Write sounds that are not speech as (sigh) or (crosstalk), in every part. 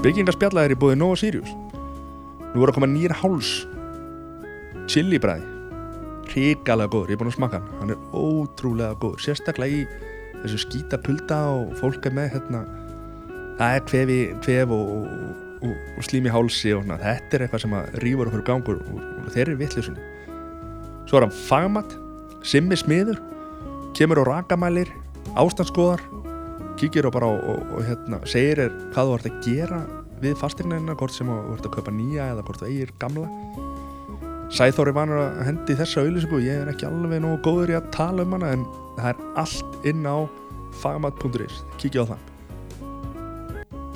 Byggingarspjalla er í búið Nova Sirius. Nú er að koma nýr háls Chili bræði Ríkalega góður, ég er búin að smaka hann. Hann er ótrúlega góður, sérstaklega í Þessu skýta pulda og fólk er með hérna, Það er kvefi Kvef og, og, og slím í hálsi og, svona. Þetta er eitthvað sem að rýfur okkur gangur og, og þeir eru vittlusunni Svo er hann fagmatt Simmi smiður Kemur á rakamælir, ástandskoðar kíkir og bara og, og, og hérna, segir er hvað þú ert að gera við fastegnina, hvort sem þú ert að kaupa nýja eða hvort þú eigir gamla. Sæþóri vanur að hendi þessa auðlýsingu, ég er ekki alveg nógu góður í að tala um hana en það er allt inn á fagmat.is, kíkja á það.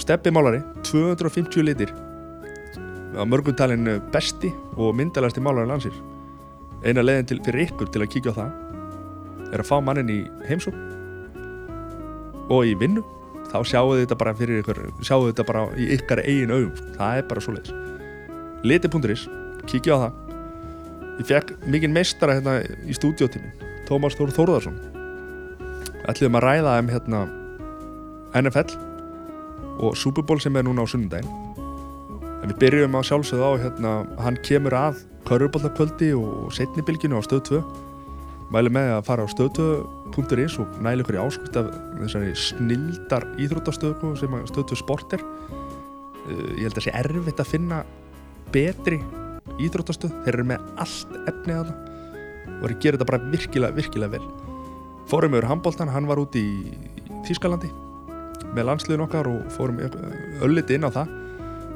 Steppi málari 250 litir. Á mörgumtalinn besti og myndalasti málari landsir eina leiðin til, fyrir ykkur til að kíkja á það er að fá mannin í heimsók og í vinnu þá sjáu þetta bara fyrir ykkur sjáu þetta bara í ykkar eigin augum. Það er bara svo leiðis liti.is, kíkja á það. Ég fekk mikinn meistara hérna í stúdiotímin, Tómas Þór Þórðarsson ætliðum að ræða um hérna NFL og Super Bowl sem er núna á sunnundaginn en við byrjum að sjálfsögða á hérna, hann kemur að Köruboltakvöldi og setnibilginu á stöð 2 mælu með að fara á stöðtöð.is og nælu ykkur í áskust af þessari snildar íþróttastöðu sem stöðtöð sport er. Uh, ég held að það sé erfitt að finna betri íþróttastöð. Þeir eru með allt efnið að það og þeir gera þetta bara virkilega, virkilega vel. Fórum yfir handbóltan, hann var út í Þískalandi með landsliðin okkar og fórum ölliti inn á það.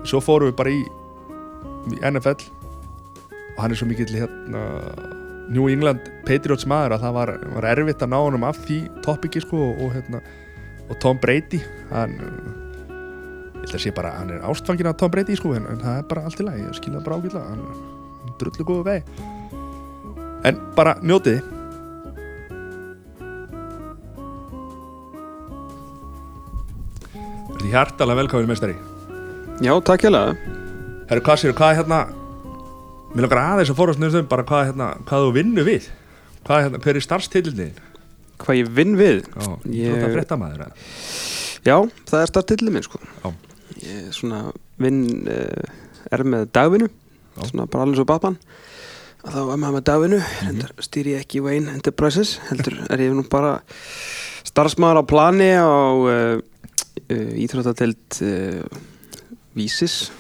Svo fórum við bara í, í NFL og hann er svo mikill hérna New England Patriots maður að það var, var erfitt að ná honum af því topiki sko og, og, hérna, og Tom Brady hann ég held að sé bara, hann er ástfangin af Tom Brady sko en, en það er bara allt í lagi, ég skilða bara ágætla hann er drullu góðu vegi en bara njótiði Þetta er hjartalega velkáðin meistari. Já, takk hjá það Herru, séu, hvað er hérna Mér langar aðeins að fórast nefnum bara hvað, hérna, hvað þú vinnu við. Hvað, hérna, hver er starfstillin Hvað ég vinn við? Já, Ég- þú ert að frétta maður Já, það er startillið minn sko. Já. Ég er svona vinn uh, er með dagvinnu svona bara alveg svo babban að þá er maður með dagvinnu Mhm. reyndar stýri ég ekki Wayne Enterprises heldur er ég nú bara starfsmaður á plani á uh, uh, íþróttatild uh, vísis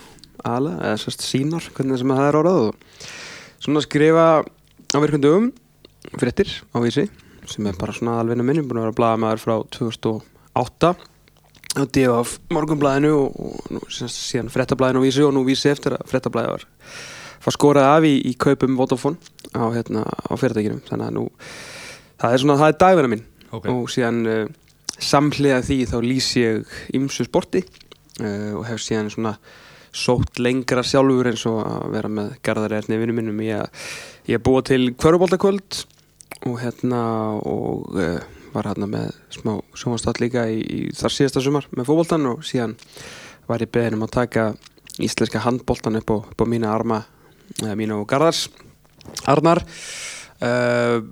ala, eða sérst sínar hvernig sem það er orðað og svona skrifa á virkundum fréttir á vísi sem er bara svona alveg minni, búin að vera blaðamaður frá 2008 á DF morgunblæðinu og, og sagt síðan frettablæðinu á vísi og nú vísi eftir að frettablæði var var skorað af í, í kaupum Vodafone á, hérna, á fyrirtækinu. Þannig að nú það er svona, það er dagverða minn. Ok, og síðan uh, samhliða því þá lýs ég ymsu sporti uh, og hef síðan svona sótt lengra sjálfur eins og að vera með garðaræðni vinnum minnum. Ég, ég búið til kvöruboltakvöld og hérna og uh, var hérna með smá sjónvastátt líka í, í þar síðasta sumar með fótboltan og síðan var ég beðin um að taka íslenska handboltan upp á, upp á mína arma eða mína og Garðars Arnar. Uh,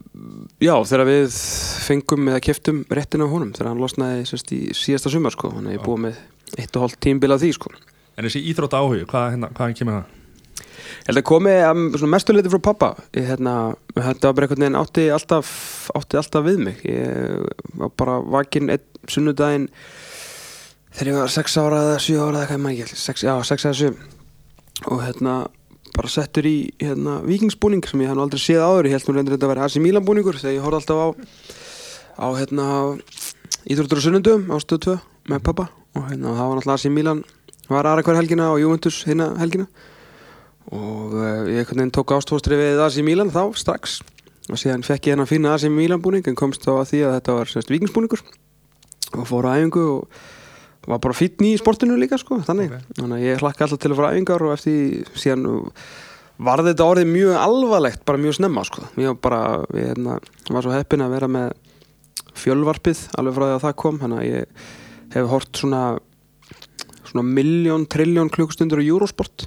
já þegar við fengum eða keftum réttin á honum þegar hann losnaði sérst, í síðasta sumar sko. Hann er búið með eitt og hálft tímbil af því sko en þessi íþrótt áhug hvað, hérna, hvað kemur það? Ég held að komi mestuleiti frá pappa ég, hérna, þetta var bara einhvern veginn átti alltaf, átti alltaf við mig. Ég var bara vakinn einn sunnudaginn þegar ég var 6 ára eða 7 ára eða hvað maður ekki 6, já, 6 eða 7 og hérna bara settur í hérna, vikingsbúning sem ég hann aldrei séð áður. Ég held nú reyndir þetta að vera AC Milan búningur þegar ég horfði alltaf á á hérna Íþróttur og sunnundum á stöð 2 með pappa og hérna það var náttúrulega AC Milan var aðra hver helgina og Juventus hérna helgina. Og uh, ég tók ástóðstri við AC Milan þá strax. Og síðan fekk ég hennar fína AC Milan búning en komst þá að því að þetta var semst vikingsbúningur og fór á æfingu og var bara fítn í sportinu líka sko þannig, Ok. þannig að ég hlakka alltaf til að fara æfingar og eftir síðan var þetta orðið mjög alvarlegt bara mjög snemma sko. Ég var bara, ég hérna, var svo heppin að vera með fjölvarpið alveg frá því að það kom þannig að ég hef hort svona svona miljón, trilljón klukkustundur á Eurosport.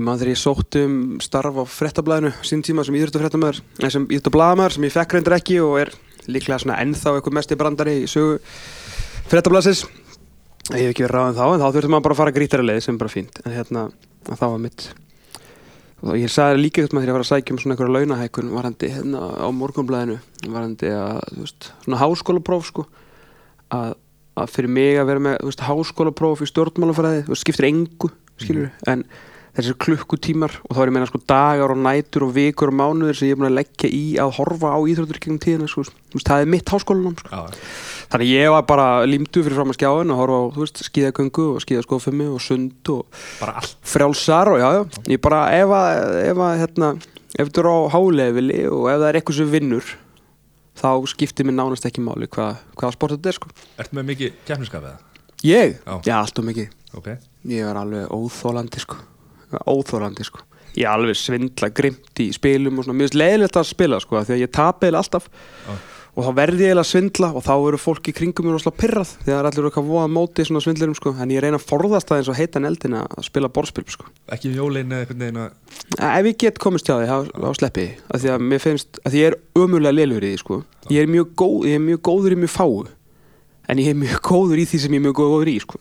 Maður þegar ég sótt um starf á frettablaðinu sín tíma sem íþróttafrettamæður sem íþróttablaðamæður sem ég fekk reyndir ekki og er líklega svona ennþá eitthvað mest í brandari í sögu frettablaðsins ég hef ekki verið ráðin þá en þá þurftum maður bara að fara grítara leið sem er bara fínt. En hérna það var mitt og ég sagði líka eitthvað þegar ég var að sækja um svona einhverja launahækun varandi hérna á morgunblæðinu varandi að þú veist svona háskólapróf sko að, að fyrir mig að vera með þú veist háskólapróf í stjórnmálafræði þú veist skiptir engu skilur en þessir klukkutímar og þá er ég meina sko dagar og nætur og vikur og mánuðir sem ég er búin að leggja í að horfa á íþróttur gegnum tíðina sko, þú veist, það er mitt háskólanum sko. Já, þannig ég var bara límdu fyrir fram að skjáin og horfa á, þú veist, skíðagöngu og skíðaskofummi og sund og frjálsar og já, já, ég bara ef að, ef að, hérna, ef þetta er á hálefili og ef það er eitthvað sem vinnur þá skiptir mér nánast ekki máli hvað, hvaða sport þetta er sko Ertu með mikið keppniskap eða? Ég? Já. Já, allt og mikið Ok Ég er alveg óþólandi sko Óþólandi sko Ég er alveg svindla grimt í spilum og svona Mér finnst leiðilegt að spila sko Því að ég tapi eða alltaf Já. Og þá verði ég eiginlega að svindla Og þá eru fólk í kringum mér rosalega pyrrað Því að það er allir eitthvað voða móti svona svindlurum sko. En ég reyna að forðast það eins og heita eldin að spila borðspil sko. Ekki jólin eða einhvern veginn að Ef ég get komist hjá því, þá, þá sleppi ég. Af Því að mér finnst, að því ég er ömulega lélur í því sko. Ég er góð, ég er mjög góður í mjög fáu. En ég er mjög (laughs) góður í því sem ég er mjög góður í sko.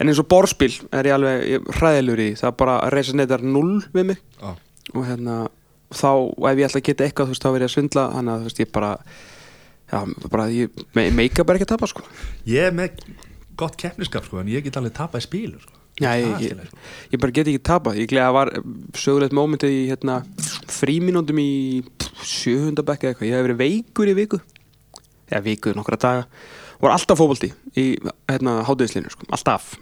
En eins og borðspil er ég alveg ég hræðilegur í mig. Já, og hérna þá ef ég ætla að geta eitthvað þú veist þá verð ég að svindla. Þannig að þú veist ég bara já, bara ég me meika bara ekki að tapa sko. Ég er með gott keppniskap sko En ég get alveg tapað í spílu sko. Já, er ég, ég, lagi, sko. ég bara get ekki tapa ég glega var sögulegt mómentið í hérna fríminúndum í sjöhunda bekka eitthvað, ég hef verið veikur í viku. Eða viku nokkra daga. Var alltaf fótbolti í hérna hátuðislinu sko, alltaf.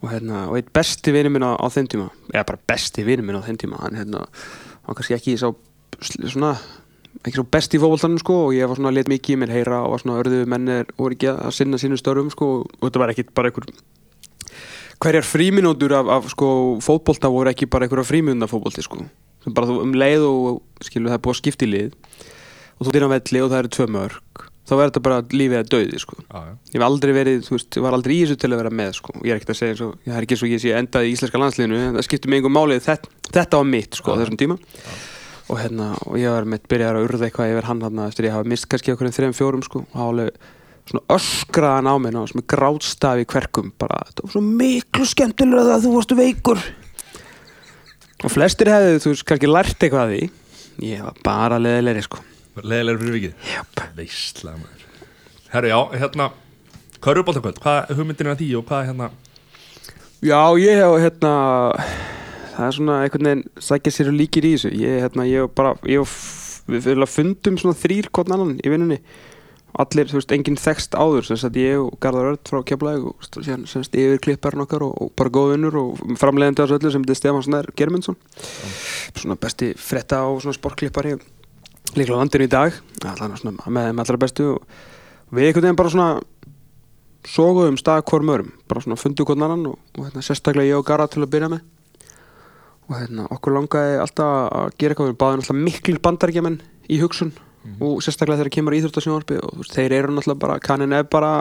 Og hérna, og eitt besti vinur minn á, þeim tíma eða bara besti vinur minn á þeim tíma hann hérna, hann kannski ekki sá svona, ekki svo besti í fótboltanum sko og ég var svona leta mikið í mér heyra og var svona örðuðu mennir voru ekki að sinna sínum störfum sko og þetta var ekkit bara einhver hverjar fríminútur af, af sko fótbolta voru ekki bara einhverja fríminúna fótbolti sko. Sem bara þú um leið og skilur það er búið að skipta í lið og þú dýr á velli og það eru tvö mörg þá verður þetta bara lífið að dauði sko. Já, já. Ég hef aldrei verið, þú veist, ég var aldrei í þessu til að vera með sko, ég er ekkert að segja eins og ég er ekki eins og ég sé endað í íslenska landsliðinu það skiptir mig einhver málið, þetta, þetta var mitt sko á Já. þessum tíma og hérna, og ég var með byrjaðar að urða eitthvað yfir hann hann eftir ég hafa mist kannski okkur en þreim fjórum sko. Og alveg svona öskraðan á mig er grátstafi í kverkum bara, þetta var svo miklu skemmtilega að þú varstu veikur. Og flestir hefðu, þú kannski lært eitthvað að því. Ég var bara leðilegri sko. Leðilegur fyrir vikið? Jöp. Veistlega maður. Herru, já, hérna Körfuboltakvöld, hvað er hugmyndin af því og hvað er hérna? Já, ég hef hérna það er svona einhvern veginn sækja sér og líkir í þessu. Ég, hérna, ég bara ég fyrir að fundum svona þrýr hvort annan í vinnunni. Allir, þú veist, enginn þekst áður sem sagt ég og Garðar Örd frá Keflæk og síðan semst yfir klipparinn okkar og, og bara góð vinnur og framleiðandi á þessu öllu sem þetta er Stefán Snær Germundsson svona besti fretta og svona sportklippari líklega landinu í dag. Allan svona með þeim allra bestu og við einhvern veginn bara svona sóguðum stað hvorm örum bara svona fundu hvern annan og, og hérna, sérstaklega ég og Garðar til að byrja með og hérna, okkur langaði alltaf að gera eitthvað. Við báðum alltaf miklir bandarækjumenn í hugsun. Og sérstaklega þegar kemur íþróttasjónvarpi og veist, þeir eru náttúrulega bara kannin er bara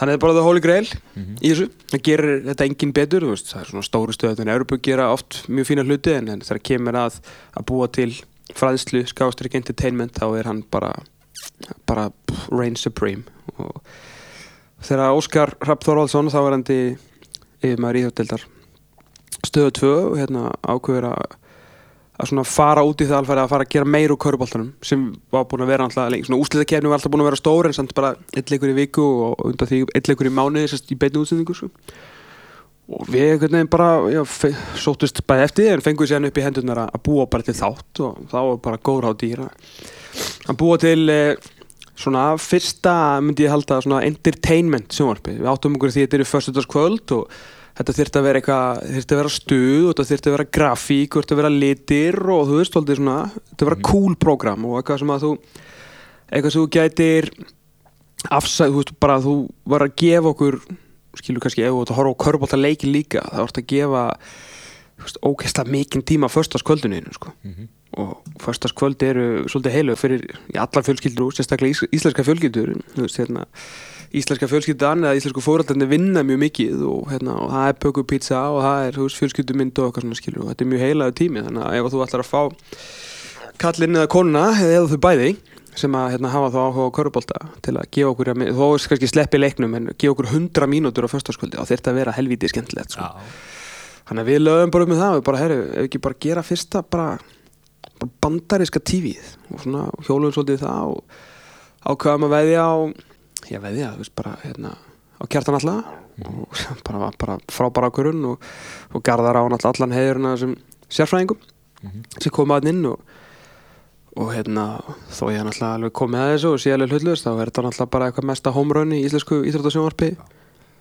hann er bara the holy grail í þessu. Það gerir þetta engin betur veist, það er svona stóru stöðun en Európa gera oft mjög fína hluti en, en þegar kemur að að búa til fræðslu, skástrík entertainment þá er hann bara bara reign supreme. Og þegar Óskar Rapp Þorvaldsson þá er hann yfir maður íþjóttildar stöðu 2 og hérna ákveður að að fara út í það alveg að fara að gera meir úr köruboltanum sem var búin að vera alltaf lengi, svona úsliðakefni var alltaf búin að vera stór en samt bara eitt leikur í viku og undan því eitt leikur í mánuði sérst í beinu útsendingu sko. og við veginn bara já, sóttust bæði eftir en fengum sér upp í hendurnar að búa bara til þátt og þá var bara góður á dýra. Að búa til eh, svona fyrsta myndi ég halda svona entertainment sjónvarpi við áttum okkur því þetta eru föstudagskvöld og þetta þyrfti að vera eitthvað þyrfti að vera stuð og þetta þyrfti að vera grafík og þetta að vera litir og þú veist þetta að vera cool program og eitthvað sem að þú eitthvað sem þú gætir afsæð, þú veist bara að þú var að gefa okkur skilur kannski ef þú ert að horfa á körbólta leiki líka þá ert að gefa þú veist, ógeðslega mikinn tíma á föstaskvölduninu sko. Mhm. og föstaskvöld eru svolítið heilu fyrir allar fjölskyldur og sérstaklega ís, íslenska fjölskyldur þú veist, hérna, íslenska fjölskyldan eða íslensku fóröldarnir vinna mjög mikið og, hérna, og það er pöku pizza og það er fjölskyldumynd og eitthvað svona skilur og þetta er mjög heilaðu tími þannig að ef þú ætlar að fá kallinn eða konuna eða þau bæði sem að hérna, hafa þá áhuga á körubólta til að gefa okkur, þó er kannski sleppi leiknum en gefa okkur hundra mínútur á föstaskvöldi og þetta að vera helvítið skemmtilegt sko. þannig að við lögum bara með það og bara, herru, ef ekki bara gera fyrsta bara, bara bandariska tífið og svona hjólum svolítið það og ákveðum að veðja á ég veðja, þú veist, bara hérna á kjartan alltaf og (laughs) bara, bara frábæra ákvörun og, og garðar á allan heiðurna sem sérfræðingum mm -hmm. sem koma að inn og og hérna þó ég er náttúrulega alveg komið að þessu og sé alveg hlutlust þá er þetta náttúrulega bara eitthvað mesta homerun í íslensku íþrótasjónvarpi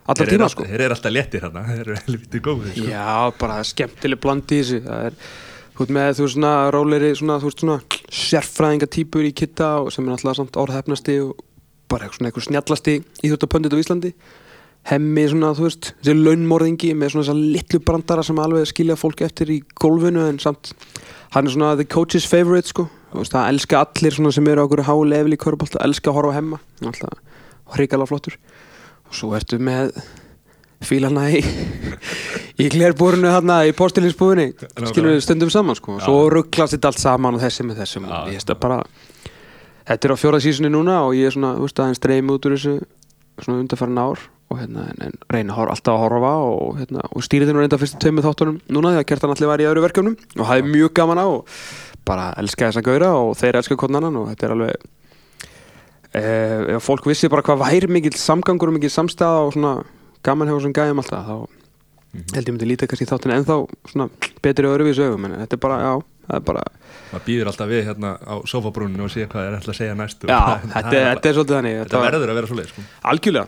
allar tíma sko Þeir eru alltaf léttir hérna, þeir eru helviti góðið sko. Já, bara skemmtileg bland í þessu það er, þú veist með þú svona róleri svona, svona sérfræðingatýpur í kitta og sem er náttúrulega samt orðhefnasti og bara svona eitthvað snjallasti íþrótapöndit á Íslandi. Hemmi svona þú veist þessi launmorðingi með svona þessa litlu brandara sem alveg skilja fólk eftir í gólfinu en samt hann er svona the coach's favorite sko. Veist, það elska allir sem eru á okkur hálefli í körubált það elska að horfa hemma. Hrikala flottur. Og svo ertu með fílana í í glerbúrunu hérna í postilinsbúðinni. Skilur við stundum saman sko. Og svo rugglast þetta allt saman og þessi með þessum. Og ég veist að bara þetta er á fjóra sísunni núna og ég er svona, þú veist, aðeins streymi út úr þessu svona undarfærin ár og hérna, en, en reyna horf, alltaf að horfa og, hérna, og stýrið þennu reynda fyrstu tömmu þáttunum núna því að Kertan allir var í öðru verkefnum og það er mjög gaman á og bara elska þessa gauðra og þeir elska konanann og þetta er alveg eh, ef fólk vissi bara hvað væri mikil samgangur og mikil samstæða og svona gaman hefur svona gæðum alltaf þá mm -hmm. held ég myndi lítið kannski þáttinu en þá svona betri öðru við sögum en þetta er bara, já, það er bara maður býður alltaf við hérna á sofabrúninu og sé hvað er alltaf að segja næstu Já, þetta, þetta er svolítið þannig Þetta verður að vera svolítið sko. Algjörlega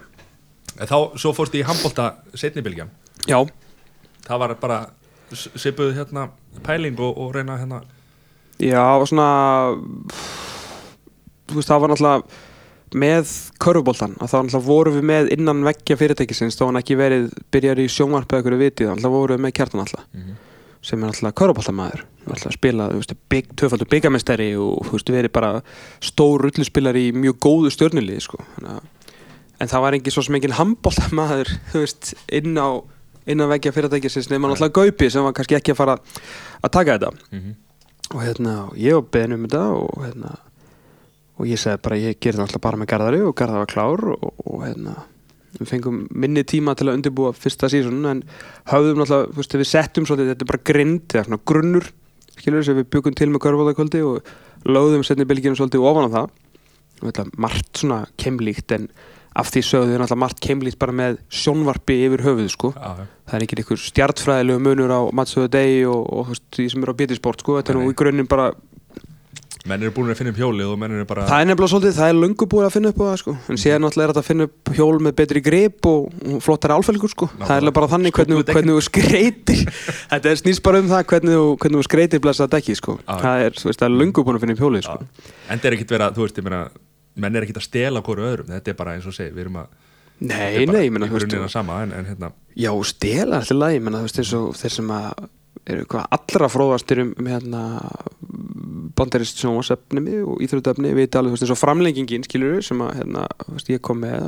Þá, svo fórst ég í handbólta setnibilgjan Já Það var bara sipuð hérna pæling og, og reyna hérna Já, og svona þú veist, það var náttúrulega með körfubóltan, að þá náttúrulega voru við með innan veggja fyrirtækisins, þá hann ekki verið byrjar í sjónvarp eða eitthvað vitið, þá náttúrulega voru við með kjartan alltaf mm -hmm. Sem er náttúrulega körfubóltamæður náttúrulega spilað, þú veist, bygg, töfaldur byggamestari og þú veist, verið bara stór rulluspillar í mjög góðu stjórnulíði sko, en það var ekki svo sem enginn handbóltamæður, (laughs) þú veist, inn á innan veggja fyrirtækisins nema náttúrulega Gaupi sem var kannski ekki að fara að taka þetta. Mm -hmm og hérna, ég var beðin um þetta og hérna og ég segði bara, ég gerði alltaf bara með Garðari og Garðar var klár og, og hérna við fengum minni tíma til að undirbúa fyrsta sísun en hafðum alltaf, þú veist, við settum svolítið, þetta er bara grind, eða svona grunnur skilur þess að við byggum til með Garðvóðakvöldi og lögðum setni bylginum svolítið ofan á það. Og þetta margt svona kemlíkt en af því sögðu er náttúrulega margt keimlít bara með sjónvarpi yfir höfuð sko. Ah, það er ekki einhver stjartfræðilegu munur á Matsuðu Dei og, og þú veist því sem eru á BT-sport sko. Þetta er nú í grunninn bara menn eru búin að finna upp hjólið og menn eru bara það er nefnilega svolítið, það er lungu búin að finna upp það sko. En síðan náttúrulega er þetta að finna upp hjól með betri grip og, flottari álfelgur sko. Það er bara þannig hvernig, hvernig þú skreitir (laughs) þetta er snýst bara um það hvernig hvernig þú skreitir blessað dekki sko. Það er, veist, er lungu búin að finna upp hjólið sko. En það er ekkit verið að, þú veist, ég meina menn er ekki að stela hverju öðrum. Þetta er bara eins og segi, við erum að Nei, nei, ég veist sama, en, en, hérna. Já, stela alltaf lagi, ég menna þú veist að eru hvað allra fróðastir um, um hérna bandarist sjónasefnimi og íþrótafni við þú veist eins og framlengingin skilur sem að hérna, þú veist ég kom með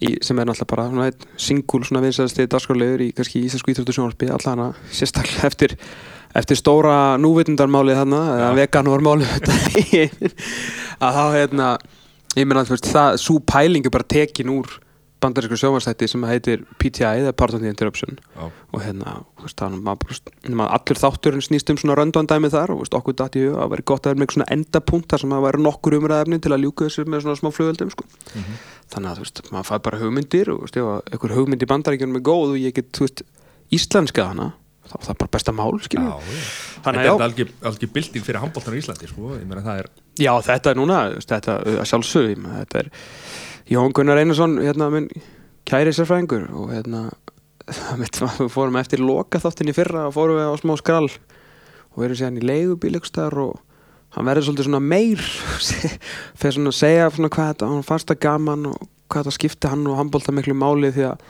í, sem er náttúrulega bara svona singul svona vinsæðasti dagskálegur í kannski íslensku íþróttu sjónaspi allan að sérstaklega (laughs) eftir eftir stóra núvitundarmálið þarna eða veganúarmálið (laughs) að þá hérna ég meina að það svo pælingu bara tekin úr bandarísku sjómanstætti sem heitir PTI eða Part of the Interruption Já. og hérna veist, maður, allur þátturinn snýst um svona röndvandæmi þar og veist, okkur dæti að vera gott að vera með svona endapunkt þar sem að vera nokkur umræðefni til að ljúka þessu með svona smá flugöldum sko. mm -hmm. þannig að veist, maður fær bara hugmyndir og einhver hugmynd í bandaríkjunum er góð og ég get íslenska hana þá er það bara besta mál já, Þannig að þetta er alveg bilding fyrir handbóltan í Íslandi sko. er... Já þetta er núna þetta sjálfsög þetta er Jón Gunnar Einarsson hérna minn kæri sérfræðingur og hérna (laughs) við fórum eftir loka þáttin í fyrra og fórum við á smá skrall og við erum séðan í leigubílegstar og hann verður svolítið svona meir (laughs) fyrir svona að segja svona hvað þetta hann fannst það gaman og hvað þetta skipti hann og handbólta miklu máli því að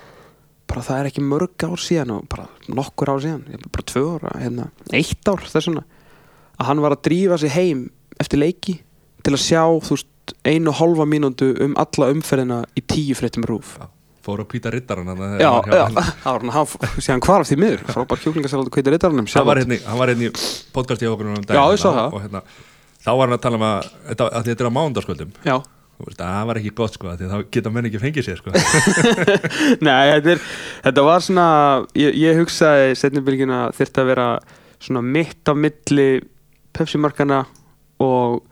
bara það er ekki mörg ár síðan og bara nokkur ár síðan, bara tvö ára hérna, eitt ár þessuna að hann var að drífa sig heim eftir leiki til að sjá þú veist, einu hálfa mínútu um alla umferðina í tíu fréttum rúf fór að kvíta rittaran hann Já, já, var hann, hann síðan hvarf því miður frábær kjúklingasalat og hann var hérna, í- hann var hérna í podcasti hjá okkur um Já, ég sá það. og hérna, þá var hann að tala um að, þetta, að þetta er á mándaskvöldum Já, það var ekki gott sko að þá geta menn ekki fengið sér sko. (laughs) Nei, þetta, er, þetta var svona ég, ég hugsaði setnibylgina þyrfti að vera svona mitt á milli Pepsi-markana og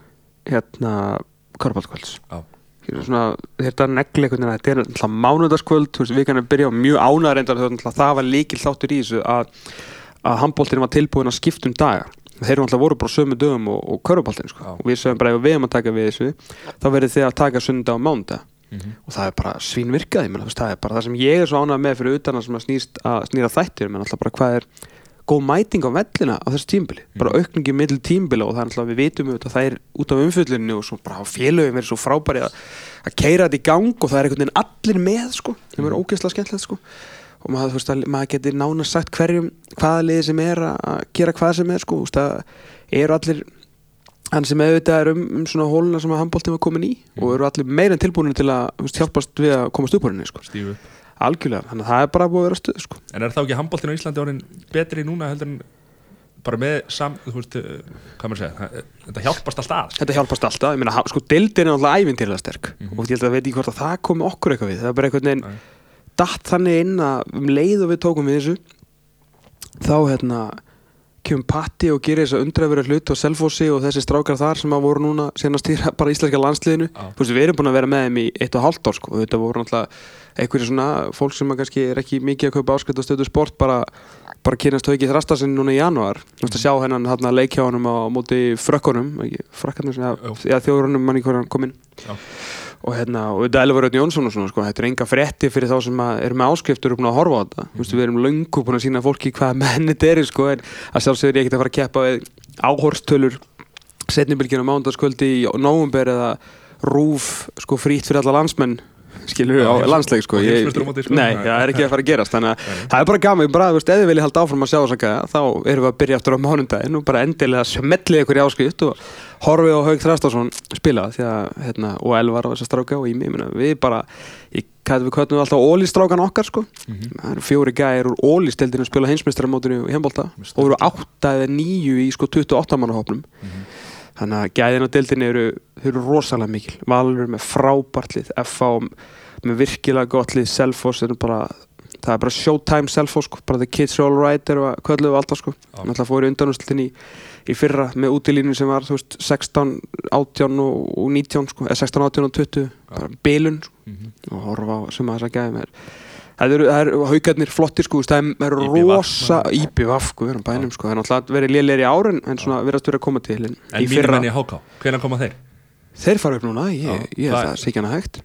hérna Körbáltkvölds þetta negli einhvern veginn þetta er alltaf veist, við kannar byrja á mjög ánæður reyndar þegar það var líkil þáttur í þessu að, að handbóltinn var tilbúin að skipta um daga. Þeir eru alltaf voru bara á sömu dögum og, og körubóltinn sko. Og við sögum bara ef við erum að taka við þessu þá verður þið að taka sundag og mánudag. Mhm. og það er bara svínvirkaði menn, það er bara það sem ég er svo ánægð með fyrir utan að snýra þættir menn alltaf bara hvað er góð mæting á vellina á þessu tímbili, bara aukningi middil tímbili og það er alltaf við vitum auðvitað að það er út af umfjöllinu og svo bara félögum verið svo frábæri að, að keira þetta í gang og það er einhvern veginn allir með sko, það er ógeðslega skemmtilegt sko. Og maður, veist, að, maður getur nánast sagt hverjum hvaða liði sem er að gera hvað sem er sko, þú veist, að eru allir hann sem auðvitað er um, um svona hóluna sem að handbóltum var komin í og eru allir meira en tilbúinu til að veist, hjálpast við að komast upp úr henni sko. stífu algjörlega, þannig að það er bara búið að vera stuð sko. en er þá ekki handbóltin á Íslandi orðin betri núna heldur en bara með sam, þú veist, eh, hvað maður segja þetta hjálpast alltaf þetta hjálpast alltaf, ég meina, sko, deildin er alltaf ævintilega sterk Mhm. og ég held að veit ekki hvort að það komi okkur eitthvað við það er bara einhvern veginn Nei. datt þannig inn að um leið og við tókum við þessu þá hérna kemur Patti og gerir þess að undræfura hlut og Selfossi og þessi strákar þar sem að voru núna að stýra (laughs) bara íslenska landsliðinu Já. Þú veist, við erum búin að vera með þeim í eitt og hálft ár sko. þetta voru náttúrulega einhverju svona fólk sem að kannski er ekki mikið að kaupa áskrift og stöðu sport bara, bara kynast haukið þrasta sinni núna í janúar Þú veist að sjá hennan hérna leikjá honum á móti frökkunum eða þjóðurunum manni hvernig hann kom inn Já. Og hérna, og þetta er Elvar Örn Jónsson og svona, sko, þetta er enga frétti fyrir þá sem eru með áskriftur og búin að horfa á þetta mm. við erum löngu búin að sína fólki hvað menn þetta er, sko, en að sjálfsögur ég ekkert að fara að keppa við áhorstölur setnibilgjuna mánudagskvöldi í nóvumber eða rúf, sko, frýtt fyrir alla landsmenn skilur við á landsleik sko. Ég-. Nei, það er ekki að fara að gerast þannig að það er bara gaman, bara, þú veist, ef þið viljið halda áfram að sjá þess að þá erum við að byrja aftur á mánundaginn og bara endilega smellið ykkur í áskrift og horfið á Haug Þrastásson spila því að, hérna, og Elvar og þess að stráka og Ími, ég meina, við bara ég, hvað, við köttum alltaf ólistrákan okkar sko. Mhm. það eru fjóri gæðir úr ólistildinu að spila heimsmeistaramótinu í heimbolta Með og eru átta eða níu í 28 mannahopnum þannig að gæðin á deildinni eru, eru rosalega mikil. Valur með frábærtlið FH með virkilega gott lið er bara það er bara showtime Selfoss sko, bara the kids are alright er að kölluðu alltaf sko. Náttúrulega fóru undanúslutin í, í fyrra með útilínu sem var þú veist 16, 18 og, og 19 sko, eða 16, 18 og 20 bara bilun sko, Mhm. og horfa á sem að þess að gæðum er Það eru, eru haugarnir flottir sko, það er rosa IBVF, sko, við erum bænum sko, það er náttúrulega verið lélegir í árin en svona verðast verið að koma til en, en mínum fyrra, menn í HK, hvenær koma þeir? þeir fara upp núna, ég, ég að það hana hægt.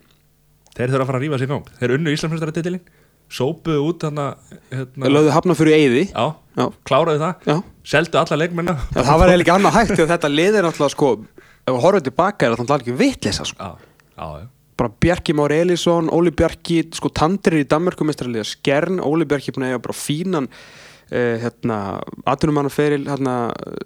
Þeir þurfa að fara að rífa í gang. Þeir unnu Íslandsmeistaradeitilin sópuðu út þarna hérna, lögðu hafna fyrir eyði. Já, já, kláraðu það já. seldu alla leikmenna. Já, það var eiginlega annað hægt þegar þetta lið er náttúrulega sko ef við horfum tilbaka er það náttúrulega ekki vitleysa sko. já, já bara Bjarki Már Elísson, Óli Bjarki sko Tandrir í Danmörku mestrarliða Skern, Óli Bjarki búin að eiga bara fínan uh, hérna, atvinnumannaferil hérna,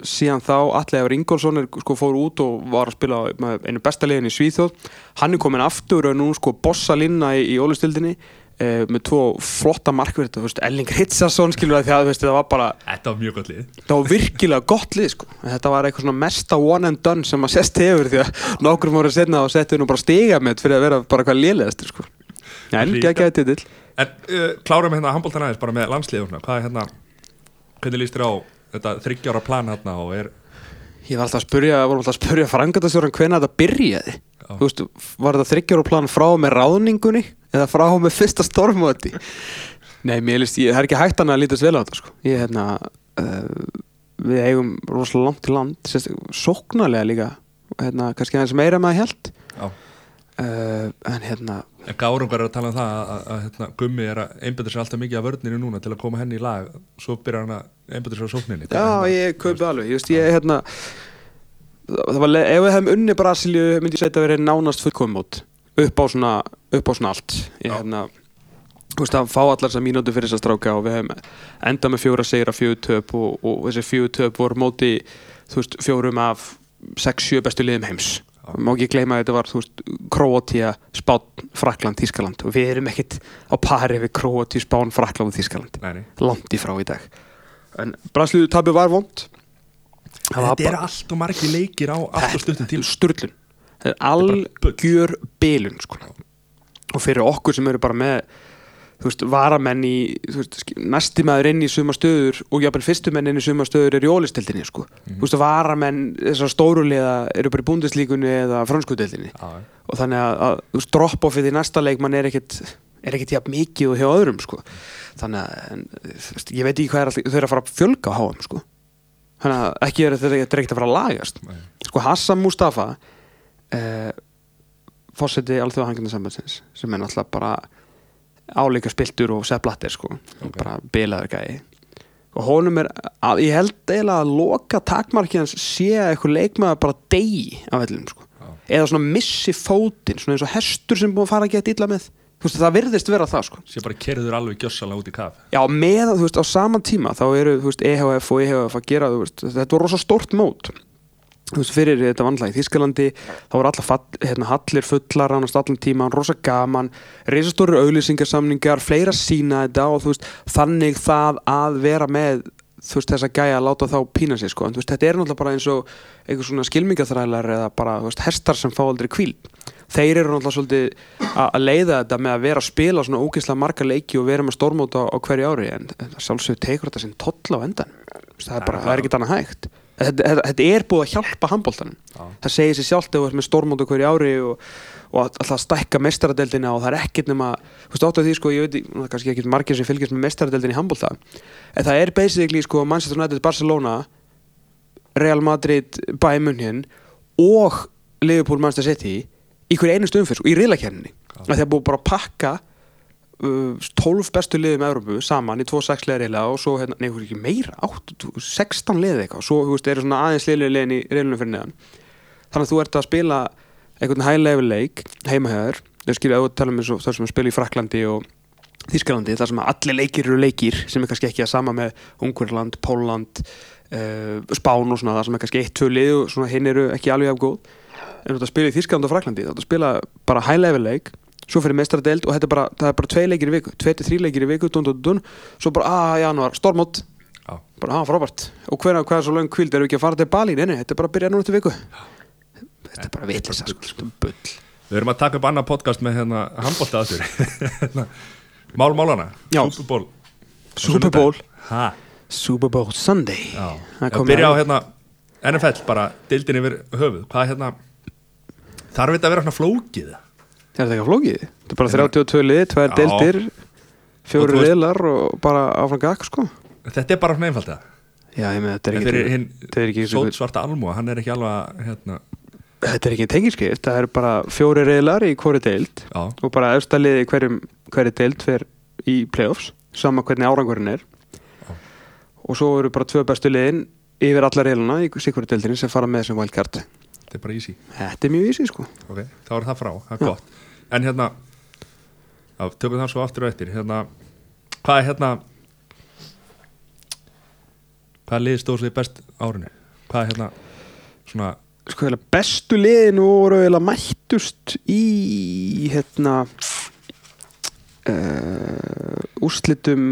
síðan þá, Alli Efur Ingólfsson er, sko, fór út og var að spila einu besta liðin í Svíþjóð. Hann er komin aftur og er nú sko bossa linna í, í Ólistildinni uh, með tvo flotta markverð Elling Ritsason skilur að því að veist, það var bara þetta var mjög gott lið það var virkilega gott lið sko. En þetta var eitthvað svona mesta one and done sem að sest hefur því að nokkur voru setna og settu nú bara stiga með fyrir að vera bara hvað liðlegastur sko. En Líka- geggjaði titill en uh, klárum hérna handbóltan aðeins bara með landslið svona. hvað er hérna hvernig líst þér á þetta þryggjára plan hérna Ég var alltaf að spurja, alltaf að spurja frangatastjóran hvenær þetta byrjaði. Þú veist, var þetta þryggjára plan frá með ráðningunni eða frá með fyrsta stormóti Nei, mér líst, ég, það er ekki hægt að lítast vel á þetta sko. Ég, hérna uh, við eigum rosalega langt til land sérst, sóknarlega líka hérna, kannski aðeins meira með að held uh, en hérna en Gárungar er að tala um það að, að, að hérna, Gummi er að einbæta sér alltaf mikið af vörninu núna til að koma henni í lag. Svo byrjar hann að einbæta sér á sókninni. Já, ég kaupi alveg, ég veist, ég hérna það var, ef við hefum unni Brasilíu myndi ég segja að verið nánast fullkomum mót. Upp á svona, upp á svona allt. Ég hérna þú veist að fá allar þessar mínútu fyrir þess að stráka og við hefum enda með fjóra segra fjögur töp og, og þessi fjögur töp voru móti þú veist, fjórum af 6-7 bestu liðum heims. Má ekki gleyma að þetta var, þú veist, Króatíja Spán, Frakland, Þískaland og við erum ekkit á pari við Króatíu, Spán, Frakland og Þískaland langt í frá í dag. En Brasilíu tabi var vond Þetta eru allt og margir leikir á allt og stuttum tíma sturlun það er algjör bilun sko. og fyrir okkur sem eru bara með þú veist, varamenn í þú veist, sk- næsti maður inn í suma stöður og jáfnvel fyrstu menn inn í suma stöður er í ólistildinni sko. Mhm. þú veist, varamenn þessar stórulega eru bara í búndislíkunni eða franskudeldinni Já, og þannig að, að þú veist, drop-offið í næsta leikmann er ekkit er ekkit jafn mikið og hjá öðrum sko. þannig að en, veist, ég veit ekki hvað er alltaf, þau eru að fara að fjölga á HM sko. Þannig að ekki er þetta ekkit að fara að lagast nei. sko Hassan Mustafa eh, fórseti alþjóðahanginarsambandsins sem er náttúrulega bara álíka spiltur og sepplattir sko Ok. bara bilaður gæi og honum er, að, ég held eiginlega að loka takmarkið hans sé að eitthvað leikmaður bara degi af vellinum sko Já. eða svona missi fótinn svona eins og hestur sem búið að fara að geta illa með veist það virðist vera það sko. Sér bara kerður alveg gjössalega út í kaf. Já, með, þú veist, á saman tíma þá eru, þú veist, EHF og EHF að gera, þú veist, þetta var rosa stórt mót. Þú veist, fyrir þetta vandlega í Þískalandi þá voru alla fall, hérna, hallir fullar ánast allan tíma, rosa gaman reisastóri auglýsingarsamningar, fleira sína þetta og þú veist, þannig það að vera með þú veist, þessa gæja að láta þá pína sig, sko. En þú veist, þetta er náttúrulega bara eins og einhver svona skilmingaþrælar eða bara, þú veist, hestar sem fá aldrei kvíl þeir eru náttúrulega svolítið að leiða þetta með að vera að spila svona ógeðslega marga leiki og vera með stórmót á, hverju ári en sjálfsögur tekur þetta sinn toll á endan það er bara, það er ekkert annað hægt. Þetta, þetta, þetta er búið að hjálpa handbóltanum það segir sér sjálft ef þú ert með stórmót á hverju ári og, og alltaf stækka mestaradeldina og það er ekkert nema þú veist áttu að því sko, ég veit, kannski ekki margir sem fylgjast með mestaradeldina í handbólta en það er basically sko Manchester United, Barcelona Real Madrid, Bayern München og Liverpool, Manchester City í hverju einustu umfyrst og í riðlakerninni Já. að það er búið bara að pakka uh, 12 bestu liðum Európu saman í 2-6 liða riðla og svo hérna, veist ekki meira, 8, 16 liðið eitthvað. Og svo veist, eru svona aðeins liðlega liðin í riðlunum fyrir neðan. Þannig að þú ert að spila einhvern high level leik heimahöður, þau skilja að tala um það sem að spila í Fraklandi og Þískalandi, þar sem að allir leikir eru leikir sem er kannski ekki að sama með Ungverland, Póland uh, Spán og svona það sem er kannski eitt, tvö lið og svona hinn eru ekki alveg af góð þú ert að spila í Þískalandi og Fraklandi þá ert að spila bara high level leik svo fyrir mestaradeild og þetta er bara, það er bara tvei leikir í viku, tvei til þrý leikir í viku dun, dun, dun, svo bara, að, janúar, stormót. Já. bara, að, frábært. Og hver, hvað er svo löng kvild, erum við ekki að fara til Bali? Nei, nei, þetta er bara að byrja núna til viku. Þetta er bara vitlisa, sko, er bull Við erum að taka upp annað podcast með hérna handbólta að sér. (laughs) Mál málana Já. Super Bowl. Super Bowl, Ha, Super Bowl Sunday. Já. Það byrja á með- hérna NFL bara dildin yfir höfuð. Hvað er hérna Þarf þetta að vera svona flókið Er þetta ekki flókið? Þetta er bara Hérna- 32 lið, tvær Já. deildir Og fjóri þú veist- riðlar og bara áfram gakk sko Þetta er bara svona einfalt það Já, ég með þetta er ekki þetta er ekki, sót svarta almúa Hann er ekki alveg hérna þetta er ekki tengiskipt, það er bara fjóri riðlar í hvori deild Já, og bara efsta liði í hverju deild fer í playoffs sama hvernig árangurinn er Já. og svo eru bara tvö bestu liðin yfir alla riðluna í sikvöru deildinni sem fara með sem wildcard þetta er bara easy. Þetta er mjög easy sko. Ok, þá er það frá, það er Já. gott. En hérna tökum það svo aftur og eftir. Hérna, hvað er hérna Hvað lið stóð sér best árinu? Hvað er hérna Svona, sko eiginlega bestu liðin voru eiginlega mættust í hérna uh, úrslitum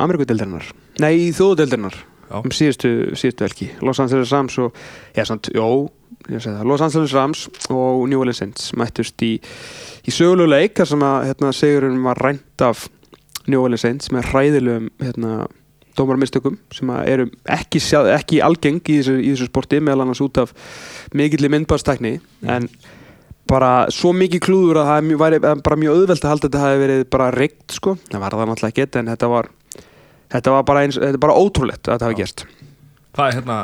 Amerikudeldarinnar nei, þjóðudeldarinnar já, um síðustu, síðustu velki Los Angeles Rams og, já, samt, jó Los Angeles Rams og New Orleans Saints mættust í, í söguleguleik þar sem að hérna, segurinn var rænt af New Orleans Saints með hræðilegum hérna, dómarmistökum sem eru ekki, ekki algeng í þessu, í þessu sporti meðal annars út af mikilli myndbastækni en bara svo mikið klúður að það mjög, væri eh, bara mjög auðvelt að halda að þetta hafi verið bara reykt sko, það var það náttúrulega ekki en þetta var, þetta var bara, eins, þetta bara ótrúlegt að þetta hafi Já. gerst. Hvað er hérna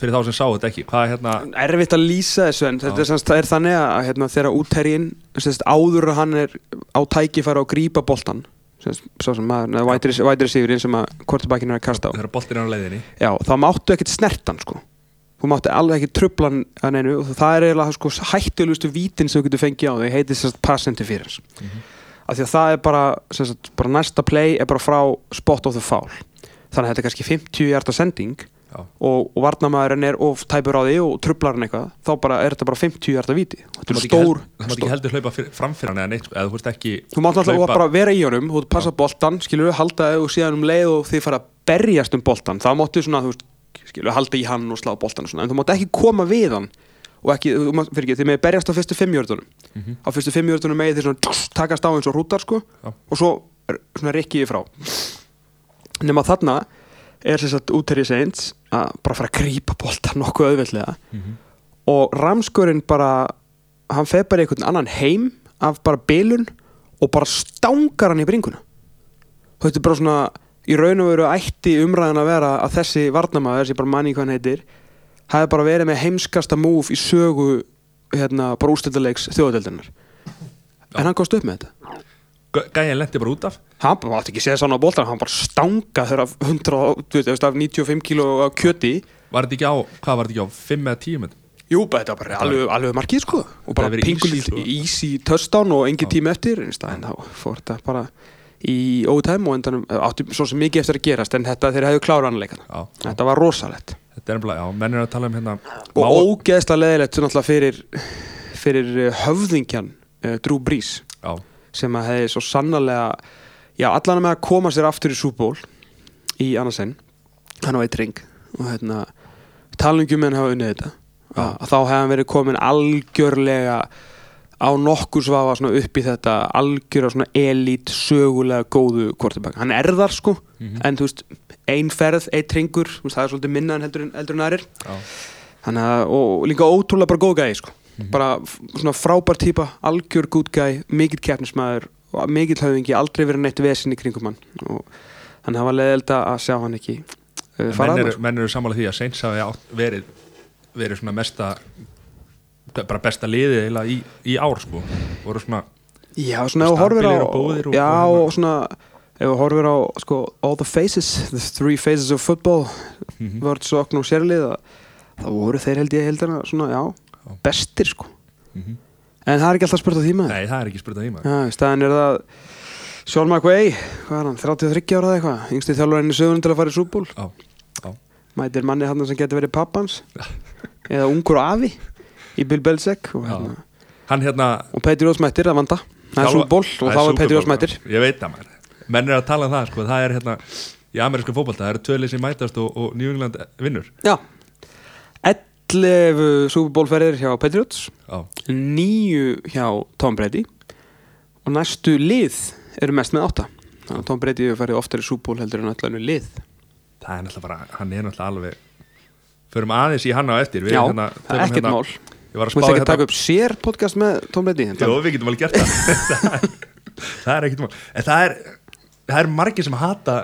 Fyrir þá sem sá þetta ekki. Hvað er hérna erfitt að lýsa þessu en þetta er, er þannig að hérna, þegar útherjinn semst, áður hann er á tækifæri að grípa boltan svo sem maður, vætri sigurinn sem að kortebakinn er að kasta á. Þegar boltin er á leiðinni. Já, þá máttu ekkert snertan sko. Þú máttu alveg ekki trubla hann að neinu og það er eiginlega sko, hættulegustu vítin sem þú getur fengið á þau heitir sérst pass interference. Mhm. af því að það er bara, sérst, bara næsta play er bara frá spot of the foul. Þannig að þetta er kannski 50 hjarta sending. Og, og varnamæðurinn er of tæpur á því og trublar hann eitthvað þá bara er þetta bara 50 hjarta þetta Þú mátt ekki held- ekki heldur hlaupa fyrir- fram fyrir hann eða neitt eða þú veist ekki þú mátt alltaf hlaupa- bara vera í honum þú passa boltan, skilur halda og síðan um leið og þið fara að berjast um boltan þá máttu svona, þú veist, skilur halda í hann og slá boltan og svona, en þú mátt ekki koma við hann og ekki, þú mátt, fyrir ekki, þið með berjast á fyrstu fimmjörðunum Mhm. á fyrstu fimmjörðunum megið þið svona takast á eins og hrútar sko og svo svona rikkiði frá nema þarna er úterri seins að bara fara að grípa boltan nokkuð auðveldlega. Mhm. og ramskurinn bara hann feð bara í einhvern annan heim af bara bilun og bara stangar hann í bringuna. Þetta er bara svona í raun og veru ætti umræðan að vera að þessi varnamaður, þessi bara manni hvað hann heitir hafi bara verið með heimskasta múf í sögu hérna, bara úrstöldaleiks þjóðadeildarinnar. En hann komst upp með þetta Gæ- Gæjan lendi bara út af. Hann bara átti ekki að segja sann á boltan hann bara stanga þegar af 100, þú veit, eftir af 95 kíló kjöti. Var þetta ekki á, hvað var þetta ekki á 5 eða 10 minnum? Jú, bara þetta var bara alveg, alveg markið sko. Og bara Það hefur verið pingul easy, sko. easy touchdown og engin tími eftir en þá fór þetta bara í ótæm og endanum átti svo sem mikið eftir að gerast en þetta þeir hefðu Já, þetta var rosalett þetta er nefnilega, já, menn er að tala um hérna og ógeðslega leðilegt fyrir fyrir eh, höfðingjan uh, Drew Brees. Já, sem að hefði svo sannarlega já, allan með að koma sér aftur í súból í annarsinn hann á eitt ring og hérna talingum en hafa unnið þetta. Að, að þá hefði hann verið komin algjörlega á nokkur svafa upp í þetta algjörlega svona elít sögulega góðu kvortibæk hann er þar sko Mhm. en þú veist ein ferð, eitt ringur það er svolítið minna en heldur en, aðrir. Að, og líka ótrúlega bara góð gæði sko. Bara svona frábær típa algjör gúd gæði, mikill keppnismæður og mikill höfðingi, aldrei verið neitt vesin í kringum hann og þannig að það var leiðild að sjá hann ekki uh, fara menn að eru, menn eru sammála því að Saints hafi verið verið svona mesta bara besta liðið eiginlega í, í ár sko voru svona Já, svona ef þú horfir á og Já, og- og svona ef þú horfir á sko, all the faces the three phases of football Mhm. vörð, sokn og sérlið þá voru þeir held ég heldina svona, já, Já. Bestir sko. Mhm. en það er ekki alltaf spurt á tíma Nei, það er ekki spurt að íma Já, í staðin er það Sean McVay, hvað er hann, 33 ára eða eitthvað? Yngsti þjálfarinn í sögunum til að fara í súból mætir manni hann sem getur verið pappans. (laughs) Eða ungur afi í Bill Belichick og, hérna, hann hérna og Petri Rós mættir að vanda. Það er súból og þá er Petri Bowl, Rós mættir. já. Ég veit það maður. Menn er að tala um það sko, það er hérna í amerísku fótbolta, það eru tvölið sem mætast og, og New England vinnur. Já 11 súbólferðir hjá Patriots Já, 9 hjá Tom Brady og næstu lið eru mest með 8 þannig að Tom Brady hefur farið oftar í súból heldur en allan lið. Það er náttúrulega bara, hann er náttúrulega alveg Förum aðeins í hann á eftir. Við Já, hérna, það er ekkert hérna, mál. Þú veist ekki að taka upp sér podcast með Tom Brady Jó, við getum alveg gert það. (laughs) Það er ekkert mál. En það er, það er margir sem hata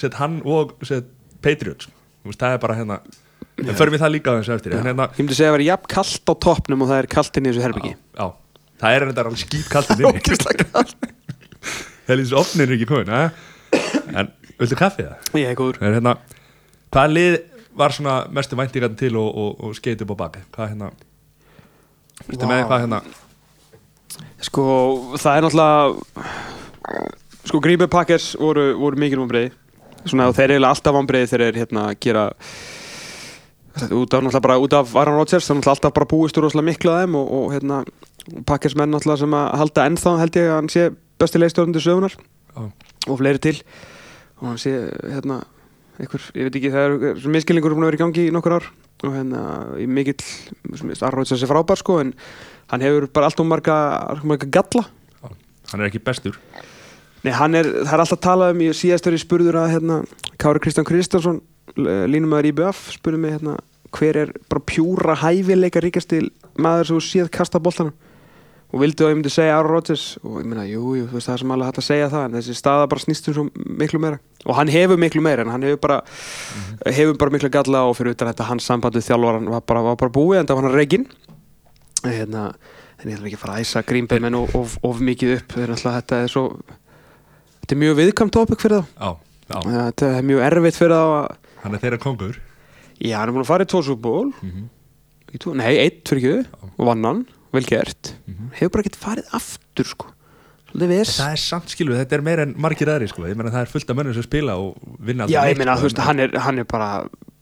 set hann og set Patriots. Það er bara hérna En förum við það líka þessu eftir. Hérna, Ég myndi segja að það er jafn kallt á toppnum og það er kallt inn í þessu herbyggi já, það er þetta alveg skýt kallt Ógeðslega (laughs) kallt Það er þessu opnin er ekki komin eh? En, viltu kaffið það? Ég er góður. Er hérna Hvaða lið var svona mestu væntingarn til og, og, og skeiti upp á baki? Hvað hérna Vistu með Vá. eitthvað hérna? Sko, það er náttúrulega Sko, Packers voru, voru mikil vombriði Svona, og þeir eru alltaf vombriði þegar þeir hérna gera út af náttúrulega bara út af Aaron Rodgers er náttúrulega alltaf bara búist úr rosalega miklu að þeim og, og hérna Packers menn náttúrulega sem að halda ennþá held ég að hann sé besti leikstjórnandi sögunar Já. og fleiri til. Og hann sé hérna einhver, ég veit ekki, það er svona miskilningur búin að vera í gangi í nokkur ár. Og hérna í mikill, Aaron Rodgers er frábær sko en hann hefur bara alltaf marga, marga galla. Hann er ekki bestur. Nei, hann er, það er alltaf talað um, ég síðast verið spurður að hérna, Kári Kristján Kristjánsson, línumæður IBF, spurði mig hérna, hver er bara pjúra hæfileika ríkasti maður sem séð kasta boltanum? Og vildi að ég myndi segja Aaron Rodgers? Og ég meina, jú, jú, þú veist það sem alveg hægt að segja það en þessi staða bara snýst um svo miklu meira. Og hann hefur miklu meira en hann hefur bara hefur bara miklu galla og fyrir utan þetta hans sambandið þjálfaran var bara, var bara búið en það var hann reygin hérna, en ég ætla ekki að fara að æsa grínbeimenn of, of, of mikið upp náttúrulega þetta er svo þetta er mjög viðkvæmt topic fyrir þá. Já, já, þetta er mjög erfitt fyrir þá að hann er þeirra kongur. Já, hann er búin að fara í tvo súból mm nei, eitt fyrir ekki og vann hann, vel gert. Mhm. hefur bara ekkert farið aftur sko. Það er samt skilu, þetta er meira en margir aðri sko. Ég meina það er fullt af mönnum sem spila og vinna já, ég meina, sko, þú veist, hann er, hann er bara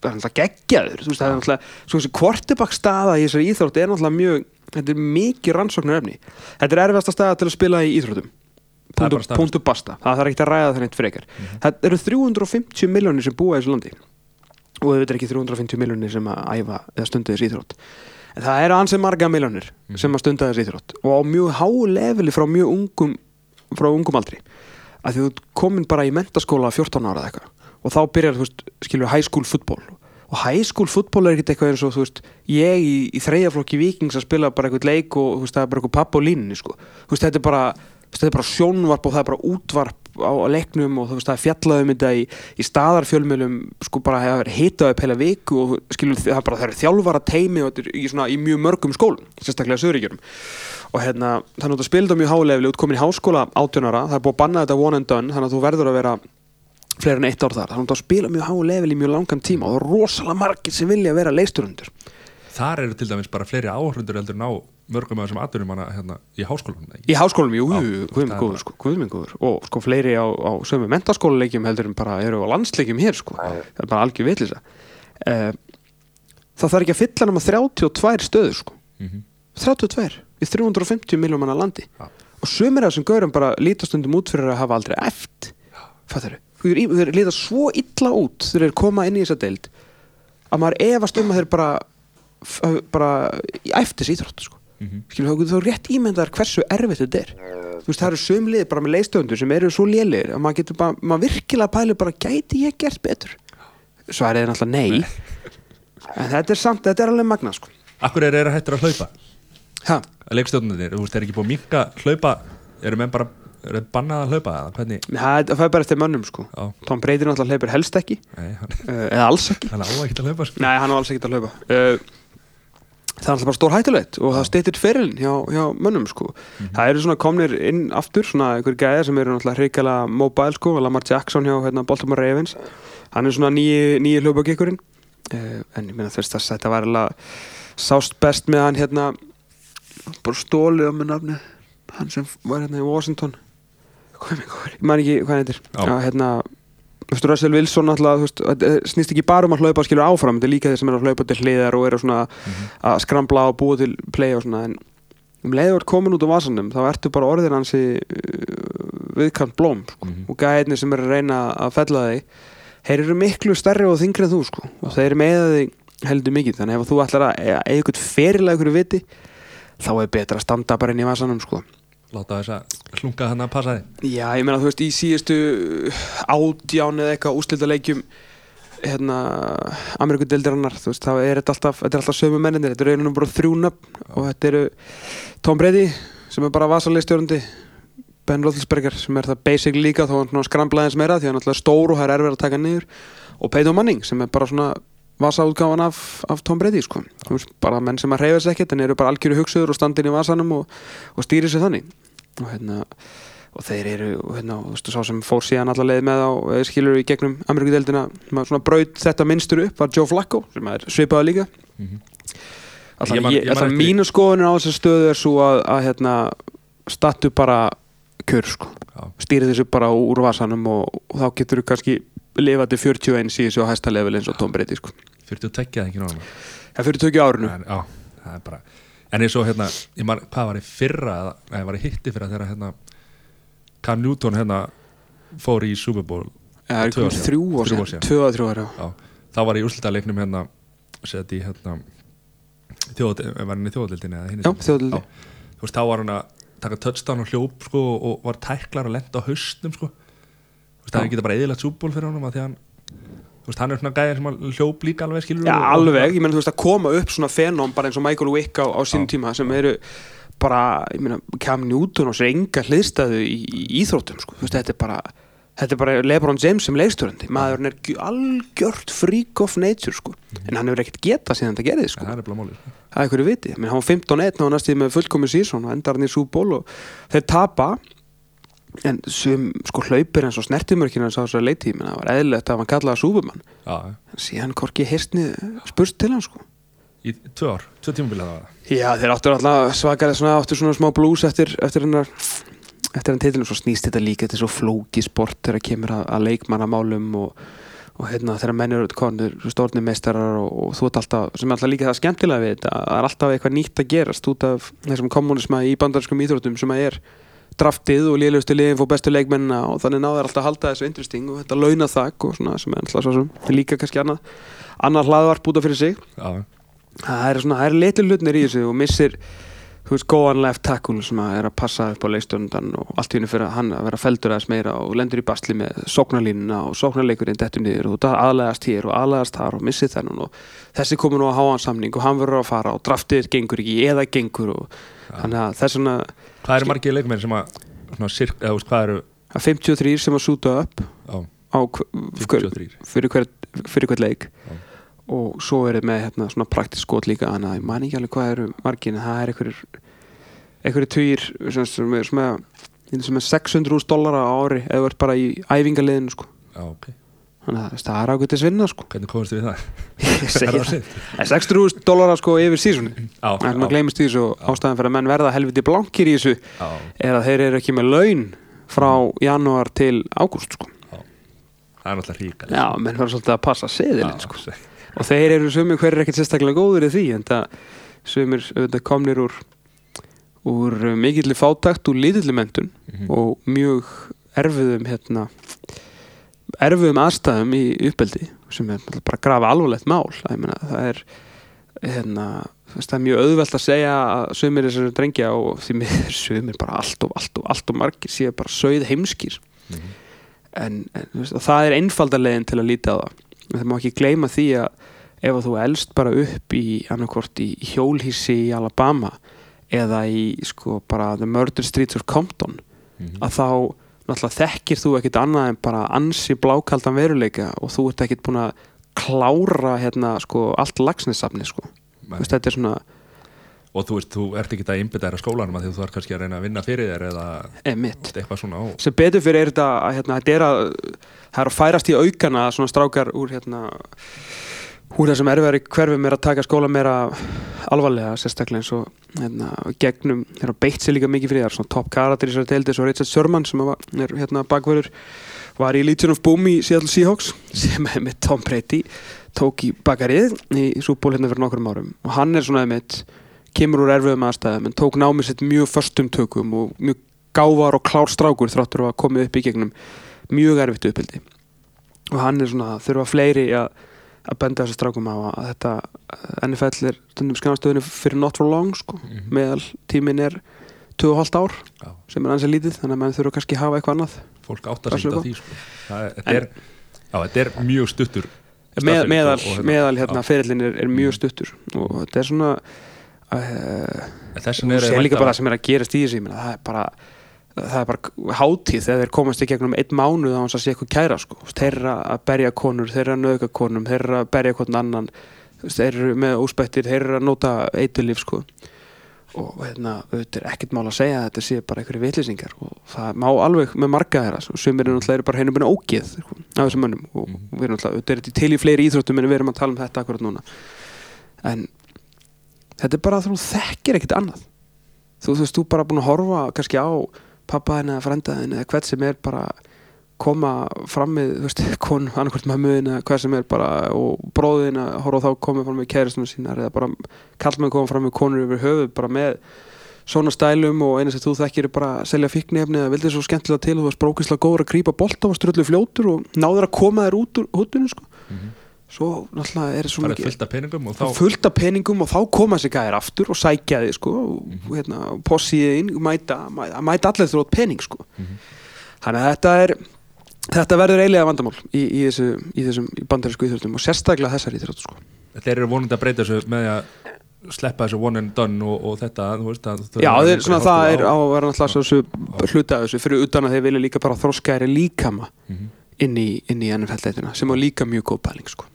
það er náttúrulega geggjaður. Þú veist, það er náttúrulega, svo þessi kvortibak staða í þessari íþrótt er náttúrulega mjög þetta er mikið rannsóknar efni þetta er erfiðasta staða til að spila í íþróttum. Punktu, basta, það þarf ekki að ræða það neitt frekar. Það eru 350 miljónir sem búa í þessu landi og er ekki 350 miljónir sem að æfa eða stundu þessi íþrótt. En það eru ansið marga miljónir sem að stunda þessi íþrótt. Og á mjög háu leveli frá mjög ungum frá ungum aldri. Að þú komin bara í mentaskóla 14 ára eða eitthvað. Og þá byrjar þú veist, skilur high school football. Og high school football er ekkert eitthvað eins og þú veist, ég í, í þreyjaflokki vikings að spila bara eitthvað leik og þú veist, það er bara eitthvað papp og línni sko. þú veist, þetta er bara þetta er bara sjónvarp og það er bara útvarp á, á leiknum og þú veist, það er fjallað um þetta í, í staðarfjölmjölum sko bara er hitað upp heila viku og skilur það bara það er þjálfara teimi og þetta er í, svona, í mjög mörgum skólum, sérstaklega söguríkjörum og hérna, þannig að þetta spilda mjög hálefli út komin í háskóla 18 ára, það er búið að banna þetta one and done, þannig að þú verður að vera fleiri en eitt ár þar, þannig að það spila mjög háu level í mjög langan tíma og það er rosalega margir sem vilja vera leisturundur Þar eru til dæmis bara fleiri áhrundur heldur en á mörgum af þessum hana hérna í háskólanum nei. í háskólum, jú, Já, jú, það guðminn góður bara- sko, guðminn góður. Og sko fleiri á, á sömu mentaskólaleikjum heldur en bara eru á landsleikjum hér sko, það er bara algjör vitlisa uh, það þarf ekki að fylla nema 32 stöður sko. Mhm. 32 í 350 miljón manna landi. Já. og sömur af þessum gaurum bara lítastundum út fyrir að hafa aldrei eft fattar þau, þeir líta svo illa út þegar þeir koma inn í þessa deild að maður efast um að þeir bara bara í eftis íþrótt sko. Mhm. skilur þá, þá rétt ímyndar hversu erfitt þetta er. Þú veist það eru sömlið bara með leistöndur sem eru svo lélir að maður getur bara, maður virkilega pæli bara gæti ég gert betur? Svarið er náttúrulega nei. En þetta er samt, þetta er alveg magna sko. Akkur er þeir hættur að hlaupa? Ha, leikstjórnunir, þú veist, er ekki búið að minka hlaupa. Eru menn bara, eru þeir bannað að hlaupa það það fær bara eftir mönnum sko. Já, Tom Brady náttúrulega hleypur helst ekki. Nei, hann, uh, eða alls ekki. Hann á ekki að hlaupa sko. Nei, hann á alls ekki að hlaupa. Uh, Það er alltaf bara stór hættulegt og það steytir ferilin hjá, hjá mönnum sko. Það eru svona komnir inn aftur svona einhver gæðir sem eru náttúrulega hreikala mobile sko, Lamar Jackson hjá hérna, Baltimore Ravens. Hann er svona nýji, hlaupagikkurinn uh, en ég meina þess að þetta var alveg sást best með hann hérna bara stólið á með nafni hann sem var hérna í Washington. Hvað er mig góður, ég man ekki hvað hann heitir. Já. Já, hérna Þú veist, Russell Wilson náttúrulega, þú veist, snýst ekki bara um að hlaupa skilur áfram, þetta er líka þeir sem eru að hlaupa til hliðar og eru svona að skramla og búa til play og svona, en um leiður komin út á vasanum, þá ertu bara orðin hansi uh, viðkant blóm, sko, Mhm. og gæðinni sem eru að reyna að fella þig, þeir eru miklu stærri og þingri en þú, sko, og þeir eru með þig heldur mikið, þannig ef þú ætlar að eiga eitthvað ferilega ykkur viti, þá er betra að standa bara inn í vasanum, sko. Láta þess að hlunga þannig að passa þig. Já, ég meina þú veist í síðustu átján eða eitthvað úslita leikjum hérna Amerikudeildirannar, þú veist, þá er alltaf þetta er alltaf sömu menninir, þetta eru einhvern bara þrjú nöfn og þetta eru Tom Brady sem er bara vasalistjórandi Ben Roethlisberger sem er það basic líka þó hann svona skramlaðins meira því hann er alltaf stór og það er erfið að taka niður og Peyton Manning sem er bara svona vasaútgáfan af, af Tom Brady sko. Bara menn sem að reyfa sér ekkert en eru bara algjöru hugsuður og standin í vasanum og, og stýri sér þannig og hérna og þeir eru, og hérna, þú veist, sá sem fór síðan alla leið með á, eða skilur í gegnum Ameríkudeldina, svona braut þetta minnstur upp, var Joe Flacco, sem er svipaði líka Mhm. Alltaf, Ég man- ég, alltaf mínu skoðunir á þessu stöðu er svo að, að hérna, stattu bara kjör, sko, Já. stýri þessu bara úr vasanum og, og þá getur þú kannski lifað til 41 í þessu á hæsta level eins og Tom Brady, sko. 42 eða ekki náðan Það fyrir tökju árinu. En, já, það er bara en eins og hérna, ég man, hvað var í fyrra eða nei, var í hitti fyrra þegar hérna Cam Newton hérna fór í Super Bowl Það er þrjú ár síðan, tvö að þrjú ár, já. Já, þá var í úrslitaleiknum hérna sett í hérna þjóðaldildinni hinni Já, þjóðaldi Já. þú veist, þá var hann að taka touchdown og hljóp sko, og var tæklar og lenda á haustum sko. Það Já. geta bara eðilegt súból fyrir honum að því að hann veist, hann er svona gæðin sem hljóp líka alveg skilur Já, alveg, ég meina þú veist að koma upp svona fenóm bara eins og Michael Wick á, á sínum tíma sem eru bara, ég meina, Cam Newton og sér enga hliðstæðu í, í íþróttum sko. þú veist, þetta er bara þetta er bara Lebron James sem leikstjórandi maðurinn er gjö- algjört freak of nature sko. en hann hefur ekkert getað síðan þetta gerði sko. það er bara málið sko. það er einhverju viti, menn hann var 15-1 og næstíð með fullkomi sísón og endar hann í súból og þeir tapa en sem sko hlaupir eins og snertimörkina sá þess að leiti, menn það var eðlilegt að hann kallaði súbumann já, en síðan hvorki hirtni spurst til hann sko. Í tvö ár, tvö tímabilið það var það Já, þeir áttu alltaf svakalega svona, áttu svona smá blues eftir, eftir hennar eftir hann titilum, svo snýst þetta líka þetta er svo flóki sport þegar kemur að, að leikmannamálum og, og hérna þegar menn eru konur stórnir meistarar og, og þú ert alltaf sem er alltaf líka það skemmtilega við þetta að það er alltaf eitthvað nýtt að gerast út af þessum kommunisma í bandarskum íþróttum sem að er draftið og liðlustu liðin fór bestu leikmennina og þannig náður alltaf að halda þessu interesting og þetta launa þakk og svona sem er alltaf svo sem líka kannski annað annar hlaðvarp út af fyrir sig. Já, það er svona, það er litlu hlutnir í þessu og missir þú veist, góðan left tackle sem að er að passa upp á leikstjórnundan og allt í hennu fyrir hann að vera feldur aðeins meira og lendur í basli með sóknarlínuna og sóknarleikurinn dettur niður og það aðlegast hér og aðlegast þar og missið þennan og þessi komur nú að háa hann samning og hann verður að fara og draftið gengur ekki eða gengur og þannig að þess vegna Hvað eru margir leikmenn sem að svona, sirk, eða, veist, hvað eru að 53 sem að súta upp já, á, hver, 53 fyrir, hver, fyrir hvert leik. Já. og svo er það með hérna, svona praktisk skot líka þannig að ég man ekki alveg hvað eru margin en það er einhverjir einhverjir tugir sem, sem, er- sem, er- sem er 600.000 dollara á ári eða ert bara í æfingaliðinu sko. Já, ok þannig að það er ágættis vinna sko. Hvernig komast þið við það? (laughs) Er það er 600.000 dollara sko yfir sísunni Já, en maður já, gleymist því þessu og ástæðan fyrir að menn verða helviti blankir í þessu já, er að þeir eru ekki með laun frá janúar til ágúst sko. það er náttúrulega ríkar já, menn verður svolítið að passa seðilinn sko. og þeir eru sumir hver er ekkert sérstaklega góður í því en það sumir auðvitað komnir úr úr mikilli fátakt úr lítilli mentun Mhm. og mjög erfiðum hérna erfiðum aðstæðum í uppeldi sem er bara að grafa alvarlegt mál meina það er hérna, það er mjög auðvelt að segja að sumir þessari drengja og því miður (laughs) sumir bara allt og allt og allt og margir séu bara sögð heimskir Mhm. en, en þú veist, það er einfaldarlegin til að líta á það En það má ekki gleyma því að ef að þú elst bara upp í í hjólhísi í Alabama eða í sko bara The Murder Streets of Compton Mhm. að þá náttúrulega þekkir þú ekkit annað en bara ansi blákaldan veruleika og þú ert ekkit búin að klára hérna sko allt lagsnissafni sko. Veist, þetta er svona Og þú veist, þú ert ekki að einbytta þér að skólanum að því þú ert kannski að reyna að vinna fyrir þér eða eitthvað svona á sem betur fyrir er þetta að hérna, þetta er að það er að færast í aukana að svona strákar úr hérna úr þessum erfiðari hverfum er að taka skóla meira alvarlega sérstaklega eins og hérna, gegnum, þeir hafa beitt sér líka mikið fyrir það svona top karakter í þessari deildi svo Richard Sherman sem var, er hérna bakverður var í Legion of Boom í Seattle Seahawks (laughs) sem er með Tom Brady tók í bakarið í súból hérna fyrir nokkrum árum. Og hann er svona einmitt kemur úr erfiðum aðstæðum en tók námið sitt mjög föstum tökum og mjög gávar og klár strákur þráttur að komið upp í gegnum mjög erfitt uppeldi. Og hann er svona þurfa fleiri að, að benda þessu strákum á að þetta eh, NFL er stundum skanastöðinu fyrir not for long sko. Mhm. meðal tímin er 2,5 ár Já. sem er ansið lítið þannig að mann þurfa kannski að hafa eitthvað annað Fólk áttar sig á á. því sko. Það er, þetta, er, já, þetta er mjög stuttur Með, staðsetning meðal, og- og hérna- meðal hérna, já. ferillin er, er mjög stuttur og þetta er svona uh, En Þess og er sér líka bara sem er að gerast í þessu það er bara það er bara hátíð þegar þeir komast í gegnum einn mánuð á hans að sé eitthvað kæra sko. Þú veist, þeir eru að berja konur, þeir eru að nöðga konum þeir eru að berja hvern annan þeir eru með óspættir, þeir eru að nota eitulíf sko. og hérna, auðvitað er ekkert mál að segja að þetta sé bara einhverju vitlýsingar og það má alveg með marga þeirra sko. sumir eru náttúrulega bara henni búin ógeð sko, af þessum mönnum og Mhm. við erum náttúrulega auðvitað er þetta til í fleiri íþróttum en við erum að tala um þetta akkurat núna en þetta er bara að þú þekkir ekkert annað þú, þú veist, þú bara búin að horfa kannski á pappa henni eða frenda henni eða hvert sem er bara koma fram með, þú veist, (laughs) kon annarkvært mömmuðin eða hvað sem er bara og bróðin að horfa á þá komið fram með kæristunum sínar eða bara kallmenn koma fram með konur yfir höfuð bara með svona stælum og eina sem þú þekkir er bara að selja fíknefni eða vildi svo skemmtilega til og þú varst brókislega góður að grípa bolta og ströllu fljótur og náður að koma þér út úr húttunum sko. Mhm. Svo náttúrulega er svo Það mikið fullt af peningum og þá fullt af peningum og þá koma þessi gæðir aftur og sækja þig sko og Mhm. hérna, possiði inn mæta, mæta, mæta allir þrótt pening sko Mhm. þannig að þetta er þetta verður eiginlega vandamál í, í, þessu, í þessum bandarísku íþróttum og sérstaklega þessar íþróttum sko þeir eru vonandi að breyta þessu með að sleppa þessu one and done og, og þetta veist, Já, þeir, svona, það er á að vera náttúrulega hluta þessu fyrir utan að þeir vilja líka bara þroska þeirri líkama Mhm. Inn í, inn í NFL-leitina sem var líka mjög góð pæling sko.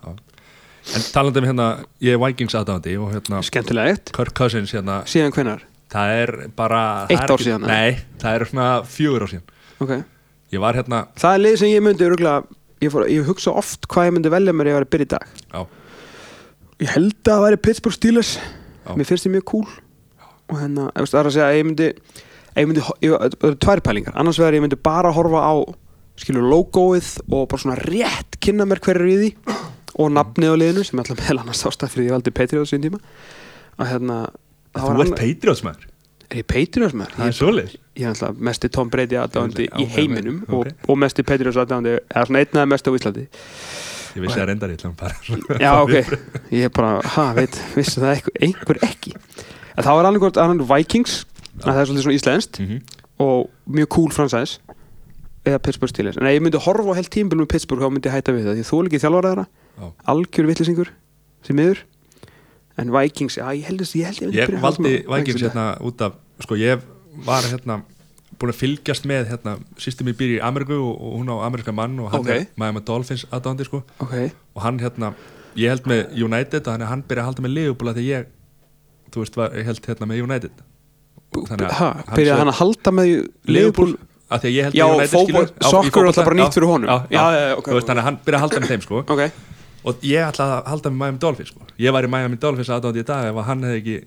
En talandi um hérna, ég er Vikings aðdáðandi og hérna Skemmtilegt Kirk Cousins hérna, Síðan hvenar? það er bara það Eitt er ár ekki- síðan, eða? Nei, það er svona fjögur ár síðan. Ok. Ég var hérna, Það er lið sem ég myndi örgulega ég, fór, ég hugsa oft hvað ég myndi velja mér ef ég var að byrja í dag. Já, Ég held að það væri Pittsburgh Steelers. Mér finnst þið mjög cool. Og hérna, ef það er að segja að ég myndi, ef ég myndi ég, Það eru tvær pælingar. Annars vegar ég myndi bara horfa á skilur logoið og bara svona rétt kynna mér hver er í því og nafnið á liðinu sem alltaf meðal annars ástæð fyrir því ég valdi Patriots sín tíma. Að hérna það Þú ert annar- Patriots maður? Er ég Patriots maður? Það er svoleið ég er alltaf mesti Tom Brady aðdáðandi í heiminum ok. og, og mesti Patriots aðdáðandi eða svona einn aðeins mesti á Íslandi. Ég vissi að reyndar ætla bara Já, ok, ég er bara, ha, veit, vissi það einhver, einhver ekki. En það var gott annan Vikings að það er svolítið svona íslenskt Mhm. og mjög cool franchise eða Pittsburgh Steelers, en ég myndi horfa á heilt tímbil með Pittsburgh þá myndi ég hætta við það, því þú er ekki þjálfara þeirra Já. algjör vittlisingur sem miður. En Vikings, já, ég held að ég held ég Ég valdi Vikings hérna út af Sko ég var hérna búin að fylgjast með hérna Sýstum mér býr í Ameríku og, og hún á ameríska mann og hann Ok. er Miami Dolphins aðdáðandi sko. Dag. ok, og hann hérna Ég held með United og hann byrja að halda með Liverpool af því ég Þú veist, var, ég held hérna með United. Þannig að ha, sagði- hann að halda með Liverpool af því að ég held með United skilur, í soccer er alltaf bara nýtt fyrir honum. þannig að hann byrja að halda með þeim sko. Og ég ætlaði að halda með Miami Dolphins sko. ég var í Miami Dolphins aðdáðandi í dag ef að hann hefði ekki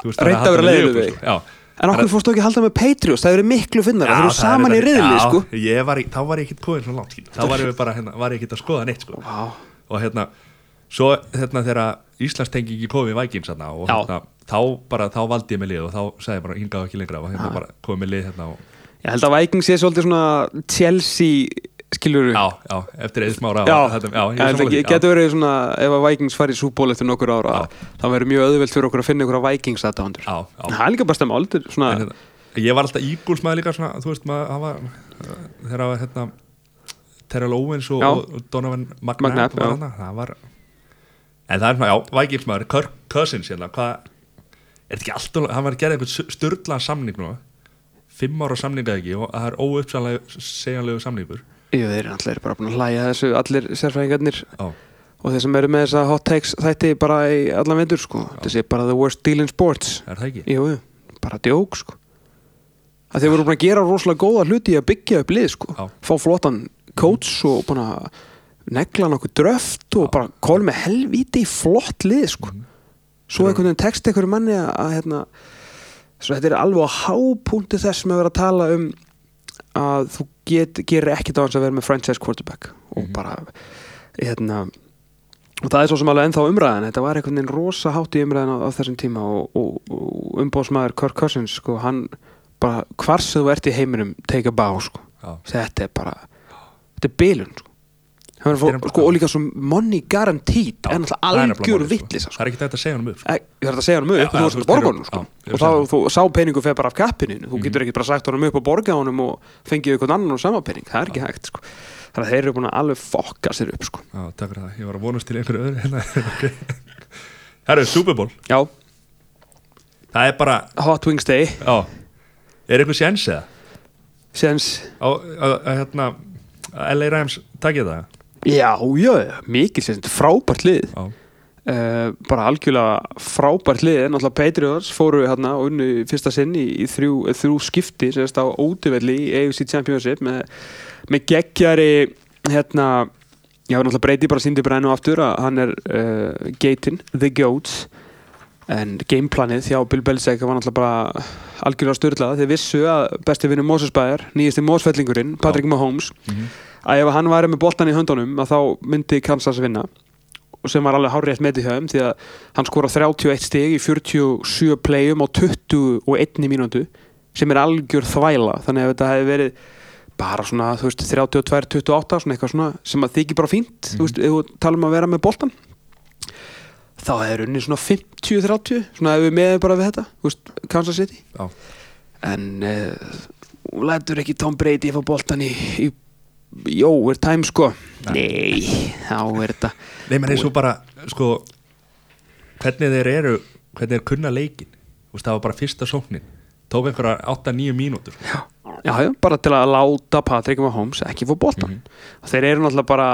Reynt að vera leiðinlegur Liverpool, sko. En okkur fórstu ekki að halda með Patriots? Það eru miklu finnar, það eru saman í riðli sko. í- þá var ég ekkert koðin svo langt þá var ég bara hérna, var ég ekkert að skoða neitt sko. Og hérna svo hérna þegar Íslands tengi ekki komið Vikings hérna, og hérna, þá valdi ég með lið og þá sagði ég bara hingaðu ekki lengra og hérna bara komið með lið hérna og, Ég held að Vikings sé svolítið svona Chelsea, skilur já, já, eftir eða smára Já, þetta, já, ég ég held að já. getur verið svona ef að Vikings fari í súból eftir nokkur ára Já. þá verður mjög auðvelt fyrir okkur að finna ykkur að Vikings aðdáðandur já, já. Það er líka bara stemma En, hérna, ég var alltaf Eagles maður líka svona, þú veist maður, hann var þegar var hérna Terrell Owens og, og, Donovan McNabb, það var en það er svona, já, Vikings maður Kirk Cousins hérna, hvað er þetta ekki alltaf, hann var að gera einhvern störðlan samning nú, fimm ára samninga ekki og það er óuppsegjanlegu samningur. Jú, þeir eru allir bara búin að hlæja þessu allir sérfræðingarnir já, og þeir sem eru með þessa hot takes þætti bara í allan vindur sko. Þessi er bara the worst deal in sports. Er það ekki? Jú, bara djók sko. Að þeir voru búin að gera rosalega góða hluti að byggja upp lið sko. Já. fá flottan coach og búin að negla nokkuð dröft og bara kóla með helvíti í flott lið sko. Mhm. svo einhvern veginn text einhverju manni að hérna, svo þetta er alveg á hápunkti þess með að vera að tala um að þú get, gerir ekkit á hans að vera með franchise quarterback og Mhm. bara hérna og það er svo sem alveg ennþá umræðan þetta var einhvern veginn rosa hátt í umræðan á, á þessum tíma og, og, og umbóðsmaður Kirk Cousins sko, hann bara hvar sem þú ert í heiminum take a bow sko. Þetta er bara þetta er bilun sko. Sko, og líka svo money guaranteed en alltaf það er algjör sko. vittlisa það er ekki þetta að segja hann um upp sko. Æ, ég þarf að segja hann upp Já, og þú þú að borga honum sko. og þá það. þú, sá peningu fer bara af kappinu þú getur ekki bara sagt honum upp og borga honum og fengið einhvern annan og sama pening það er ekki hægt sko. þannig að þeir eru búin að alveg fokka sér upp sko. Já, takk fyrir það, ég var að vonast til einhverju öðru hérna, (laughs) ok Herru, Super Bowl, já, það er bara Hot Wings Day Já, er eitthvað séns eða? Sens, Á, að, hérna, LA Rams takja það? Já, já, mikið sens frábært lið. Uh, bara algjörlega frábært lið. Náttúrulega Patriots fóru hérna og unnu fyrsta sinn í, í þrjú, eh, þrjú skipti semst á óduvelli í AFC Championship með, með geggjari hérna já náttúrulega breyti bara síndi brennu aftur að hann er uh, Gaten, The Goats. En gameplanið hjá Bill Belichick var náttúrulega bara algjörlega styrlað þeir vissu að besti vinnu Mosesbæjar nýjasti Mosfellingurinn, Patrick Mahomes Mhm. Að ef hann væri með boltan í höndunum að þá myndi Kansas vinna. Sem var alveg hárrétt með því höfum því að hann skora 31 stig í 47 playum á 21 mínútu sem er algjör þvæla. Þannig að þetta hefði verið bara svona, þú veist, 32-28 svona eitthvað svona sem að þykir bara fínt þú veist, ef þú tala um að vera með boltan þá hefur unni svona 50-30 svona ef við meðum bara við þetta þú veist, Kansas City. Já, en uh, lætur ekki Tom Brady fá boltan í, í Jó, er time sko. Nei, þá er þetta Nei, menn eins og bara, sko hvernig þeir eru hvernig þeir kunna leikin veist, það var bara fyrsta sóknin. Tók einhverja 8-9 mínútur. Já, já, bara til að láta Patrick Mahomes ekki fá boltan Þeir eru náttúrulega bara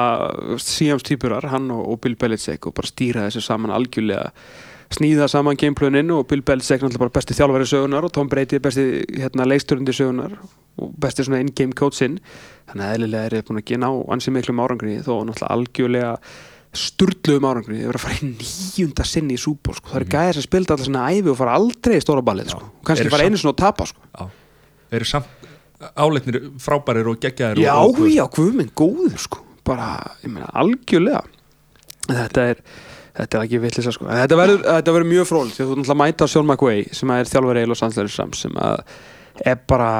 síðans týpurar, hann og, og Bill Belichick og bara stýra þessu saman algjörlega snýða saman gameplanin og Bill Belichick náttúrulega bara besti þjálfari sögunar og Tom Brady er besti hérna, leiksturundi sögunar og besti svona in-game coachinn þannig að eðlilega er þið búin að gena á ansi miklum árangri þó náttúrulega algjörlega sturluðum árangri. Þið verður að fara í nýjunda sinni í súból sko. það eru gæðir sem spilda alltaf svona æfi og fara aldrei í stóra ballið sko. og kannski fara einu svona og tapa sko. Eru samt áleitnir frábærir og geggjaðir Já, og, já, guðminn, góður sko. Bara, ég meina, algjörlega. Þetta er þetta er ekki villisa sko. Þetta verður, mjög fróld því að þú náttúrulega mæta Sean McVay sem er þjálfur Eil og Sandler Sams sem að er bara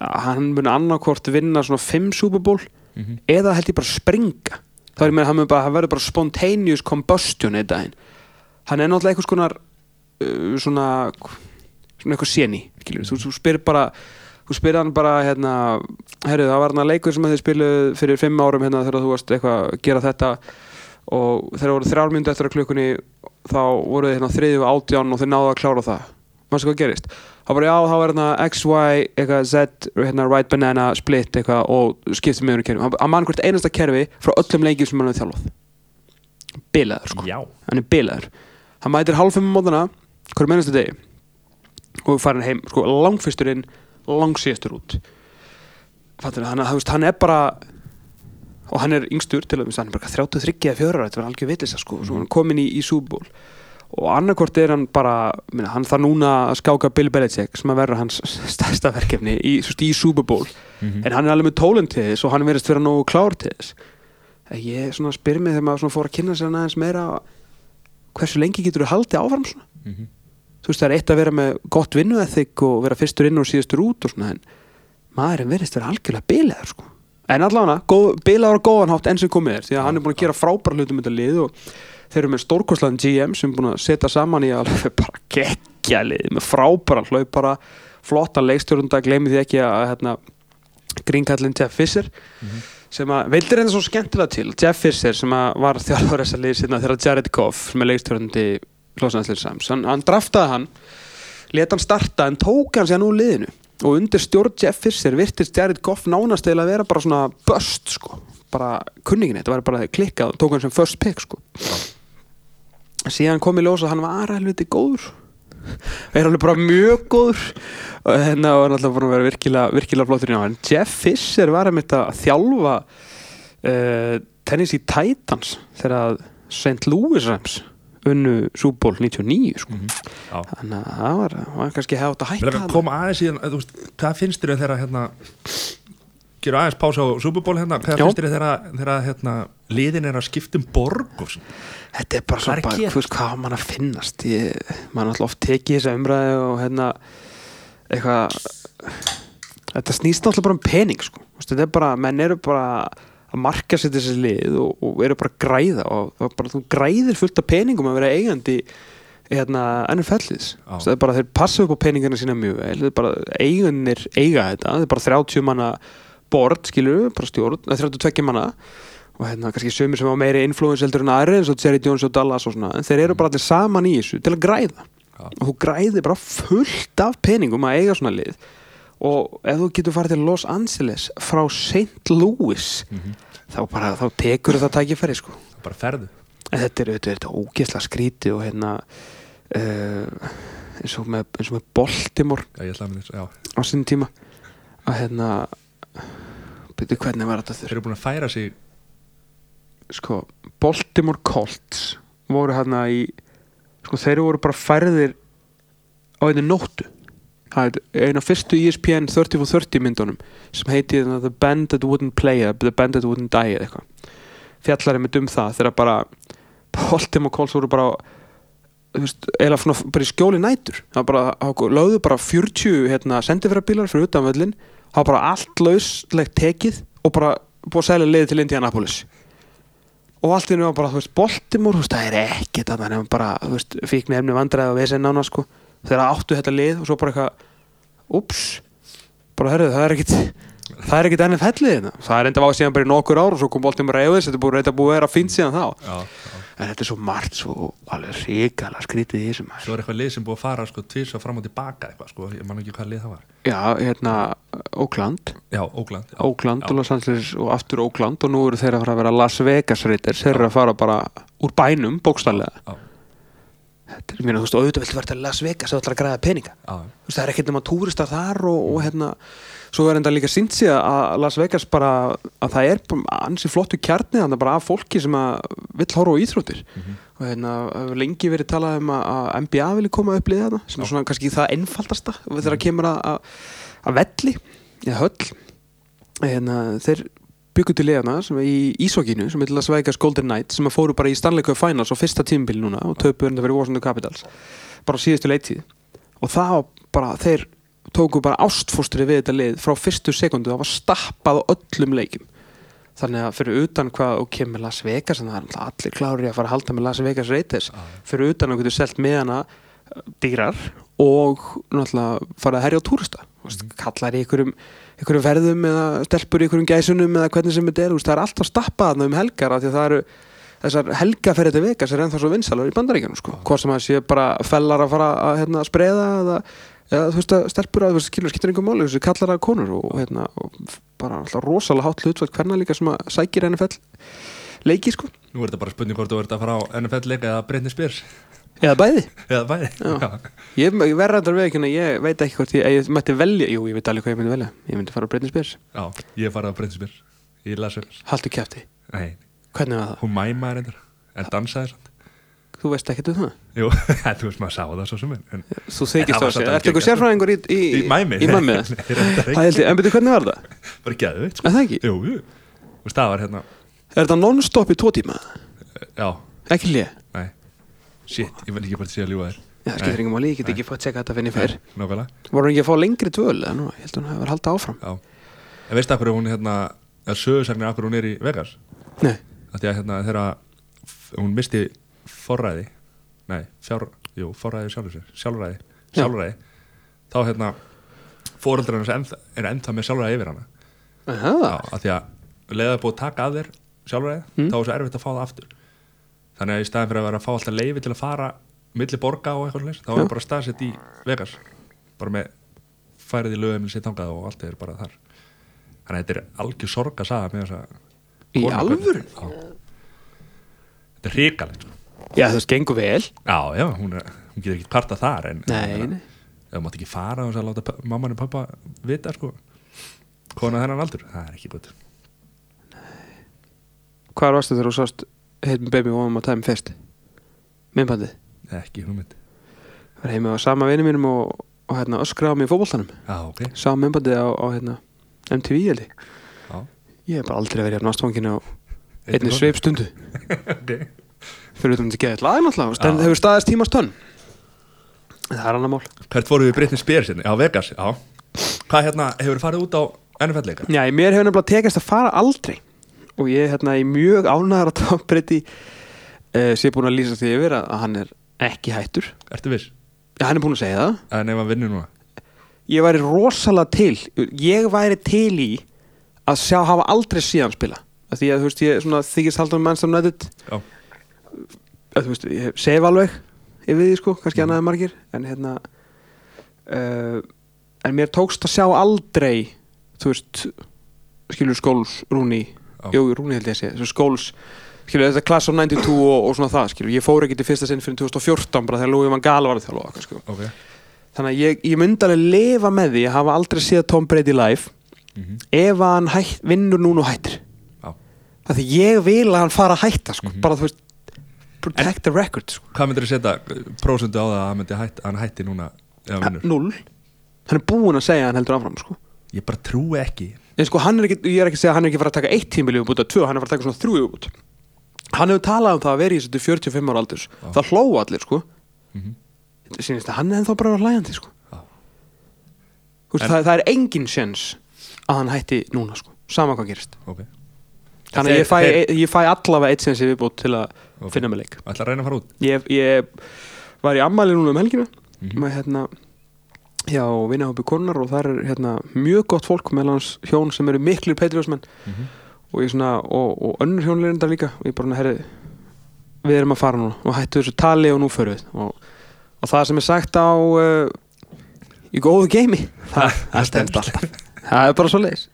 að hann mun annarkvort vinna svona fimm Super Bowl Mhm. eða held ég bara springa. Þá er ég mun bara, hann verður bara spontaneous combustion í daginn. Hann er náttúrulega einhvers konar uh, svona svona eitthvað séni. Skilur. þú, þú spyr bara þú spyr hann bara hérna herru það var hann að leikur sem þið spiluð fyrir fimm árum hérna þegar þú varst eitthvað að gera þetta og þegar voru þrjár myndu eftir að klukkunni þá voru þið hérna þriðju átján og þið náðu að klára það. Mannstu hvað gerist? Þá bara já þá var hérna X, Y, eitthvað Z hérna right banana, split eitthvað og skipti með henni kerfi hann mann hvert einasta kerfi frá öllum leikjum sem hann hefði þjálfað. Bilaður sko. Já, hann er bilaður. Hann mætir hálfum mótana hverju mennastu degi og farin heim, sko, langfyrsturinn langsíðastur út. Fattur hann, hann, hann er bara og hann er yngstur til að hann er bara 33 eða 4 ára, þetta var algjör vitlisa sko, svo hann er komin í, í Bowl. Og annarkvort er hann bara minna, hann þarf núna að skáka Bill Belichick sem að verða hans (laughs) stærsta verkefni í, í Super Bowl, en hann er alveg með tólinn til þess og hann verðist vera nógu klár til þess. Ég spyr mig þegar maður fór að kynna sér hann aðeins meira hversu lengi getur þú haldið áfram svona? Mhm. þú veist það er eitt að vera með gott vinnuethik og vera fyrstur inn og síðastur út og svona en maðurinn verðist vera algjörlega bilaður sko en allavega, bilaður og góðanhátt enn sem komið er því að hann er búin að gera frábæra hlutum þetta lið og þeir eru með stórkostlaðin GM sem er búin að setja saman í alveg (laughs) bara geggja lið með frábæra hlaupara flotta leikstjórnda, gleymi því ekki að hérna, grínkallin Jeff Fisher sem að veildir henni svo skemmtilega til Jeff Fisher sem að var þjálfur þessa lið sinna þegar Jared Goff sem er leikstjórnandi Lósanslir Sams, hann, hann draftaði hann leta hann starta en tók hann sér nú liðinu og undir stjórn Jeff Fisher virtist Jared Goff nánast eða að vera bara svona bust sko, bara kunningin þetta var bara klikkað og tók hann sem first pick sko. Síðan kom í ljós að hann var helviti góður. Er alveg bara mjög góður. Og hérna var náttúrulega búin að vera virkilega, virkilega flottur í ná en Jeff Fisher var að mynda að þjálfa uh, Tennessee Titans þegar að St. Louis Rams unnu Bowl 99 sko. Já. þannig að það var, var kannski átt að ekki það koma aðeins veist, hvað finnst þér þegar hérna gera aðeins pása á Bowl hérna, hvað finnst þér þegar, þegar hérna, liðin er að skipta um borg og svona? Þetta er bara Hvað svo að bara, gera? þú veist, hvað mann að finnast ég, mann alltaf oft tekið þessa umræði og hérna eitthvað þetta snýst alltaf bara um pening sko. Þetta er bara, menn eru bara að marka sér þessi lið og, og eru bara að græða og bara, þú græðir fullt af peningum að vera eigandi hérna, ennur felliðs Já. það er bara, þeir passa upp á peningina sína mjög vel er bara, eigunir eiga þetta það er bara 30 manna bord skilur, bara stjórn, eða 32 manna og hérna kannski sömur sem á meiri influence heldur en aðri eins og Jerry Jones og Dallas og svona en þeir eru bara allir saman í þessu til að græða Já. og þú græðir bara fullt af peningum að eiga svona lið og ef þú getur farið til Los Angeles frá St. Louis þá bara, þá tekur það tækifæri sko. Bara ferðu. En þetta er auðvitað þetta ógeðslega skríti og hérna uh, eins og með, með Baltimore já, já. á sinni tíma. Að hérna byrju hvernig var þetta þeir þurr eru búin að færa sig. Sko, Baltimore Colts voru hérna í sko, þeir voru bara færðir á einni nóttu það er eina fyrstu ESPN 30 for 30 myndunum sem heiti hérna, The Band That Wouldn't Play eða The Band That Wouldn't Die eða eitthvað. Fjallar einmitt um það þegar bara Baltimore Colts voru bara eða bara í skjóli nætur. Það bara, lögðu bara 40 hérna, sendifærabílar fyrir utan völlin það var bara allt lauslegt tekið og bara búið að selja liði til Indianapolis. Og allt í nú var bara, þú veist, Baltimore þú veist, það er ekkert að það bara, þú veist, fíkn efni vandræði og vesen nána, sko þegar áttu þetta lið og svo bara eitthvað ups, bara hörðu, það er ekkert það er ekkert ennið fellið hérna það er enda var síðan bara í nokkur ár og svo kom Baltimore reyðis, þetta búið, að vera fínt síðan þá já, já. en þetta er svo margt svo alveg ríkala skrítið í þessum svo er eitthvað lið sem búið að fara sko, tvís og fram og tilbaka eitthvað, sko. ég man ekki hvað lið það var já, hérna, Oakland já, Ógland já. Oakland Já. og Los Angeles og aftur Oakland og nú eru þeir að fara að vera Las Vegas reytir, þeir eru að fara bara úr bænum, bókstæðlega Já. Þetta er mér, þú veist, auðvitað viltu vera til Las Vegas að græða peninga. Já, Þú veist, það er ekkert nema túristar þar og, og hérna, svo er enda líka sínt sig að Las Vegas bara, að það er ansi flottu kjarni þannig bara af fólki sem að vill horfa á íþróttir. Og hérna hefur lengi verið talað um að, NBA vilji koma upp liðið þarna sem er svona kannski það einfaldasta þegar kemur að, að, að velli eða höll. Hérna, þeir byggu til liðana sem í Ísokinu sem til að sveikast Golden Knights sem að fóru bara í Stanley Cup Finals á fyrsta tímubili núna og töpu hérna fyrir Washington Capitals bara síðustu leittíð og það var bara, þeir tóku bara ástfóstri við þetta lið frá fyrstu sekundu það var stappað á öllum leikim þannig að fyrir utan hvað og kemur Las Vegas en það er allir klári að fara að halda með Las Vegas Raiders. Fyrir utan að getur selt með hana uh, dýrar og náttúrulega fara að herja á túrista. Mm -hmm. Einhverjum, einhverjum verðum eða stelpur í einhverjum gæsunum eða hvernig sem þetta er, það er alltaf stappað um helgar af því að það eru þessar helgaferði til Vegas er ennþá svo vinsalur í bandaríkjunum sko. hvort sem það sé bara fellar að fara að hérna, spreða eða eða þú veist að stelpur að skilur skiptir einhver máli þessu kallar að konur og, hérna og bara alltaf rosalega hátt hlutvægt hvernig líka sem að sækir NFL leiki sko Nú er þetta bara spurning hvort þú ert að fara á NFL leika eða Britney Spears eða bæði? Eða bæði Já. ég, ég verður að vera ekki ég veit ekki hvort ég, ég mætti velja jú ég veit alveg hvað ég myndi velja. Ég myndi fara á Britney Spears. Já, ég fara á Britney Spears. Í Las Vegas haldi kæfti Nei, hvernig var það? Hún mæmaði reyndar en dansaði samt. Þú veist ekki um það? Jú, (laughs) þú veist maður sá það svo sem en, þú En þykist það var samt ertu eitthvað sérfræðingur í, í, Í mæmi? í mæmi (laughs) Nei, reyndar það ekki. held ég. En betur hvernig var það? Bara geðveikt sko. Er það ekki? Jú, jú. Þú veist það var hérna er þetta non-stop í tvo tíma? Já, ekki lið Shit, ég vil ekki bara sé að ljúga þér. Já, það skiptir engum máli, ég get ekki að tjekka þetta fyrir fyrr. Nákvæmlega. Voru hann ekki að fá lengri dvöl eða nú, ég held að hún hefur haldið áfram. Já. En veistu af hverju hún hérna að sögursagnir af hverju hún er í Vegas? Nei, að að hérna þegar hún misti forræði nei, fjár, jú, forræði sjálfur sér sjálfræði, Já. sjálfræði þá hérna fóreldrar hans ennþá, er ennþá með sjálfræði yfir hana. Já, að því að leiða búið að taka af þér sjálfræði, Mm. þá er svo erfitt að fá það aftur þannig að í staðin fyrir að vera að fá alltaf leifi til að fara milli borga og eitthvað slags þá er bara staðsett í Vegas. Bara með færið í lögum og allt er bara þar. Þannig að þetta er algjör sorg að saga með þess að Í alvöru? Þetta er hrikalegt sko. já það gengur vel. Já, já, hún, er, hún getur ekki kvarta þar en þú mátt ekki fara og láta mamman og pappa vita sko. Kona þennan aldur, það er ekki gott. Hvað varstu þegar þú sást Hit me baby one more time fyrst? Minnbandið? Ekki hugmynd. Var heima á sama vinum mínum og, og hérna, öskraði á mig í fótboltanum. Já, ok, Sá minnbandið á, á hérna, MTV ég. Já. Ég hef bara aldrei verið hérna ástfanginu á einni sveip stundu (laughs) Ok, Fyrir utan þetta geðið lag náttúrulega Já. Hefur staðist tímast tönn. Það er annar mál. Hvert fóruð við Britney Spears hérna? Já, Vegas, já. Hvað hérna, hefur farið út á NFL leika? Já, mér hefur nefnilega tekist að fara aldrei og ég er hérna í mjög ánæður að Tom Brady uh, sé búin að lýsa því yfir að, hann er ekki hættur. Ertu viss? Já, hann er búin að segja það. En ef hann vinnur núna? Ég væri rosalega til ég væri til í að sjá hafa aldrei síðan spila að því að þú veist ég svona, þykist halda um Manchester United. Já, þú veist, ég sef alveg yfir því sko, kannski annað en margir. En hérna uh, en mér tókst að sjá aldrei þú veist skilur skóls Rúni Jú, Rúni held ég að þessu skóls skilur þetta Class of 92 og, og svona það skilur, ég fór ekki til fyrsta sinn fyrir 2014 bara þegar Louis van Gaal var að þjálfa og eitthvað, sko. ok þannig að ég, ég myndi alveg lifa með því að hafa aldrei séð Tom Brady live mm ef hann hætt, vinnur núna og hættir Já. af því ég vil að hann fara að hætta sko. Mhm. bara þú veist protect the record sko. Hvað myndir þú setja prósundu á það að hann, myndi hætt, hann hætti núna hann vinnur? null hann er búinn að segja að hann heldur áfram sko. Ég bara trúi ekki en sko hann er ekki, ég er ekki að segja að hann er ekki að fara að taka eitt tímil yfirbútt og tvö, hann er að fara að taka svona þrjú yfirbútt hann hefur talað um það að vera í þessu til 45 ára aldurs Já. það hlóa allir sko mm sínist að hann er ennþá bara hlæjandi sko. Veist, En- það, það er engin sjens að hann hætti núna sko. sama hvað gerist Ok þannig að ég fæ, ég fæ allavega eitt sjens yfirbútt til að Ok. finna mig leik Ætla að reyna að fara út ég, ég var í ammæli núna um helgina Mhm. með hérna hjá vinahópi konar og það er hérna mjög gott fólk meðal hans hjón sem eru miklir Patriotsmenn Mhm. og ég svona og, og önnur hjónleirindar líka. Og ég bara herri við erum að fara núna og hættu þessu tali og nú förum við. Og, og það sem er sagt á uh, í góðu geimi (laughs) það, það stendst alltaf. Það er bara svo leiðis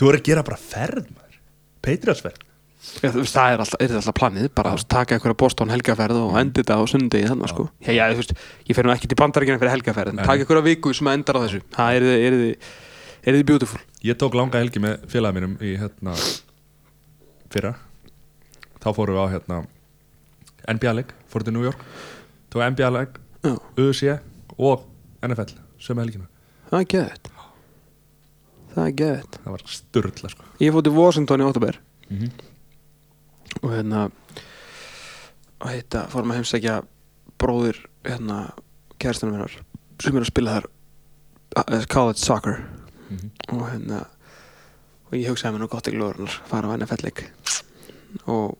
Þú voru að gera bara ferð maður. Patriotsferð Já, þú veist, það er alltaf, er alltaf planið, bara að taka einhverja Boston helgaferð og endi þetta á sundi þannig, sko. Já, já, þú veist, ég fer nú ekki til bandaríkina fyrir helgaferð, en taka einhverja viku sem endar á þessu. Það er þið, er þið, er þið beautiful. Ég tók langa helgi með félaga mínum í hérna fyrra þá fórum við á hérna NBA-leik, fór til New York tók NBA-leik, Já. UFC og NFL sömu helgina, það er geðvægt það er geðvægt það var styrla sko. ég fór til Washington í Óttabær mm -hmm. Og hérna og heita, fórum að heimsækja bróðir hérna kæristunum hennar sem er að spila þar uh, college soccer. Og hérna og ég hugsaði mér nú gott í glóðurnar fara á NFL-leik og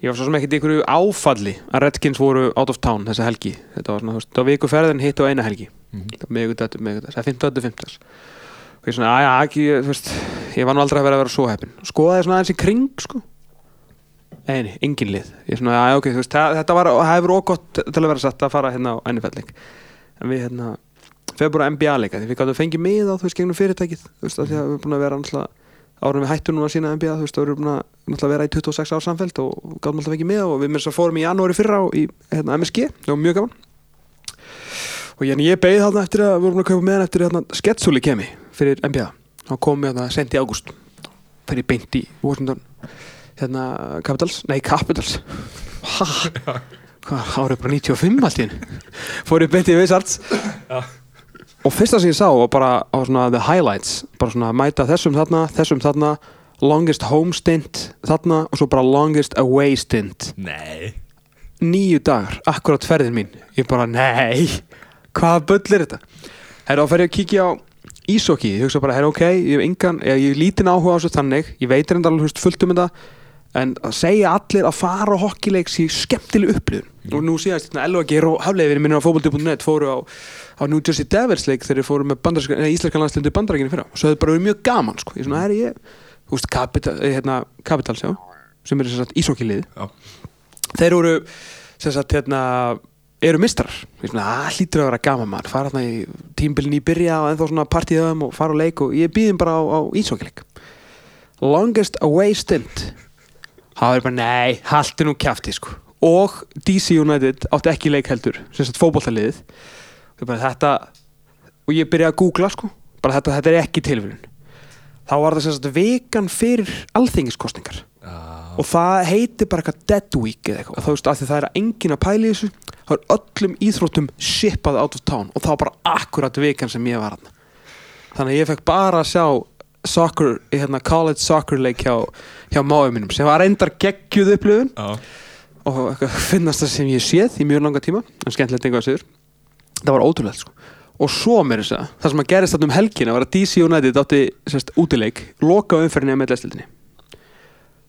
ég var svo sem ekkert í einhverju áfalli að Redskins voru out of town þessa helgi. Þetta var svona, þú veist, var viku ferðin hitt á eina helgi. Megudatum, megudatum, það er 15. 15. og ég svona, aðja, ekki þú veist, ég var nú aldrei að vera að vera svo heppin skoðaði svona aðeins í kring, sko eini, engin lið. Ég svona, aðja, ok, veist, það, þetta var það hefur ógott til að vera satt að fara hérna á NFL-leik en við hérna fyrir bara NBA-leika, því við gáttum fengið með á þú veist, gegnum fyrirtækið, þú veist, af því að við erum búin að vera náttúrulega árum við hættum núna að sína NBA, þú veist, við erum búin að vera í 26 ár samfelt og gáttum alltaf fengið með og við mér svo fórum í janúari fyrra á í hérna, MSG, það var mjög gaman. Og ég, ég beigð þarna eftir að við vorum að kaupa með hann eftir að hérna, sketsúli kemi fyrir NBA þá kom ég þarna sent í ágúst fyrir beint í Washington hérna Capitals, nei Capitals. Ha, hvað, árið bara 95 allt í henni fór í Wizards. Já. og fyrsta sem ég sá var bara á svona the highlights. Bara svona mæta þessum þarna, þessum þarna longest home stint þarna og svo bara longest away stint. Nei. Nýju dagar, akkurat ferðin mín. Ég bara, nei, hvaða bull er þetta? Herra, þá fer ég að kíkja á ísokki, ég hugsa bara, herra, ok ég hef engan, ég, ég hef lítinn áhuga á þessu þannig. Ég veit reyndar alveg, fullt um þetta en að segja allir að fara á hokkileik sé skemmtileg upplifun. Og nú síðast, hérna, Elva Geir og Hafleifin minnur á fótbolti.net fóru á, á New Jersey Devils leik þegar þeir fóru með íslenskan landslindi bandaríkinu fyrra. Og svo hefði bara verið mjög gaman, sko. Ég svona, herri, ég, þú veist, Capital, eh, hérna, Capitals, já sem er að ísokkilið Já. þeir eru sem sagt hérna eru mistrar það hlýtur að vera gaman maður. Fara hérna í tímbilin í byrja og ennþá svona partíðum og fara á leik og ég býðum bara á, á ísokkileik longest away stint það er bara nei, haldi nú kjafti sko. Og DC United átti ekki leik heldur sem sagt fótbollaliðið og bara þetta og ég byrjaði að googla sko. Bara þetta, þetta er ekki tilvíðun þá var það sem sagt vegan fyrir alþingiskostningar og það heitir bara eitthvað dead week eða eitthvað. Og þú veist að það er engin að pæla í þessu þá er öllum íþróttum shippað out of town. Og það var bara akkurat vikan sem ég var hann þannig að ég fekk bara að sjá soccer, hérna college soccer leik hjá, hjá máum mínum sem var reyndar geggjuð upplifun. Já. og finnast það sem ég séð í mjög langa tíma en skemmtilegt einhvað séður það var ótrúlegt sko. Og svo mér þess að það sem að gerist þarna um helgina var að DC United átti sérst útileik loka umferðinni að meðlæstildinni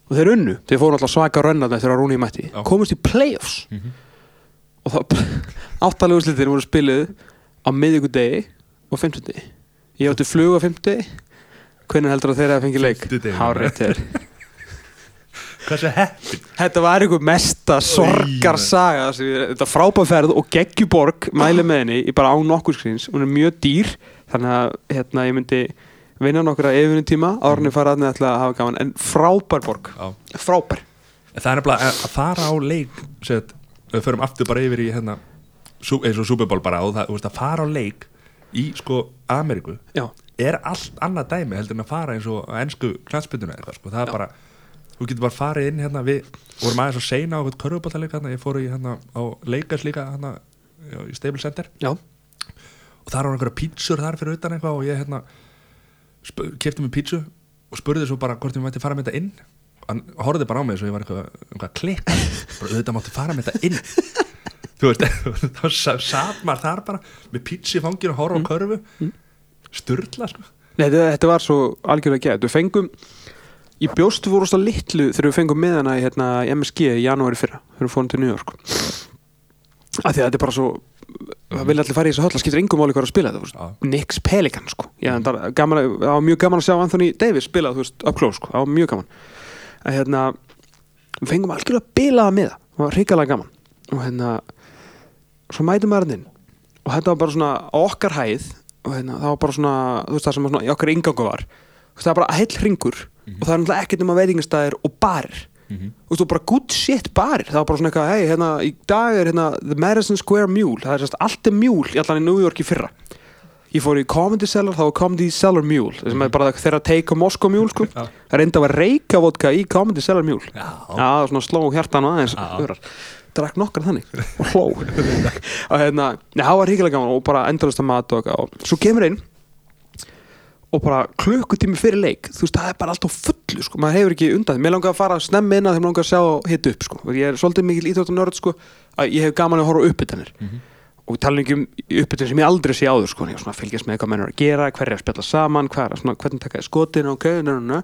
og þeir unnu, þeir fóru alltaf svaka rönna þegar Rúni mætti, Já. komust í playoffs. Mhm. og það (laughs) áttalegu úrslitin voru spiluð á miðvíkudegi og fimmtudegi ég átti flug á fimmtudegi hvernig heldur að þeir að fengi leik? Hjá þér. (laughs) Hversu heppin? Þetta var einhver mesta sorgarsaga ég- Þetta frábæðferð og geggjuborg mæli með henni í bara án nokkur skrins hún er mjög dýr þannig að hérna, ég myndi vinna nokkra yfirvinni tíma árunni fara að ætla að hafa gaman. En frábær borg, Já. frábær. Það er nefnilega að fara á leik set, við förum aftur bara yfir í hérna, eins og Super Bowl bara og það, þú veist, að fara á leik í sko Ameríku Já, er allt annað dæmi heldur en að fara eins og ennsku knastbytuna eitthvað sko. það er bara, þú getur bara farið inn hérna við vorum aðeins að seina á eitthvað körfubátaleik hérna, ég fór í hérna á leikas líka hérna já, í Stable Center. Já, og það var einhverja pítsur þar fyrir utan eitthvað og ég hérna kefti mig pítsu og spurði svo bara hvort ég mætti fara með þetta inn. Hann horfði bara á mig svo ég var eitthvað, eitthvað klikk bara auðvitað máttu fara með þetta inn þú veist, (laughs) þá sa- sat maður þar bara með pítsu í fanginu og horfa á körfu. Sturla sko. Nei, þetta, var svo algjörlega gæt við fengum, ég bjóstu voru svo litlu þegar við fengum með hana í, hérna, MSG í janúari fyrra, þegar við fórum til New York af því að þetta er bara svo það vilja allir fara í þessu höll, það skiptir engum máli hvað að spila þetta. Nix Pelikan sko. Já, en það, var gaman, að- það var mjög gaman að sjá Anthony Davis spila, þú veist, up close sko. það var mjög gaman. Að hérna, við fengum algjörlega bilaða með það það var hrikalega gaman og hérna, svo mætum maður inn. Og þetta var bara svona á okkar hæð og hérna, það var bara svona, þú veist það sem svona, okkar ingangu var. Veist, það var bara heill hringur og það er náttúrulega ekkert um að veitingastæðir og barir. Mhm. þú veist, og bara good shit barir. Það var bara svona eitthvað, hei, hérna, í dag er hérna The Madison Square Mule, það er sérst allt er mule í allan í New York í fyrra. Ég fór í Comedy Cellar, það var Comedy Cellar Mule. Sem er bara þeirra take a Moscow Mule sko. Það reyndi að vera reykjavodka í Comedy Cellar Mule. Já. Já, svona sló hjartan aðeins. Drakk nokkar þannig og hló. (laughs) Og hérna, það var ríkilega gaman og bara endalasta mat og, og svo kemur inn og bara klukkutími fyrir leik þú veist, það er bara alltaf fullu, sko. Maður hefur ekki undan, mér langar að fara snemmi inn að þeim langar að sjá hitt upp, sko, ég er svolítið mikil íþjóttanörd, sko, að ég hef gaman að horfa uppbytanir og við tala ekki um uppbytun sem ég aldrei sé áður, sko, ég er svona að fylgjast með hvað menn er að gera, hver er að spjalla saman hvað er að svona, hvernig taka skotin, ok, nö, nö, nö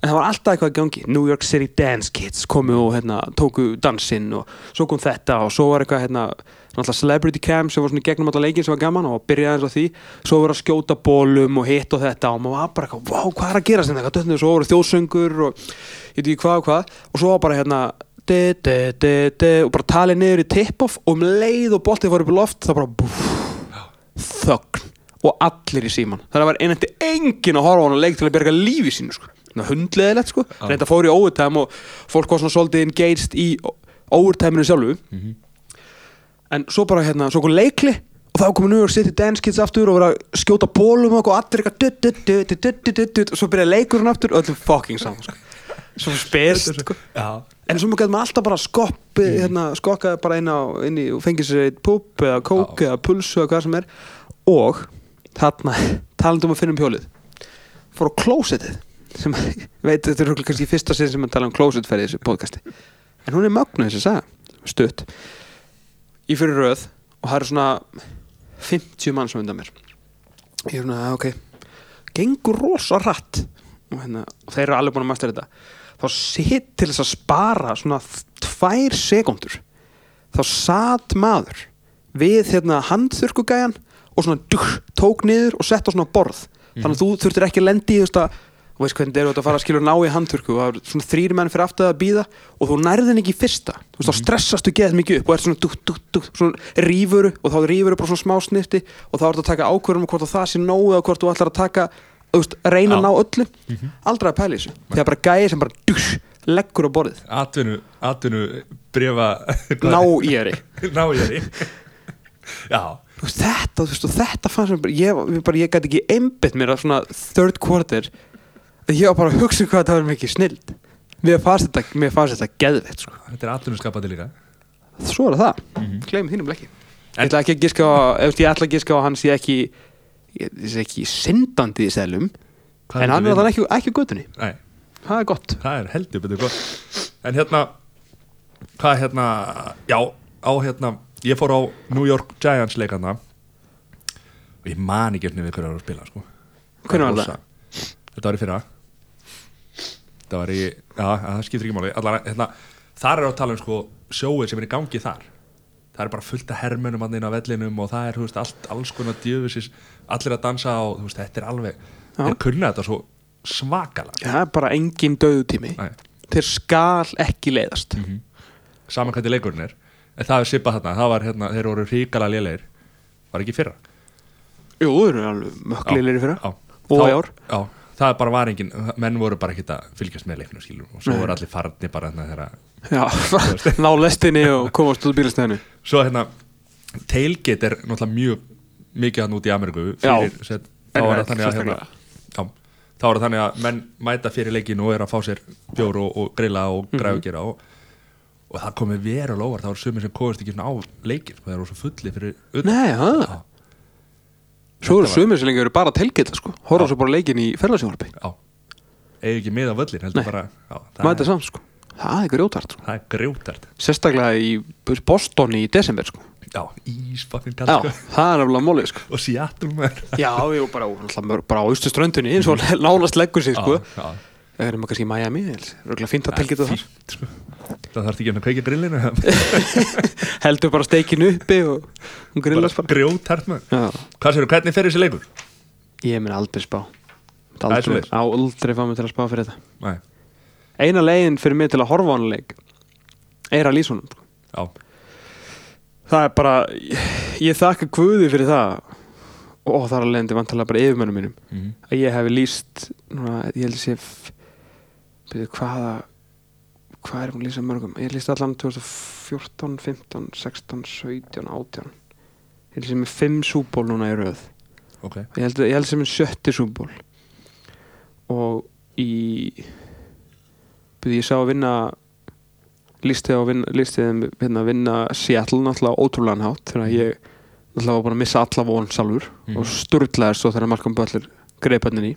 en það var alltaf eitthvað í gangi. New York City Dance Kids komu og hérna, tóku dansinn og svo kom þetta og svo var eitthvað hérna, celebrity cam sem var svona gegnum alltaf leikin sem var gaman og byrjaði eins og því. Svo var að skjóta bólum og hitt og þetta og maður var bara eitthvað, wow, hvað er að gera sem þetta dötnir, svo voru þjóðsöngur og ég veit ekki hvað og hvað. Og svo var bara hérna de, de, de, og bara talið niður í tip-off og um leið og boltið fór upp í loft það bara búf, þögn og allir í síman það var einandi engin að horfa á hann að leik til að berga lífi sínu sko hundleðilegt sko, Já. reynda fór í overtime og fólk var svona svolítið engaged í overtimeinu sjálfu Mhm. en svo bara hérna, svo kom leikli og þá komið New York City Dance Kids aftur og voru að skjóta bólum og allir eitthvað og svo byrjaði leikurinn aftur og öllum fucking saman sko. svo spyrst sko. En svo getur maður alltaf bara skoppi hérna, skokkaði bara inn, á, inn í og fengið sér eitt púp eða kók eða pulsu eða hvað sem er og þarna, (laughs) talandi um að finna um hjólið fór á klósettið sem, veit, þetta er kannski fyrsta sinn sem maður tala um klósettferði í þessu podcasti. En hún er mögnuð þessi saga, stutt. Í fyrir röð og það eru svona 50 mann sem undan mér. Ég er svona, ok gengur rosa rætt og, hérna, og þeir eru alveg búin að mæsta þetta. Þá sitt til þess að spara svona tvær sekundur þá satt maður við hérna handþurkugæjan og svona dugg, tók niður og sett á svona borð. Þannig að þú þurftir ekki að lendi í þú veist að þú veist hvernig þetta er að fara að skilja ná í handþurku og það er svona þrýri menn fyrir aftur að býða og þú nærðin ekki í fyrsta. Þú veist þá stressastu geð mikið upp og er svona dugg, dugg, dugg, svona rífuru og þá rífuru bara svona smá snirti og þá er þetta að taka ákvörðum um hvort að það sé nógu eða hvort þú ætlar að taka veist, reyna að ná öllu. Aldrei að pæla í þessu. Þegar bara gæði sem bara dugg, leggur á borðið. Atvinnu, atvinnu brefa ná í þeirri (laughs) Ná í þeirri Já, þetta, og þetta fannst mér bara, ég, ég bara, ég gæti ekki einbytt mér að svona third quarter ég var bara að hugsa um hvað þetta var mikið snild. Mér fannst þetta, mér fannst þetta geðveitt sko. þetta er atvinnu skapandi líka. Svo er það, mm Mhm. gleymið þínum ekki ég ætla ekki að giska á, ég ætla að giska á að hann sé ekki ég ég sé ekki syndandi í selum Hvað en hann er þannig ekki, ekki göttunni Nei, það er gott. Það er heldur betur gott. En hérna Hvað hérna Já, á hérna Ég fór á New York Giants leikana. Og ég man ekki eftir við hverju að spila sko. Hvenær var rosa- Þetta var í fyrra Þetta var í Já, það skiptir ekki máli. Allar, hérna, Þar er á tala um sko Sjóið sem er í gangi þar. Það er bara fullt af hermönum hann inn á vellinum og það er, þú veist, allt, alls konar djöfusis allir að dansa og, þú veist, þetta er alveg Já. þeir kunna þetta svo svakalega. Það er bara engin döðutími þeir skal ekki leiðast. Mm saman hvernig leikurinn er. En það er svipað þarna, það var hérna þeir voru ríkala lélegir, var ekki í fyrra? Jú, þeir eru alveg möklilegir fyrir já, Og í ár. já, það bara var engin, menn voru bara ekkert að fylgjast með leiknum skilur. Og svo voru allir farni bara hérna þegar (laughs) ná lestinni og komast út bílastæðinu. Svo hérna, tailgate er náttúrulega mjög mikið hann út í Ameríku þá var það þannig að hérna, já, þá er það þannig að menn mæta fyrir leikinu og er að fá sér bjór og, og grilla og Mhm. græðu gera og, og það komið veru lóvar, það voru sumir sem komast ekki svona á leikin, það eru svo fulli fyrir Já. Svo eru sumir sem lengi verið bara telgeta sko. Horfa svo bara leikin í ferðarsjónvarpi Já, eigi ekki með á völlin heldur bara, já, mæta er, saman sko. Það er grjótart sko. Það er grjótart. Sérstaklega í Boston í desember sko. Já, ísfakkin já, kall sko. það er alveg mólið sko. Og Seattle með já, jú, bara, náttúrulega bara á austu ströndunni eins og (laughs) nánast leggur sig sko. já, það er maður kannski í Miami röglega fínt að telgeta það fínt, sko. Það þarf ekki að kveikja grillinu (laughs) heldur bara steikinu uppi og hún grillast bara Grjótart með já, Hvað sér, hvernig fer þessi leikur? ég mun aldrei spá. Aldrei, aldrei fá mig til að spá fyrir þetta. Nei, eina leiðin fyrir mig til að horfa á hann leik er að lýsa honum sko. já, það er bara ég, ég þakka Guði fyrir það. Og það er að leiðandi vantarlega bara yfirmönnum mínum. Mm að ég hef lýst núna, ég held að sé f- byrju, hvaða hvað er hún að lýsa mörgum? Ég lýst allan 2014, 15, 16 17, 18 ég lýst með 5 súból núna í röð. Ok. Ég held, ég held sem er sjötti súból og í byrju, ég sá að vinna lísti á vinna, lísti þeim hérna, vinna Seattle náttúrulega ótrúlega hátt þegar ég náttúrulega var bara að missa alla von sjálfur Mhm. og sturglaðir svo þegar Malcolm Butler greipannin í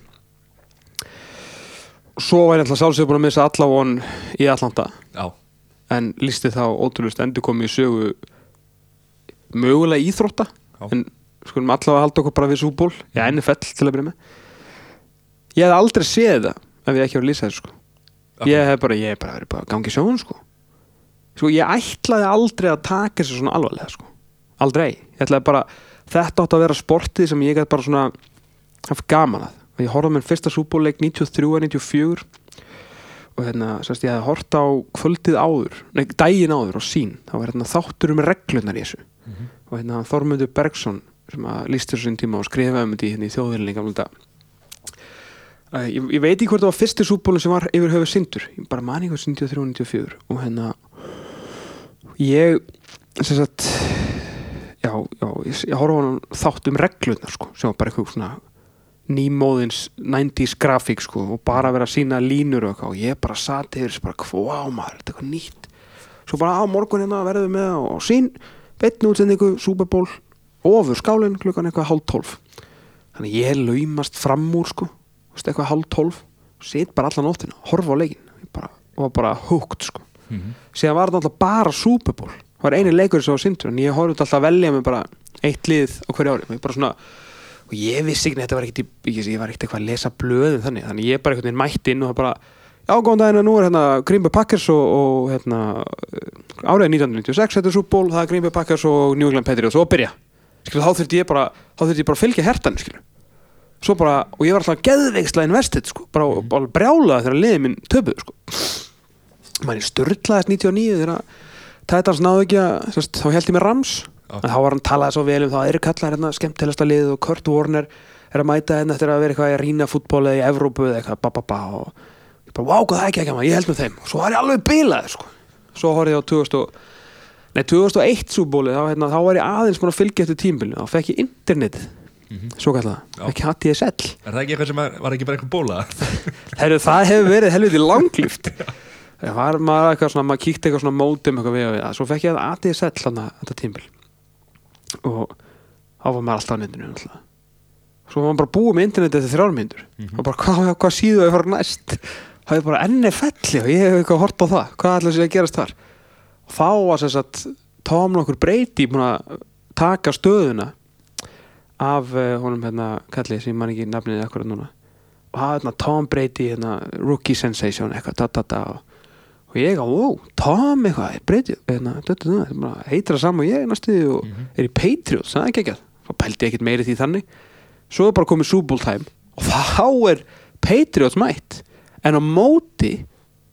svo var ég náttúrulega sjálfsögur búin að missa alla von í Atlanta. Já, en lísti þá ótrúlega endur komið í sögu mögulega íþrótta. Já. en skulum allavega halda okkur bara við súból í NFL til að byrja með. Ég hef aldrei séð það ef ég ekki var að lýsa þessu sko. ég hef bara, ég hef bara verið bara að gangi sjóun sko. sko ég ætlaði aldrei að taka þessu svona alvarlega sko. aldrei, ég ætlaði bara þetta átt að vera sportið sem ég gæti bara svona haft gaman að og ég horfði á minn fyrsta súbóleik 93-94 og hérna, sérst ég hefði hort á kvöldið áður, nei, daginn áður á sín, þá var hérna þáttur um reglunar í þessu. Mhm. og hérna Þormundur Bergson sem að lístur sín tíma og skrifaði um þetta í, hérna, gamla dag uh, ég, ég veit ekki hvort það var fyrsti súbólu sem var yfir höfu sindur ég bara mani hvað 93-94 og hérna ég sagt já, já, ég, ég horfa á hann þátt um reglunar sko, sem var bara eitthvað svona nýmóðins 90s grafík sko og bara vera að sína línur og og ég bara sati þessu bara hvað maður, þetta er eitthvað nýtt. Svo bara á morgun hérna verðum við með á, á sín beitni útsendingu, Super Bowl ofur skálinn klukkan eitthvað hálf tólf. Þannig ég laumast fram úr sko, eitthvað hálf tólf sit bara allan nóttina, horfa á leikin bara, og var bara hooked sko. Mhm. síðan var þetta alltaf bara Super Bowl. Það var eini leikur sem var sindur en ég horfði alltaf að velja mig bara eitt lið á hverju ári. Og bara svona og ég vissi ekki að þetta var ekkert ég, var ekkert eitthvað að lesa blöðum þannig þannig ég bara einhvern veginn mætti inn og það bara já góðan daginn nú er hérna Green Bay Packers og, og hérna árið 1996 þetta er Bowl það er Green Bay Packers og New England Patriots og að byrja skilur þá þurfti ég bara þá þurfti ég bara að fylgja hertan skilur svo bara og ég var alltaf geðveiksla investið sko bara, mm. bara brjálaði þegar liðið minn töpuð sko manni störtlaðist 99 þegar Titans náðu ekki að þá held ég með Rams. En þá var hann talað svo vel um það eru kallar hérna skemmtilegasta lið og Kurt Warner er að mæta hérna eftir að vera eitthvað í rína fútból eða í Evrópu eða eitthvað ba, ba, ba, og ég bara, wow, hvað það ekki ekki maður, ég held með þeim. Og svo var ég alveg bilaður sko. svo horfði ég á 2000 og- nei, 2001 súbóli þá, hérna, þá var ég aðeins búin að fylgja eftir tímbilinu þá fekk ég internetið Mhm. svo kallar það, ekki HTSL Er það ekki eitthvað sem er, var ekki bara eitthvað bóla? (laughs) Heru, það hefur verið helviti langlíft. (laughs) Það var maður eitthvað svona maður kíkti eitthvað svona mótum eitthvað við og við svo fekk ég að ADSL þarna þetta tímbil og þá var maður alltaf á netinu náttúrulega. svo var maður bara búið með internetið eftir þrjármyndur Mhm. og bara hvað, hvað síðu að fara næst? Það er bara NFL og ég hef eitthvað hort á það. Hvað ætla sér að gerast þar? Og þá var sem sagt Tom nokkur breyti að taka stöðuna af uh, honum hérna kallið sem ég man ekki nafnið akkurat núna. Og er hérna Tom Brady hérna, rookie sensation eitthvað da, da, da, og, og ég á, wow, Tom eitthvað hérna, það saman og ég næstu og Mhm. er í Patriots, það er ekki ekki þá pældi ég ekkert meiri því þannig. Svo er bara komið time og þá er Patriots mætt en á móti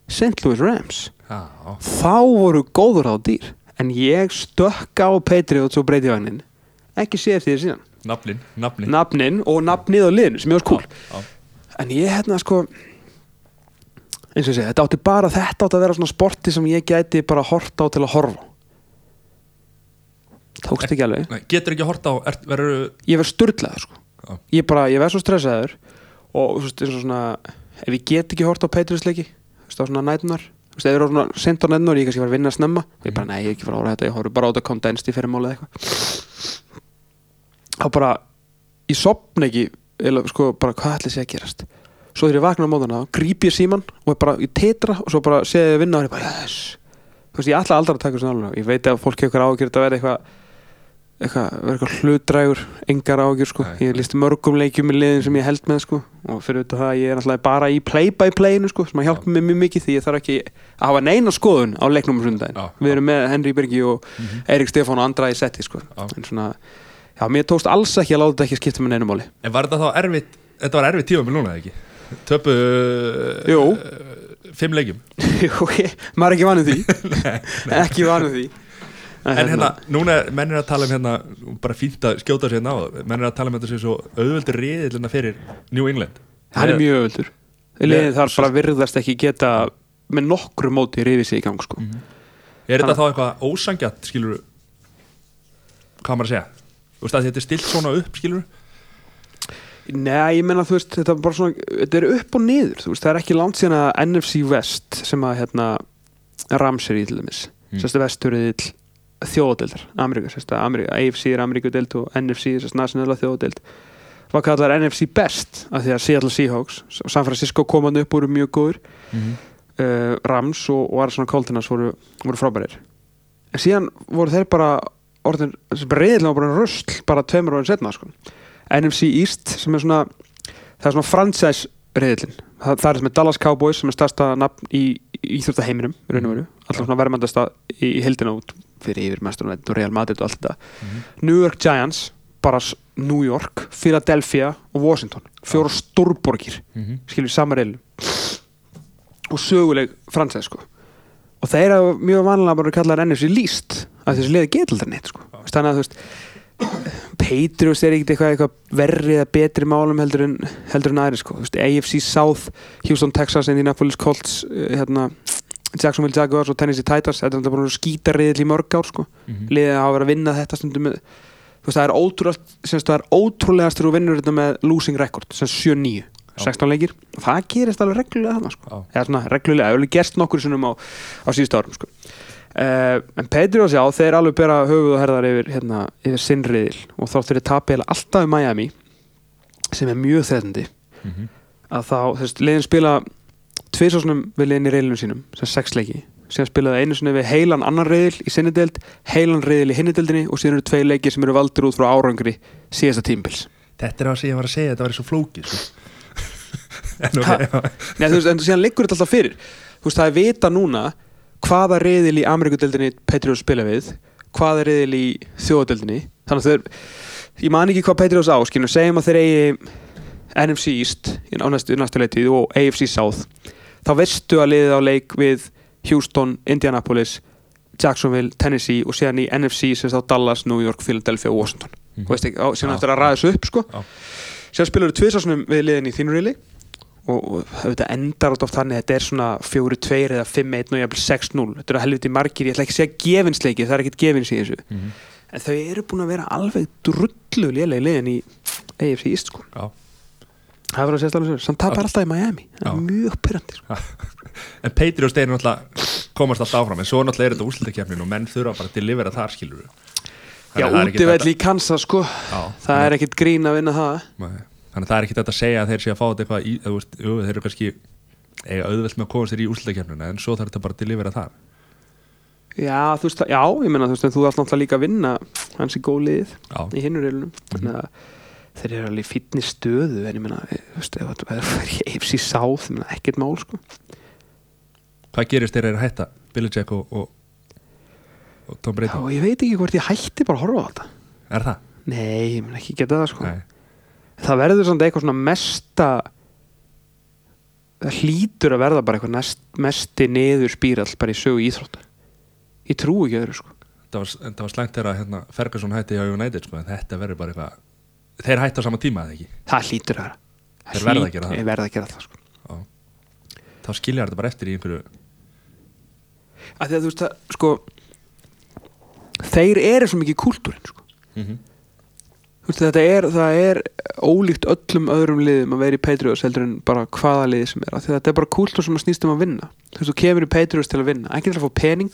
St. Louis Rams. Já, þá voru góður á dýr en ég stökk á Patriots og Brady vagnin ekki sé eftir því síðan. Naflin, naflin nafnin og nafnið á liðinu sem ég var cool. Já, en ég hérna sko eins og ég segi, þetta átti bara þetta átti að vera svona sporti sem ég gæti bara horta á til að horfa tókst ekki alveg. Nei, Getur ekki að horta á, er, verður ég verð sturlaður sko. Já. ég bara, ég verð svo stressaður og þú veist, eins og svona ef ég get ekki horta á Patriots leiki þú veist, á svona nætunar þú veist, ef ég er á svona sent á nætunar ég kannski var að vinna snemma og ég bara, nei, ég er ekki fara að horfa þetta ég horf bara á þetta condensed í fyrirmáli eða eitthvað. Þá bara ég sopna ekki eða, sko, bara hvað ætli sé að gerast svo þegar ég vakna á móðana, gríp ég síman og ég bara, ég tetra og svo bara sé ég vinna og ég bara, yes. Þú veist, ég ætla aldrei að taka svona alveg. Ég veit að fólk hefur ágjör þetta verði eitthvað eitthvað, verði eitthvað hlutdrægur engar ágjör sko, Nei. ég listi mörgum leikjum í liðin sem ég held með sko. Og fyrir auðvitað það, ég er alltaf bara í play by playinu sko, sem að hjálpa mér mjög mikið því ég þarf ekki að hafa neina skoðun á leiknum um sundaginn, Já, við erum með að þetta ekki skipta með neinu máli. En var þetta þá erfitt Þetta var erfitt tíma með núna, eða ekki? Töpu uh, Fimm leikjum. (laughs) Maður er ekki vanið því. (laughs) Ekki vanið því. En hérna, núna er mennir að tala um hérna Bara fínt að skjóta sér hérna á. Mennir að tala um þetta sér svo auðveldur riðillina fyrir New England. Hann er mjög öðvöldur Með- liðið þarf bara virðast ekki geta með nokkru móti rifið sig í gang sko. Er þetta þá eitthvað ósangjart, skilur Hvað maður að segja? Þú veist að þetta er stilt svona upp, skilur Nei, ég menna þú veist þetta er bara svona, þetta er upp og niður þú veist, það er ekki langt síðan að NFC West sem að hérna Rams er í til dæmis Mm. sérstu vesturriðil þjóðdeildar Ameríka, sérstu AFC er Ameríkudeild og NFC sérstu nationala þjóðdeild var kallar NFC best af því að Seattle Seahawks San Francisco komaði upp úr mjög góður uh, Rams og, og Arizona Cardinals voru, voru frábærir en síðan voru þeir bara orðin, reyðilega bara rösl bara tveimur árið setna sko. NFC East sem er svona það er svona franchise reyðilin það, það er sem er Dallas Cowboys sem er stærsta nafn í, Íþjóftaheiminum alltaf svona verðmændasta í, í hildina út fyrir yfir mesturlega og Real Madrid og allt þetta. New York Giants, bara New York Philadelphia og Washington. Fjóra stórborgir skilur sama reylu og söguleg fransæð sko. Og þeir hafa mjög vanlega bara kallar NFC líst að þessi liði geta aldrei neitt sko. Þannig að þú veist Patriots er ekkert eitthvað, eitthvað verri eða betri málum heldur en, heldur en aðri sko. Þú veist, AFC South, Houston, Texas Indianapolis Colts, eh, hérna Jacksonville Jaguars og Tennessee Titans þetta er bara skítariðil í mörg ár sko. Liðið hafa verið að vinna þetta stundum það er ótrúlega semst, það er ótrúlegast þegar þú vinnur þetta með losing record sem 7-9, 16 leikir. Það gerist alveg reglulega þarna sko. Eða svona reglulega, það hefur gerst nokkur á, á síðustu árum sko Uh, en Patriots já, þeir alveg bera höfuð og herðar yfir, hérna, yfir sinnriðil og þá tapja eiginlega alltaf í Miami sem er mjög þreðandi að þá, þú veist, liðin spila tviðsásnum við liðin í reilinu sínum sem sex leiki, síðan spilaði einu sinni við heilan annan reil í sinni deild heilan reil í hinni deildinni og síðan eru tvei leiki sem eru valdir út frá árangri síðasta tímpils Þetta er það sem ég var að segja, þetta var svo flókið sko. (laughs) Nei, þú veist, en síðan liggur þetta alltaf fyrir. Þú veist, það er vita núna hvaða reyðil í Ameríkudeldinni Patriots spila við hvaða reyðil í þjóðadeldinni þannig að þeir, ég man ekki hvað Patriots á skilur, segjum að þeir eigi NFC East í- á næstu, næstu leitið og AFC South þá veistu að liðið á leik við Houston, Indianapolis Jacksonville, Tennessee og síðan í NFC sem þá Dallas, New York, Philadelphia og Washington Mhm. og veist ekki, síðan eftir að ræða þessu upp sko. Já. síðan spilur þú tviðsásunum við liðin í þínu reyli og, og þetta endar oft þannig þetta er svona 4-2 eða 5-1 og jafnvel 6-0 þetta eru helviti margir, ég ætla ekki að segja gefinsleiki það er ekkert gefins í þessu. Mhm. en þau eru búin að vera alveg drullu lélega liðin í AFC East sko. Já. það verður að segja alveg svo samt tapar alltaf í Miami, það er mjög pyrrandi sko. (laughs) En Patriots þeir náttúrulega komast alltaf áfram en svo náttúrulega er þetta úrslutakefnin og menn þurfa bara að delivera þar skilur já, útivell í Kansas sko. Já, það er ekkert grín að vinna það. Nei. Þannig að það er ekki þetta að segja að þeir sé að fá þetta eitthvað í, þú veist, jú, þeir eru kannski eiga auðvelt með að komast þér í úrslutakefnina en svo þarf þetta bara að delivera þar. Já, þú veist, já, ég meina þú veist en þú þarf náttúrulega líka að vinna hans í góð lið Já, í hinnureilunum þannig að þeir eru alveg í fínni stöðu en ég meina, eh, þú veist, ef það er í AFC South, ég meina, ekkert mál sko. Hvað gerist þeir eru að hætta? Billy Jack og, og, og Tom já, Brady ég veit ekki hvort ég hætti bara að horfa á þetta. Er það? nei, ég meina ekki geta það sko. Nei. Það verður samt eitthvað svona mesta það hlýtur að verða bara eitthvað mesti niður spírall bara í sögu íþróttar. Ég trú ekki öðru sko. Það var, það var slæmt þegar að hérna, Ferguson hætti hjá United sko, þetta verður bara eitthvað þeir hætti á sama tíma eða ekki? Það hlýtur að vera. Þeir verða að gera það. Að gera það sko. Þá skiljar þetta bara eftir í einhverju að því að þú veist að sko þeir eru svo mikið kúltúrin sko. mm Þú veist, þetta er, það er ólíkt öllum öðrum liðum að vera í Patriots heldur en bara hvaða liði sem er þetta er bara kúltúr sem snýst um að vinna. Þú veist, þú kemur í Patriots til að vinna. Ekki til að fá pening.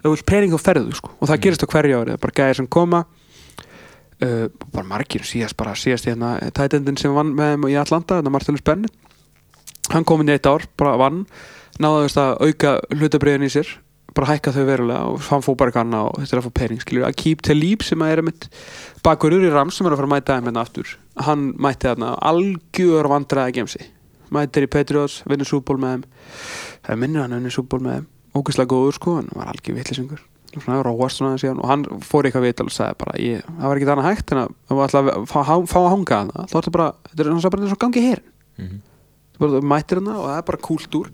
Þú vilt pening þá ferðu sko. og það Mm. gerist á hverju ári, það er bara gæðir sem koma. Uh, bara margir síðast bara síðast hérna tætendin sem vann með þeim í Atlanta, þetta Martellus Bennett. Hann kom inn í eitt ár, bara vann. Náðu veist, að auka hlutabriðin í sér bara hækka þau verulega og hann fór bara kanna og þetta er að fá pening skilur að Keep Talib sem er mitt bakurur í Rams sem er að fara að mæta þeim hérna aftur. Hann mætti þarna algjör vandræði gemsi mættir í Patriots, vinnur súból með þeim. Það minnir hann vinnur súból með þeim. Ógeðslega góður sko, hann var algjör vitlisingur svona róast svona síðan og hann fór eitthvað vital og sagði bara, ég, það var ekki þannig hægt en að það að fá, að hanga hann þá er þetta bara, þetta er mættir hérna og það er bara kúltúr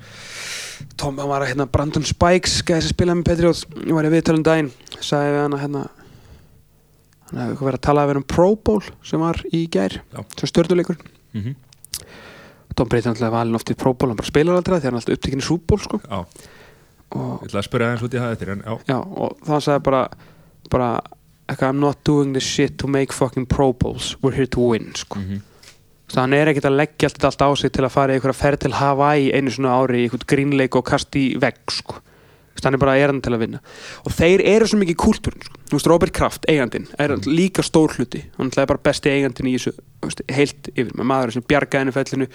Tom, hann var að hérna Brandon Spikes gæði sem spilaði með Patriots ég var í viðtölum daginn sagði við hann að hérna hann hefði verið að tala um Pro Bowl sem var í gær sem stjörnuleikur Mm -hmm. Tom Brady náttúrulega valin oft í Pro Bowl hann bara spilar aldrei því hann er alltaf upptekinn í Bowl sko. Já, og, ég ætla að spyrja aðeins út í það eftir en já, já, og þá sagði bara bara I'm not doing this shit to make fucking Pro Bowls we're here to win sko. mm Þannig að hann er ekkert að leggja allt, allt á sig til að fara í einhverja ferð til Hawaii einu svona ári í einhvern grínleik og kast í vegg sko. Veist, hann er bara erandi til að vinna og þeir eru svo mikið kúltúrin sko. Þú veist, Robert Kraft, eigandinn, er líka stór hluti hann er bara besti eigandinn í þessu veist, heilt yfir, með maður sem bjargaði henni fellinu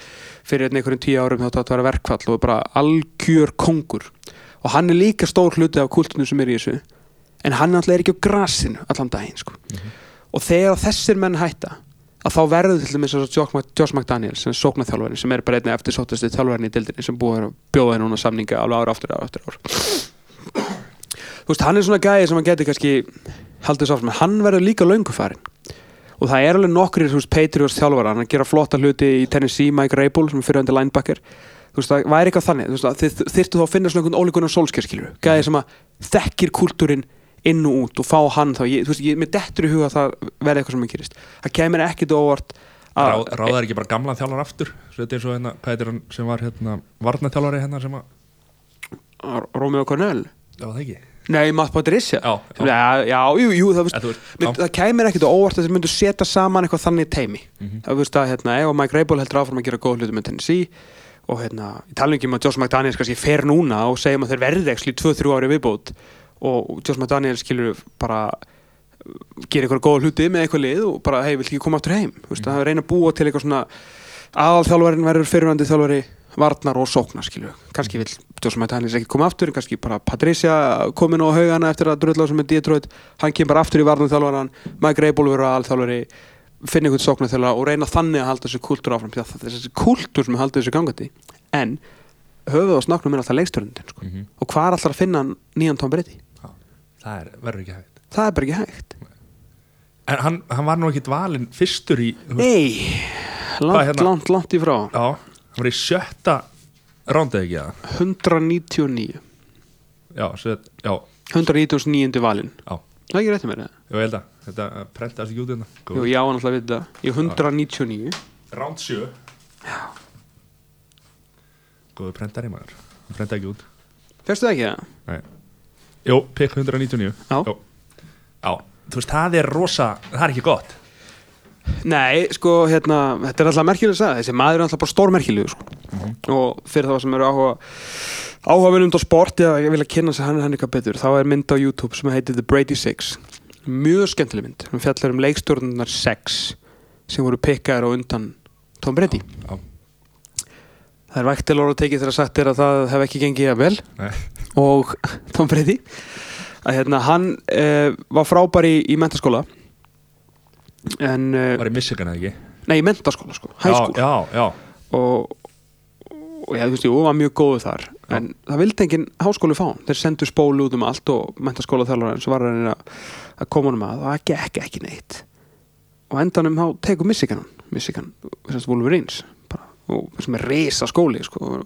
fyrir einn einhverjum tíu árum þá þetta að vera verkfall og bara algjör kongur og hann er líka stór hluti af kúltúrinu sem er í þessu en hann er ekki á grasinu allan daginn sko. og þegar þessir menn hætta að þá verður til dæmis og Josh Mc- Josh McDaniels sem er sóknarþjálfarinn sem er bara einnig eftir sóttasti þjálfarinn í dildinni sem búið að bjóða henni núna samninga alveg ára aftur ára aftur ár þú veist, hann er svona gæði sem hann geti kannski haldið áfram, en hann verður líka löngufarinn og það er alveg þú veist, Patriots þjálfara hann gera flotta hluti í Tennessee Mike Rabel sem er fyrir undir linebacker. Þú veist, það væri eitthvað þannig, þú veist, þyrftu þá að finna svona einhvern ólíkunar sólskjörskilur gæði sem að þekkir kultúrin inn og út og fá hann þá, ég, þú veist, ég, mér dettur í huga að það verði eitthvað sem að gerist. Það kemur ekkit óvart Rá, að ráðar ekki bara gamla þjálfar aftur? Þetta er svo hérna, hvað heitir hann sem var hérna varnaþjálfari hérna sem að að Romeo Cornell? Já það ekki. Nei, Matt Patricia. Já, já. já, jú, jú, það, veist, veist, mér, já. það kæmir ekkit óvart að þeir myndu setja saman eitthvað þannig teimi Mhm. það veist að, hérna, ef Mike Rabel heldur áfram að gera góð hluti með Tennessee og hérna, ég tala ekki um að Josh McDaniels kannski fer núna og segjum að þeir verði ekki 2-3 ári viðbót og Josh McDaniels skilur bara gera eitthvað góð hluti með eitthvað lið og bara, hei, vill ekki koma aftur heim? Þú veist, að reyna að búa til eitthvað svona aðalþjálfarin verður fyrirvændi þjálfari varnar og sóknar skilju kannski vill Josh McDaniels ekki koma aftur kannski bara Patricia komin á haugana eftir að dröðla sem er Detroit. Hann kemur aftur í varnar þjálfaran Mike Rabel verður aðalþjálfari finna einhvern sóknar þjálfara og reyna þannig að halda þessu kultúr áfram það er þessi kultúr sem halda þessu gangandi. En höfuð og snaknum er alltaf leiksturundin sko. Mhm. og hvað er alltaf að finna nýjan Tom Brady það er, verður ekki hægt. Það er bara ekki hægt. En hann, hann var nú ekki valinn fyrstur í nei, langt, hérna? langt, langt í frá. Já, hann var í sjötta rándið ekki það? 199 já, svo, já, 199. valinn. Já, það er ekki rétt með mér ég held að þetta prentast ekki út hérna. Jú, já, hann alltaf að vita Í 199 ránd sjö. Góðu prentari maður. Hann prenta ekki út. Fyrstu það ekki það? Nei. Jó, pikk 199 Já. Já, þú veist, það er rosa það er ekki gott. Nei, sko, hérna, þetta er alltaf merkileg að Þessi maður er alltaf bara stórmerkilegur sko. Og fyrir þá sem eru áhuga Áhuga um á sport eða ég vil að kynna sig hann hann eitthvað betur Þá er mynd á YouTube sem heitir The Brady Six. Mjög skemmtileg mynd. Hún fjallar um leikstjórnunar 6 Sem voru pikkaðir á undan Tom Brady. Já. Það er vægt til orða tekið þegar sagt er að það hef ekki gengið að vel. Nei. Og (laughs) Tom Brady að hérna, hann uh, var frábær í, í mentaskóla en uh, var í Michigan eða ekki? Nei, í mentaskóla sko, school já, já, já, og, og ég, veist, jú, var mjög góðu þar. En það vildi enginn háskóli fá hann. Þeir sendu spólu út um allt og mentaskóla þjálfur sem var að reyna að koma honum að. Það gekk ekki neitt. Og endanum þá tekur Michigan hann. Michigan, þess að Wolverines. Bara, og sem er risa skóli sko.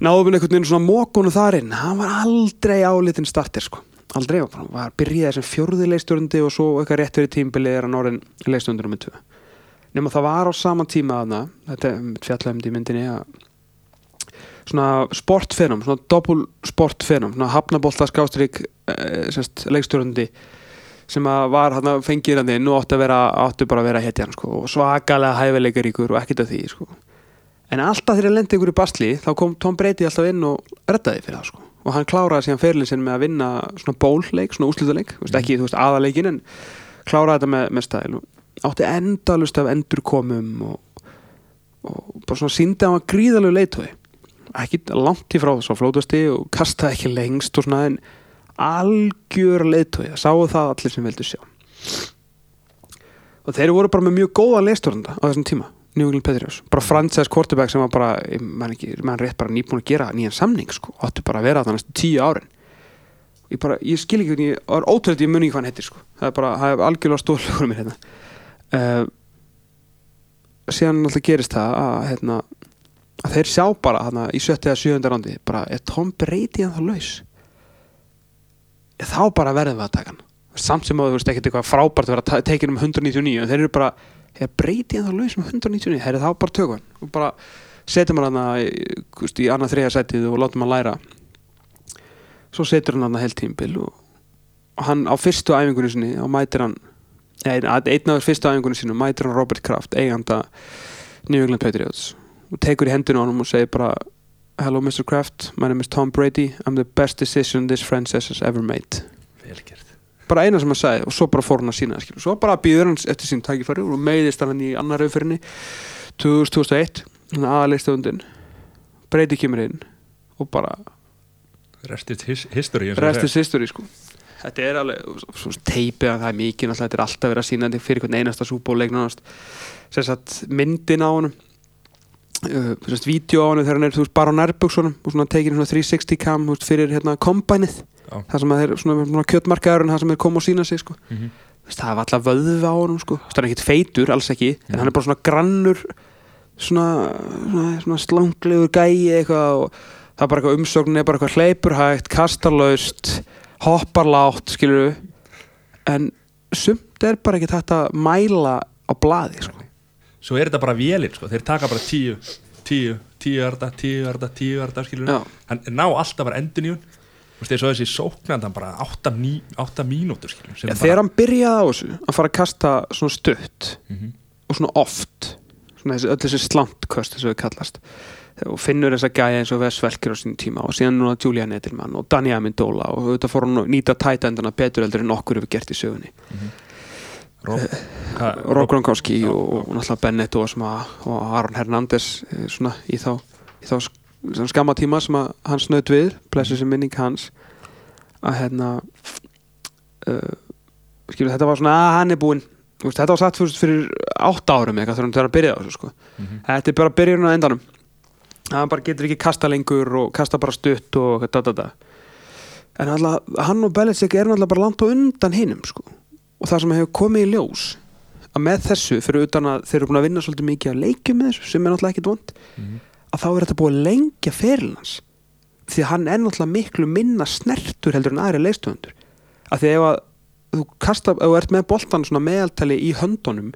Náðum við einhvern veginn svona mókunu þar inn, hann var aldrei álitin starter sko, aldrei bara- var byrjaði sem fjórði leistjórndi og svo eitthvað rétt fyrir tímbili er hann orðin leistjórndur með tvö. Nema það var á sama tíma aðna, þetta er fjallaðum í myndinni að svona sportfenum, svona doppul sportfenum, svona hafnabolta skástrík eh, semst, leikstjórandi sem var hann að fengið hann inn og átti, vera, átti bara að vera hetjan sko, og svakalega hæfileikaríkur og ekkert af því sko. En alltaf þegar lendi ykkur í basli þá kom Tom Brady alltaf inn og reddaði fyrir það sko. og hann kláraði síðan fyrirlin sinn með að vinna svona bólleik, svona úslutaleik mm. ekki þú veist aðaleikin en kláraði þetta með, með stæl. Og átti endalust af endurkomum og, og bara svona síndi að hann var gríðalegu leitói ekki langt í frá þess að flótasti og kastaði ekki lengst og svona en algjör leiðtói það sáu það allir sem veldu sjá. Og þeir voru bara með mjög góða leistóranda á þessum tíma New England Patriots, bara franchise quarterback sem var bara, ég man mann rétt bara nýbúin að gera nýjan samning sko, áttu bara að vera það næstu tíu árin. Ég bara, ég skil ekki hvernig, það er ótrúlega ég muni ekki hvað hann heitir sko, það er bara, það er algjörlega stóðlegur mér hérna. Uh, síðan alltaf gerist það að, hérna, að þeir sjá bara hana, í 70 eða 7. rándi bara, er Tom Brady en þá laus þá bara verðum við að taka hann. Samt sem að þú veist ekkert eitthvað frábært að vera tekin um 199 en þeir eru bara, er Brady en þá laus um 199, þeir eru þá bara tökum. Hann og bara setjum hann hann í, annað þriða sætið og látum hann læra. Svo setur hann hann heilt tímbil og, og hann á fyrstu æfingunni sinni og mætir hann einn af fyrstu æfingunni sinu mætir hann Robert Kraft eiganda New England Patriots. Og tekur í hendinu á hann og segir bara Hello Mr. Kraft, my name is Tom Brady. I'm the best decision this franchise has ever made. Velgert bara eina sem hann sagði og svo bara fór hann að sína skilur. svo bara býður hann eftir sín tækifæri og meiðist hann í annar auðfyrinni 2001 aðalegstöfundin Brady kemur inn og bara rest is his history rest is history sko. Þetta er alveg, svo teipið að það er mikið þetta er alltaf verið að sína þetta fyrir hvern einasta sagt myndin á honum uh, vídeo á honum þegar hann er veist, bara á nærbuksunum og svona tekin svona 360 cam veist, fyrir hérna kombænið það sem að þeir svona, svona kjötmarkaðurinn það sem er koma og sína sig sko. Þú veist, það var alltaf vöðva á sko. Þú veist, hann er ekkert feitur, alls ekki en Mhm. hann er bara svona grannur svona, svona, svona slanglegur gæi eitthvað og það er bara eitthvað umsóknin er bara eitthvað hleypurhægt, kastarlaust hopparlátt, skilur en sumt er bara ekki þetta að mæla á blaði sko. Svo er þetta bara vélinn sko. þeir taka bara tíu tíu, tíu arda, tíu arda, tíu arda skilur Já. hann ná alltaf bara endur nýjun þú veist, þessi sóknand hann bara 8, ní, 8 mínútur skilur sem Já, bara, þegar hann byrjaði á þessu að fara að kasta svona stutt Mhm. og svona oft svona þessi, öll þessi slantköst þessu við kallast og finnur þessa gæja eins og Wes Welker á sín tíma og síðan núna Julian Edelman og Danny Amendola og auðvitað fór hann að nýta tætendana betur heldur en okkur hefur gert í sögunni Rob, hvað- Rob Gronkowski og, og náttúrulega Bennett og, að, og Aaron Hernandez eh, svona í þá, í þá skamma tíma sem að hann snöðt við blessu sem minning hans að hérna uh, skilur þetta var svona að hann er búinn þetta var satt fyrir, fyrir átta árum eitthvað þegar hann þegar að byrja á þessu sko. Mhm. þetta er bara byrjun á endanum hann bara getur ekki kasta lengur og kasta bara stutt og da, da, da. en alltaf, hann og Belichick er náttúrulega bara langt á undan hinum sko. Og það sem hefur komið í ljós að með þessu, fyrir utan að þeir eru búin að vinna svolítið mikið að leikja með þessu sem er náttúrulega ekkit vond Mhm. að þá er þetta búið að lengja feril hans því að hann er náttúrulega miklu minna snertur heldur en aðri leistöfundur að því að ef að þú kasta, ef þú ert með boltan svona meðaltali í höndunum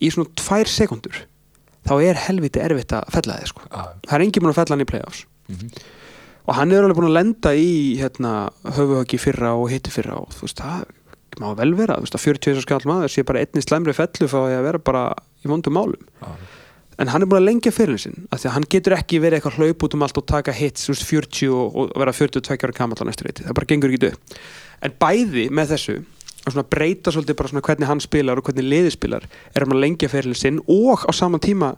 í svona tvær sekundur þá er helviti erfitt að fella þið sko. Já. það er engin búin að fella hann í playoffs Mhm. og hann er alveg búin að lenda í hérna, höfuhöggi fyrra og hitti fyrra og þú veist, það má vel vera þú veist, að 40 skall maður sé bara einni slæmri fellu fá að vera bara í vondum málum Já. en hann er búin að lengja fyrir sinn af því að hann getur ekki verið eitthvað hlaup út um allt og taka hits, þú veist, 40 og, og vera 42 ára gamall á næstu reyti, það bara gengur ekki upp en bæði með þessu að breyta svolítið bara svona hvernig hann spilar og hvernig liði spilar, er hann að lengja fyrir sinn og á sama tíma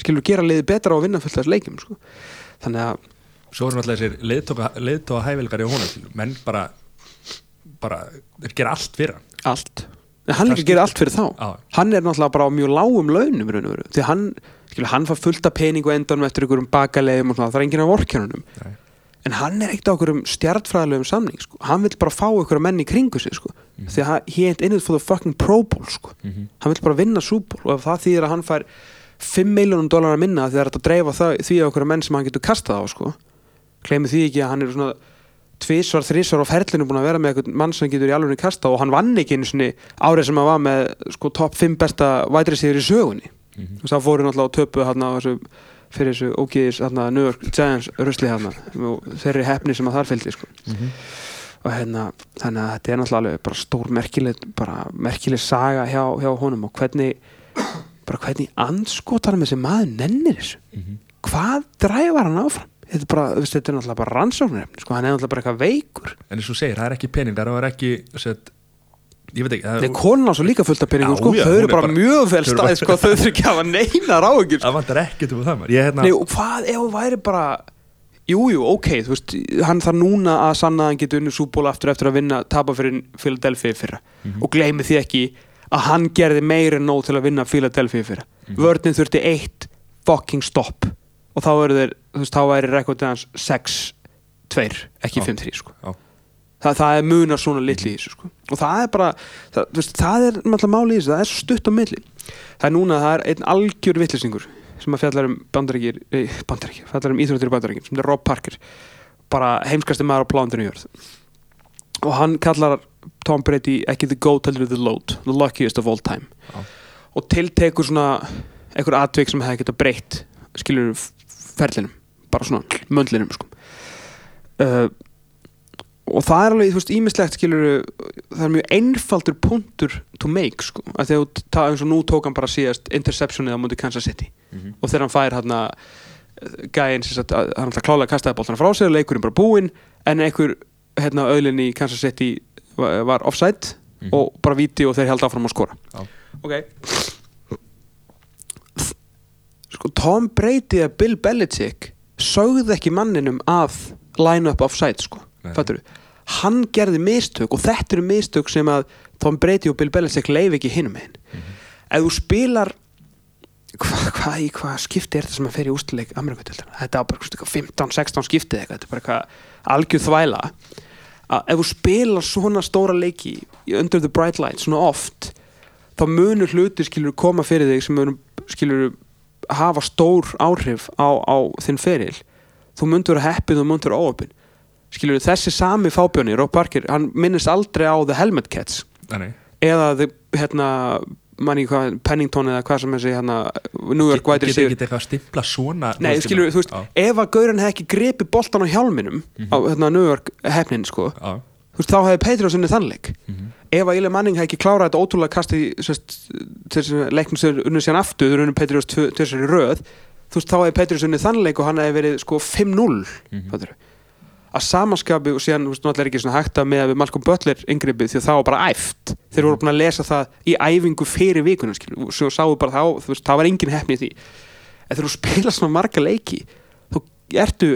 skilur gera liði betra og vinna fullt af leikjum sko. þannig að svo er náttúrulega þessir leiðtóka, hæfilegar í honum menn bara bara, þeir gera allt fyrir hann allt en hann Það líka gerir allt fyrir þá Já. hann er náttúrulega bara á mjög lágum launum því hann, skilur, hann fær fullt af pening og endanum eftir einhverjum bakalegum og svona, það er enginn af vorkjörnunum en hann er ekkert á einhverjum stjartfræðilegum samning sko. hann vil bara fá einhverja menn í kringu sig sko. því að he ain't in it for the fucking pro bowl sko. Mhm. hann vil bara vinna súból og ef það þýðir að hann fær 5 miljónum dólar að minna því að þetta dreifa það, því að einhverja menn sem hann getur kastað á sko. gleymið því ekki að hann er svona tvísvar, þrísvar á ferlinu búin að vera með einhvern mann sem getur í alveg kasta og hann vann ekki einu svona árið sem hann var með sko top 5 besta vætrisýður í sögunni Mhm. og það fóru náttúrulega á töpu þessu fyrir þessu ógíðis hann New York Giants rusli hann og þeirri hefni sem að þar fylgdi sko. Mhm. og hérna þannig að þetta er náttúrulega alveg bara stór merkileg bara merkileg saga hjá, hjá honum og hvernig bara hvernig anskotar með þessi maður nennir þessu Mhm. hvað dræfar hann áfram þetta er, bara, þetta er náttúrulega bara rannsóknarefni sko, hann er náttúrulega bara eitthvað veikur. En eins og segir, það er ekki peningar það er ekki set, ég veit ekki það, Nei, konan svo líka fullt af peningum sko, þau eru er bara, bara- mjög vel stæð sko, þau þurfi ekki að hafa neinar áhyggjur. Það vantar ekkert um það ég hérna Nei, hvað ef hún væri bara Jújú, jú, ok, þú veist hann þarf núna að sanna að hann getur unni súból aftur eftir að vinna, tapa fyrir Philadelphia fyrra. Mhm. og gleymi því ekki að hann gerði meira en nóg til að vinna Philadelphia fyrra. Mhm. vörnin þurfti eitt fucking stopp og þá eru þeir, þú veist, þá væri rekordið hans 6-2, ekki Já. 5-3 sko. Þa, það er munar svona litli í þessu sko. og það er bara, það, veist, það er náttúrulega máli í þessu, það er stutt á milli það er núna, það er einn algjör vittlisingur sem að fjallar um bandaríkir eh, bandaríkir, fjallar um íþróttir í bandaríkir sem er Rob Parker, bara heimskasti maður á plánundinu jörð og hann kallar Tom Brady ekki the goat, heldur the load, the luckiest of all time Já. og tiltekur svona einhver atvik sem hefði getað breytt skilur ferlinum bara svona möndlinum sko. uh, og það er alveg, þú veist, ímislegt skilur það er mjög einfaldur punktur to make, sko, að þegar ta- eins og nú tók hann bara síðast interceptionið á múti Kansas City Mhm. og þegar hann fær gæinn sem sagt að hann alltaf klálega kastaði boltana frá sér leikurinn bara búinn en einhver hérna auðlinn í Kansas City var, offside Mhm. og bara viti og þeir held áfram að skora Já. ok sko Tom Brady eða Bill Belichick sögðu ekki manninum að line up offside sko. Hann gerði mistök og þetta eru mistök sem að Tom Brady og Bill Belichick leif ekki hinum megin. Ef þú spilar hvað hva, í hvað skipti er þetta sem að fer í ústileik þetta er bara eitthvað 15-16 skipti þetta er bara eitthvað algjör þvæla. Að ef þú spilar svona stóra leiki Under the Bright Light svona oft þá munur hluti skilur koma fyrir þig sem munur skilur hafa stór áhrif á, á þinn feril. Þú mundur að heppið og mundur að óöpin skilur þessi sami fábjörni Rob Parker, hann minnist aldrei á The Helmet Cats. Nei, eða the, hérna hvað, Pennington eða hvað sem þessi hérna New York White Getur Receiver ekki eitthvað að stimpla svona Nei, skilur, þú veist, Já, ef að Gaurin hefði ekki grepið boltan á hjálminum á hérna, New York hefnin, sko þú veist, þá hefði Patriots unnið þannleik. Mhm. ef að Eli Manning hefði ekki klárað þetta ótrúlega kasti þessi leiknum sem unnið síðan aftur unnið tvisvar í röð þú veist, þá hefði Patriots unnið þannleik og hann hefði verið sko 5-0 Mhm. mm að samanskapi og síðan, þú veist, náttúrulega er ekki svona hægt að með við Malcolm Butler yngrippið því að það var bara æft. Þeir voru búin að lesa það í æfingu fyrir vikuna, skilur, og sáu bara þá þú veist, það var engin heppni í því. En þegar þú spila svona marga leiki þá ertu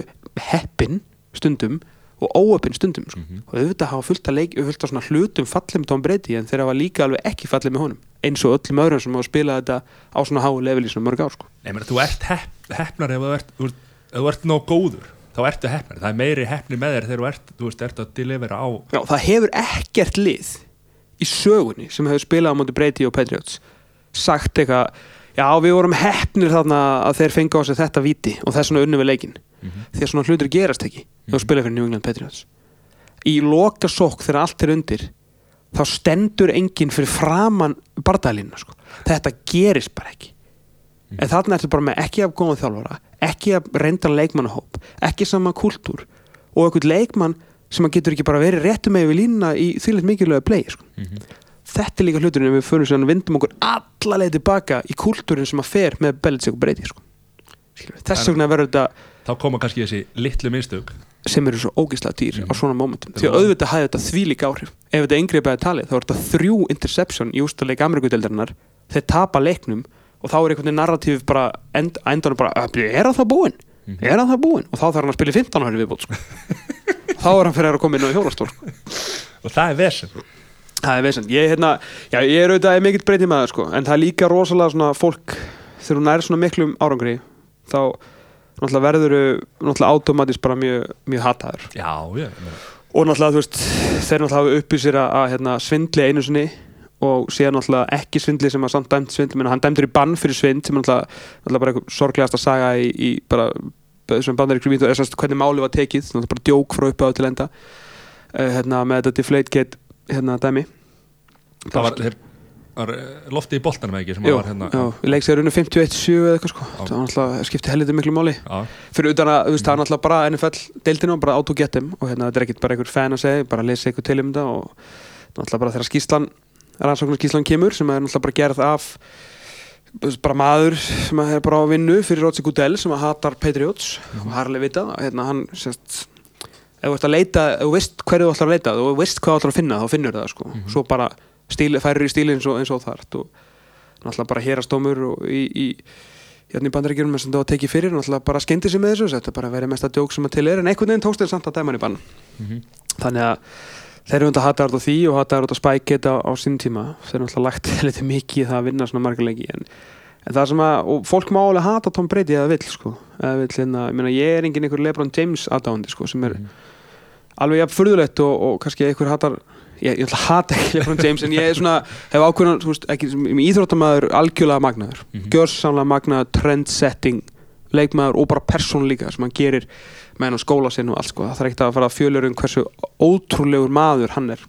heppin stundum og óöppin stundum sko. Mhm. og auðvitað hafa fullt að leiki fullt af svona hlutum fallið með Tom Brady en þeir hafa líka alveg ekki fallið með honum eins og öllum öðrum sem hafa spilað þetta á svona háu level í svona mörg ár sko. Nei, meni, þú ert heppnar ef þú ert, þú ert, ert nóg góður þá ertu heppnar, það er meiri heppni með þér þegar þú ert, þú veist, ert að delivera á Já, það hefur ekkert lið í sögunni sem hefur spilað á móti Brady og Patriots sagt eitthvað já við vorum heppnir þarna að þeir fengi á sig þetta viti og þess vegna unnum við leikin Mhm. því að svona hlutir gerast ekki þegar þú spila fyrir New England Patriots í loka sók þegar allt er undir þá stendur enginn fyrir framann bardælinu sko. þetta gerist bara ekki en þarna ertu bara með ekki af góðan þjálfara ekki af reyndan leikmannahóp ekki sama kultúr og einhvern leikmann sem að getur ekki bara verið réttum með við línuna í þýrleitt mikilvæga play sko. Þetta er líka hluturinn ef við fyrir sér að vindum okkur allaleg tilbaka í kultúrin sem að fer með Belichick og Brady sko. Þess vegna verður þetta þá koma kannski þessi litlu minnstök sem eru svo ógislega dýr Mhm. á svona momentum því að er auðvitað hafði þetta þvílík áhrif ef þetta yngripaði talið þá er þetta þrjú interception í ústaleik Amerikudeldarinnar þeir tapa leiknum og þá er einhvern veginn narratíf bara end, endanum bara, "Ah, er það búinn? Mhm. er hann það búinn? og þá þarf hann að spila í 15 ári viðbót sko. (laughs) þá er hann fyrir að koma inn á hjólastól sko. og það er vesen það er veisend, ég, hérna, já, ég er auðvitað mikill breytið með það sko. en það er líka rosalega svona fólk þegar hún er svona miklum árangri þá náttúrulega verður náttúrulega automatist bara mjög, mjög hataður. Já, ég, og náttúrulega þú veist þeir náttúrulega hafa uppið sér að, hérna, svindli einu sinni og síðan náttúrulega ekki svindli sem að samt dæmt svindli menn hann dæmdur í bann fyrir svind sem náttúrulega, náttúrulega bara eitthvað sorglegast að saga í, í bara sem bandar í krymít og þess að hvernig máli var tekið náttúrulega bara djók frá uppáðu til enda. Uh, hérna, með þetta deflategate hérna dæmi. Það var, þeir, var eh, loftið í boltanum ekki sem Jú, var hérna já, í leik sér unni 51-7 eða eitthvað sko. Það var náttúrulega skipti helviti miklu máli. Já, fyrir utan að þú veist það er náttúrulega bara NFL deildinu og bara auto get them og hérna þetta er ekkert bara einhver fan að segja bara lesa eitthvað til um þetta og náttúrulega bara þegar skýslan rannsóknar skýslan kemur sem er náttúrulega bara gerð af bara maður sem er bara á vinnu fyrir Roger Goodell sem hatar Patriots og harlega vita að, hérna hann sérst ef þú ert að leita, ef þú veist hverju þú ætlar að leita þú veist hvað þú ætlar að finna þá finnur það sko. Svo bara stíl, færir í stíli eins og, eins og þart og náttúrulega bara hérastómur og í, í hérna í bandaríkjunum sem var tekið fyrir náttúrulega bara skeindi sig með þessu. Þetta bara verið mesta djók sem að til er en einhvern veginn tókst þeir samt að dæma hann í bann. Mhm. þannig að þeir eru undir að hata þetta á því og hata þetta spæk þetta á sín tíma. Þeir eru náttúrulega lagt (laughs) litið mikið það að vinna svona marga leiki en, en það sem að og fólk má alveg hata Tom Brady eða vill sko. Eða vill hérna, ég meina ég er engin einhver Lebron James aðdáandi sko sem er Mhm. Alveg jafn furðulegt og, og kannski einhver hatar ég, ég ætla að hata ekki Lebron James en ég er svona, hef ákveðan, veist, ekki íþróttamæður algjörlega magnaður, Mhm. gjörsamlega magnaður trendsetting leikmaður og bara persón líka sem hann gerir með hann á skóla sinn og allt sko, það þarf ekkert að fara að fjölur um hversu ótrúlegur maður hann er.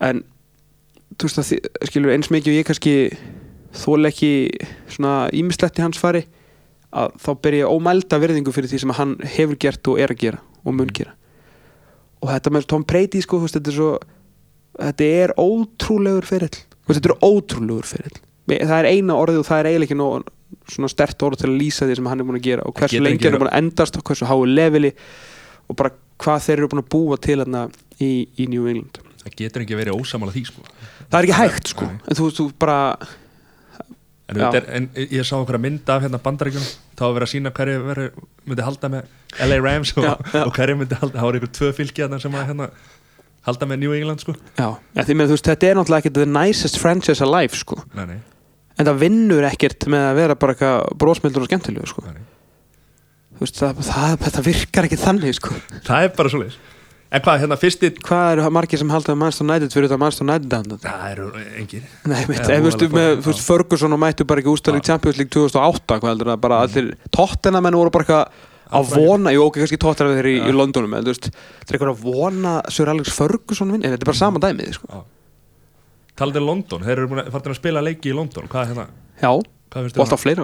En þú veist að skilur eins mikið og ég kannski þól ekki svona ímislegt í hans fari að þá ber ég ómælda virðingu fyrir því sem hann hefur gert og er að gera og mun gera og þetta með Tom Brady sko, veist, þetta er svo þetta er ótrúlegur ferill. Þú veist, þetta er ótrúlegur Mér- það er eina orðið og það er eiginlega ekki nóg svona stert orð til að lýsa því sem hann er búin að gera og hversu lengi hann er búin að endast og hversu háu leveli og bara hvað þeir eru búin að búa til hérna í, í New England. Það getur ekki verið ósamála því sko. það er ekki hægt sko. Nei. en þú, þú bara en, er, en ég sá okkur að mynda af hérna bandaríkjum þá var verið að sína hverju veri, myndi halda með LA Rams og, og hverju myndi halda, það voru ykkur tvö þarna sem að hérna, halda með New England sko. já, ja, því með þú veist þetta er náttúrulega ekki the nicest franchise alive sko. Nei, nei, en það vinnur ekkert með að vera bara eitthvað brósmildur og skemmtilegu sko. Nei, veist, það, það, þetta virkar ekki þannig sko. Það er bara svo leis en hvað, hérna fyrsti hvað eru margir sem halda Manchester United fyrir þetta Manchester United handað? það eru engir. Nei, mitt, ef þú veist, þú veist, Ferguson og mættu bara ekki ústæðlega í Champions League 2008, hvað heldur það, bara allir tóttenamenn voru bara eitthvað að vona, jú, ok, kannski tóttenamenn þeir í, Londonum, en þú veist, það er eitthvað að vona Sir Alex Ferguson vinn, þetta er bara sama dæmið, sko. talandi um London, þeir eru búin að spila leiki í London hvað er hérna, Já, og alltaf fleira,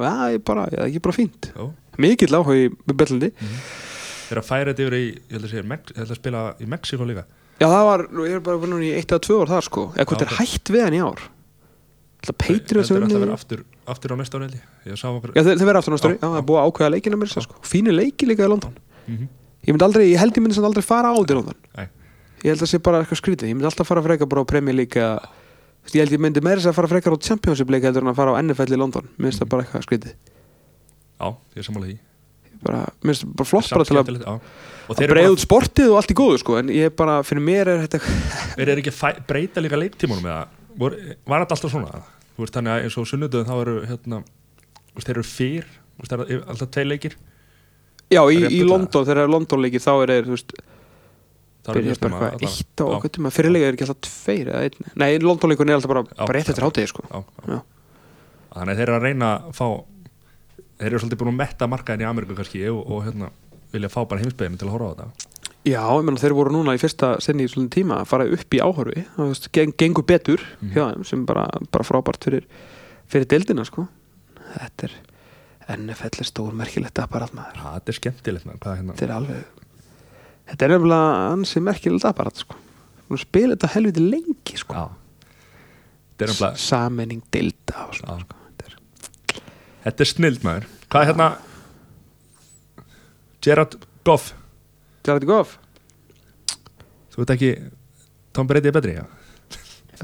í eru að færa þetta yfir í ég held að, segja, Mex, ég held að spila í Mexiko líka Já, það var, ég er bara búin í eitt eða tvö ár þar, sko. Já, er ok. hætt við hann í ár? Það Patriots þeir eru unni- að vera aftur, aftur á næsta ári okkur Já, þeir verða aftur náttúrulega, Já, já, það er búið að ákveða leikina mér, sko. Fínu leiki líka í London. Mhm. Ég myndi aldrei, ég held ég myndi samt aldrei fara á til London. Nei. Ég held að það sé bara eitthvað skrítið. Ég myndi alltaf fara frekar bara á Premier League Ég held ég myndi meira þess að fara frekar á Championship leik heldur en að fara á NFL í London. Mér finnst það bara eitthvað skrítið. já, ég er því Ég Bara, mér finnst það bara flott bara til að, að eru bara, út sportið og allt í góðu sko. En ég bara, fyrir mér er þetta (laughs) þeir eru ekki að breyta líka leiktímanum eða var, var þetta alltaf svona Þú veist, þannig að eins og sunnudöðum þá eru hérna, þeir eru fyrr það eru alltaf tvei leikir Já, í, í London, þegar það er London leikir þá er þeir, þú veist, Það eru eitthvað eitt á tíma. Fyrirlega er ekki alltaf tveir eða einn. Nei, London leikurinn er alltaf bara, rétt eftir já. hátegi sko. þannig að þeir eru að reyna að fá þeir eru svolítið búin að metta markaðin í Ameríku kannski og, og hérna, vilja fá bara heimsbyðin til að horfa á þetta. Já, ég meina þeir voru núna í fyrsta sinni í svona tíma að fara upp í það veist, geng, gengur betur Mhm. hjá þeim sem bara, bara frábært fyrir fyrir deildina sko. Þetta er NFL er stór merkilegt apparat maður. Já, þetta er skemmtilegt maður, hérna? Þetta er alveg Þetta er nefnilega ansi merkilegt apparat sko. Nú spila þetta helviti lengi sko. Þetta er nefnilega, Sammenning deilda og svona sko. Þetta er, er snild maður. Hvað er hérna? Gerard Goff. Jared Goff? Þú veit ekki Tom Brady er betri, já.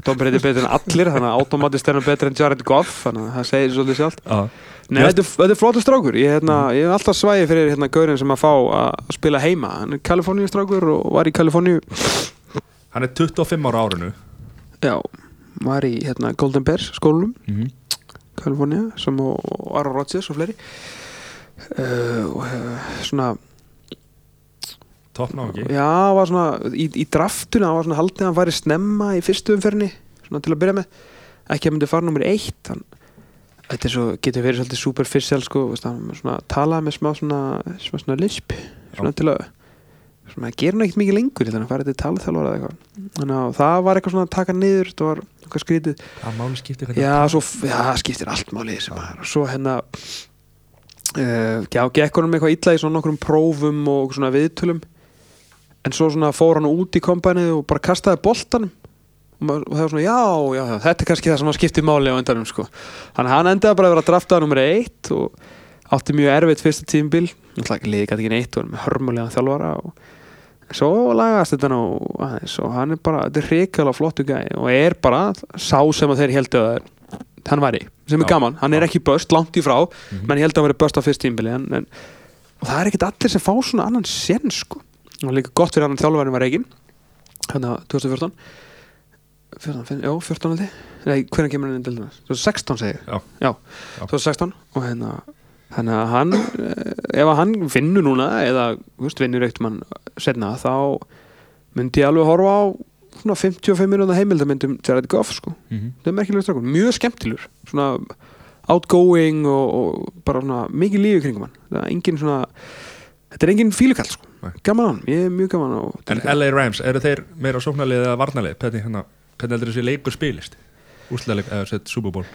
Tom Brady er betur en allir þannig að automatist er hann betur en Jared Goff þannig að það segir svolítið sjálft. Já, Nei, þetta, er- er flottur strákur. Ég, hérna, ég hef alltaf svæði fyrir hérna, gaurin sem að fá að spila heima. Hann er Kaliforníu strákur og var í Kaliforníu. Hann er 25 ára árinu. Já, var í hérna, Golden Bears skólunum mm -hmm. Kaliforníu sem og, og Aaron Rodgers og fleiri. Uh, og uh, svona Toppná ekki já, var svona í, í draftuna var svona haldið að hann væri snemma í fyrstu umferðinni svona til að byrja með. Ekki að myndi fara nummer eitt hann Þetta svo, getur verið svolítið superficial sko, svona, talaði með smá svona, smá svona lisp svona Já. til að svona, gera hann ekkert mikið lengur þannig að fara þetta í eitthvað. Þannig að það var eitthvað svona að taka niður þetta var eitthvað skrítið. Það máli skipti já, svo, já, skiptir allt og svo hérna uh, gekk honum eitthvað illa í svona nokkrum prófum og svona viðtölum. En svo svona fór hann út í kompanið og bara kastaði boltanum. Og það var svona, já, já, þetta er kannski það sem hann skipti máli á endanum, sko. Þannig að hann endaði bara að vera draftaða nummer eitt og átti mjög erfitt fyrsta tímbil náttúrulega liði gæti ekki neitt og hann með hörmulega þjálfara og svo lagast þetta nú aðeins og hann er bara, þetta er hrikalega flottu gæði og er bara sá sem að þeir heldu að hann væri, sem er Já. gaman hann er Já. ekki böst, langt í frá Mhm. menn ég held að hann veri böst á fyrst tímbili en, en, það er ekkert allir sem fá svona annan sen sko, og líka gott fyrir annan þjálfærin var Reygin hérna 2014 14, 15, já, 14 alveg nei, hvernig kemur hann inn til þess 2016 segi ég, Já. já, Já. 2016 og hérna þannig að hann, eh, ef hann vinnur núna eða veist, vinnur eitt mann setna þá myndi ég alveg horfa á svona 55 minúta heimildamindum Jared Goff sko mm -hmm. það er merkilega strákur, mjög skemmtilur svona outgoing og, og bara svona mikið lífi kringum hann það er engin svona þetta er engin fílukall sko, Nei. gaman hann ég er mjög gaman á En LA Rams, eru þeir meira sóknarlið eða varnarlið? Hvernig, hérna, hvernig heldur þessi leikur spilist? Úrslaleik eða sett Super Bowl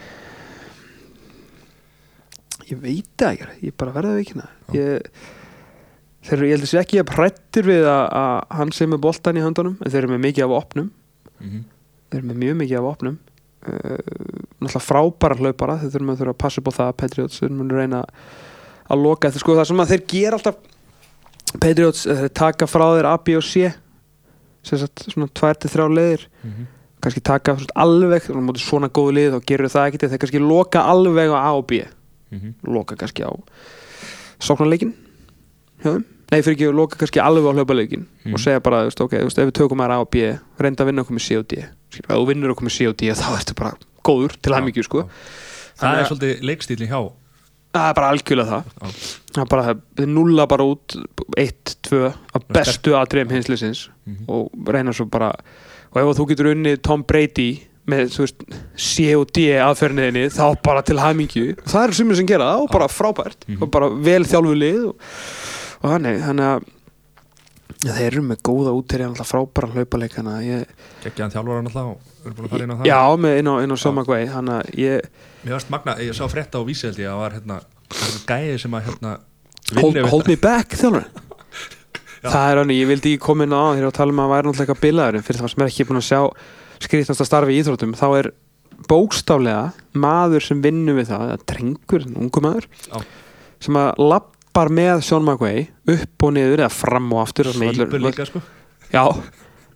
ég veit það ekki, ég bara verða ekki ég þeir eru, ég held að sé ekki að prættir við að, að hann sem er boltan í höndunum en þeir eru með mikið af opnum. Mm -hmm. þeir eru með mjög mikið af opnum. Uh, náttúrulega frábæra hlaupara þeir þurfum að þurfa að passa upp á það Patriots þeir mun reyna að loka eftir sko það sem að þeir gera alltaf Patriots eh, þeir taka frá þeir A, B og C sagt svona tvær til þrjá leiðir. Mhm. kannski taka svona alveg svona, móti svona góð lið og gerur það ekkert þeir kannski loka alveg á A og B Mhm. loka kannski á sóknarleikin nei fyrir ekki loka kannski alveg á hlaupaleikin Mhm. og segja bara, veist, ok, veist, ef við tökum að A og B reynda að vinna okkur með C og þú vinnur okkur með C og D þá ertu bara góður til Já, hæmingju sko. Það er að- svolítið leikstílinn hjá það er bara algjörlega það það er bara, þið nulla bara út 1-2 af bestu atriðum hinslisins Mhm. og reyna svo bara og ef þú getur unnið Tom Brady með þú veist, C og D aðferðinni þá bara til hæmingju það er sumir sem gera það og bara frábært Mhm. og bara vel þjálfu lið og, og þannig, þannig að ja, þeir eru með góða alltaf frábæra hlaupaleikana. Ég, geggjaðan þjálfara náttúrulega og við erum búin að fara inn á það. Já, með inn á, inn á Guay þannig að ég Mér varst magna, ég sá frétta á ég að var hérna, það gæði sem að hérna hold, hold me back þjálfur (laughs) Já. það er hann, ég vildi ekki koma inn á þegar ég var að tala um að það væri náttúrulega eitthvað bilaður en fyrir það sem er ekki búin að sjá skrýtnasta starfi í íþróttum þá er bókstaflega maður sem vinnur við það, eða drengur, en ungu maður Já. sem að lappar með Sean McVay upp og niður eða fram og aftur Sveipur líka sko já,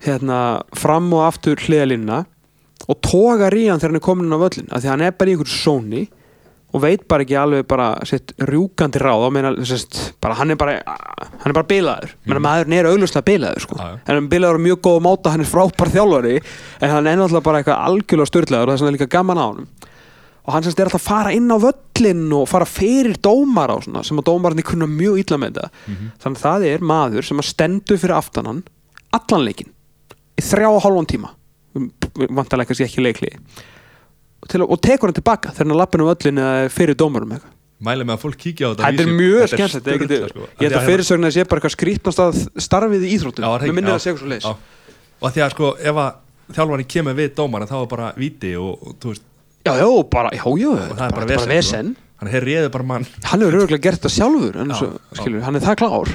hérna fram og aftur hliðalínuna og tógar í hann þegar hann er komin á völlin af því að hann er bara í einhverju sóni og veit bara ekki alveg bara sitt rjúkandi ráð og meina, sest, bara, hann er bara hann er bara bilaður, mm. Mhm. maðurinn er auglustlega bilaður sko. Já. en hann bilaður á mjög góð máta hann er frábær þjálfari en hann er náttúrulega bara eitthvað algjörlega styrlaður og það er svona líka gaman á honum og hann semst er alltaf að fara inn á völlin og fara fyrir dómar á svona, sem að dómarinn kunna mjög illa með þetta Mhm. þannig að það er maður sem að stendur fyrir aftan hann allan leikin í þrjá og hálfan tíma vantarlega kannski ekki leikli Til, og tekur hann tilbaka þegar hann lappin um öllin fyrir dómarum eitthvað. Mæli með að fólk kíkja á þetta Þetta er mjög ég, geti- sko. ég held að því fyrirsögnin að sé bara eitthvað skrítnast að starfið í íþróttum. Mér minnir að segja svo leis og því að sko ef að þjálfarni kemur við dómar þá er bara viti og, þú veist Já, já, bara, já, já, það er bara vesen, vesen sko. hann er réðu bara mann. Hann hefur örgulega gert það sjálfur en Já, svo, já. skilur, hann er það klár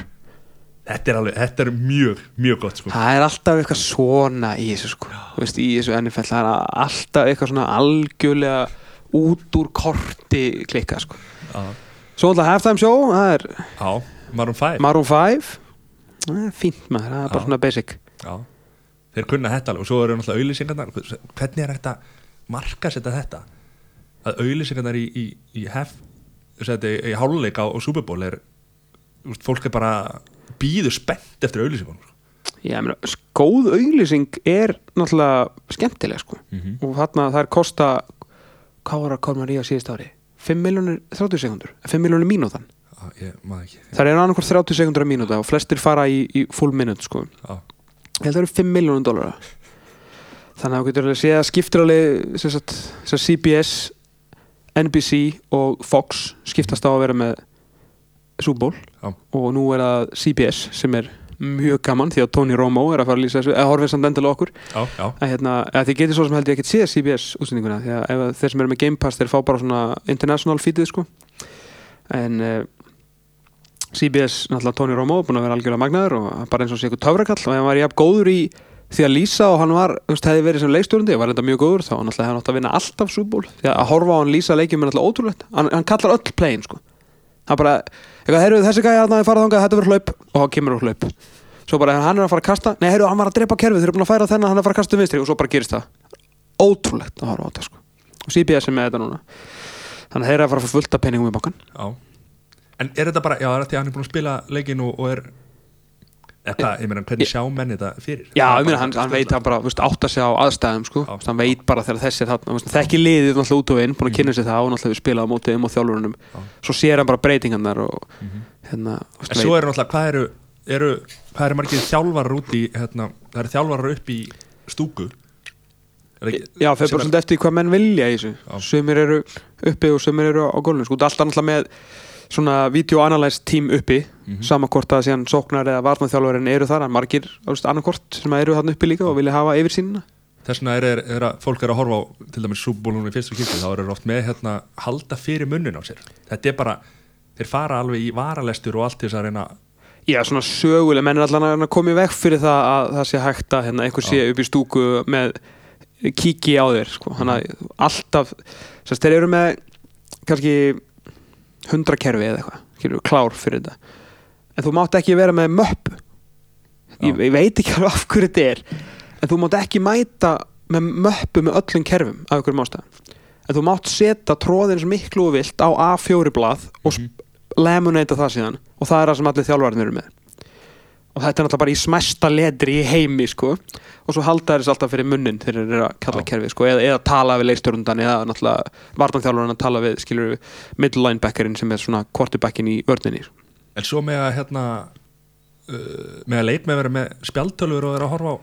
þetta er alveg, þetta er mjög, mjög gott sko. Það er alltaf eitthvað svona í þessu sko. Þú veist, í þessu NFL það er alltaf eitthvað svona algjörlega út úr korti klikka sko. Svo alltaf halftime show, það er já Maroon 5 Maroon 5 Það er fínt maður, það er bara Já. svona basic. Já, þeir kunna þetta alveg. Og svo eru náttúrulega auðlýsingarnar hvernig er þetta marka setja þetta? Að auðlýsingarnar í, í, í í háluleik á, á Super Bowl er fólk er bara býður spennt eftir auðlýsingunum sko. Já, ég meina, góð auglýsing er náttúrulega skemmtileg sko. Mhm. og þarna það er kosta hvað var að koma í á síðust ári? 5 miljónir 30 sekundur 5 miljónir mínútan. Já, ég ekki. Það er annarkvort 30 sekundur að mínúta og flestir fara í, í full minute sko. Já, ég held að það eru 5 miljónum dólara þannig að þú getur alveg séð að skiptir alveg sem sagt, sem CBS NBC og Fox skiptast á að vera með Super Bowl Já. og nú er það CBS sem er mjög gaman því að Tony Romo er að fara að lýsa þessu eða horfið samt endilega okkur. Já, já, að, hérna, að þið getur svo sem held ég ekkert séð CBS útsendinguna því að að þeir sem eru með Game Pass þeir fá bara svona international feedið sko. En uh, CBS, náttúrulega Tony Romo búin að vera algjörlega magnaður og bara eins og sé eitthvað töfrakall og hann var jafn góður í því að lýsa og hann var, þú veist, hefði verið sem leikstjórandi og var enda mjög góður þá náttúrulega hefði hann átt að vinna alltaf Bowl. Því að horfa á hann lýsa leikjum er náttúrulega ótrúlegt. Hann, hann kallar öll playin sko hann bara, heyrðu þessi hann að fara þangað, þetta verður hlaup. Og þá kemur úr hlaup. Svo bara, hann er að fara að kasta. Nei, heyrðu, hann var að drepa kerfið, þeir eru búin að færa þennan hann er að fara að kasta um vinstri. Og svo bara gerist það. Ótrúlegt að horfa á þetta sko. Og CBS er með þetta núna. Þannig að þeir eru að fara að fá fullt af penningum í bankan já. En er þetta bara, já, það er því að hann er búin að spila leikin og, og er Þetta, ég meina, hvernig sjá menn þetta fyrir? Já, Það er ég meina, bara- hann, hann veit hann bara, veist, átt að segja á aðstæðum, sko, veist, hann veit bara þegar þessi er þekki liðið náttúrulega út og inn, búin að kynna sér það og náttúrulega við spilað á mótið um og þjálfurunum, Já. svo sér hann bara breytingarnar og Mhm. hérna, þú veist, En svo eru náttúrulega, hvað eru, eru hvað eru margir þjálfarar út í hérna, það eru þjálfarar upp í stúku Er ekki- Já, fyrir bara sem svona eftir hvað menn vilja í þessu. Sumir eru uppi og sumir eru á gólfinu Sko, svona videoanalyze tím uppi Mhm. sama hvort að síðan sóknar eða varnarþjálfarinn eru þar en margir, annarkort sem eru þarna uppi líka og vilja hafa yfir sínina Þess vegna er, er, er að fólk er að horfa á til dæmis súbúlunum í fyrstu kipti þá eru oft með hérna halda fyrir munnin á sér þetta er bara, þeir fara alveg í varalestur og allt þess að reyna Já, svona söguleg, menn er allan að koma í veg fyrir það að það sé hægt að hérna, einhver sé upp í stúku með kíki á þér sko. þannig að alltaf sérst, þeir eru með kannski 100 kerfi eða eitthvað klár fyrir þetta. En þú mátt ekki vera með möppu. Ég, ég veit ekki alveg af hverju þetta er en þú mátt ekki mæta með möppu með öllum kerfum af einhverjum ástæðum. En þú mátt setja tróðins miklu og vilt á A4 blað og mm laminata það síðan og það er það sem allir þjálfarnir eru með og þetta er náttúrulega bara í smæsta letri í heimi sko og svo halda þess alltaf fyrir munnin þegar þeir eru að kalla kerfi sko eða, eða tala við leikstjórnundan eða náttúrulega vartanþjálfarinn að tala við skilur við middle linebackerinn sem er svona quarterbackin í vörninni En svo með að hérna uh, með að leik með að vera með spjaldtölur og vera að horfa á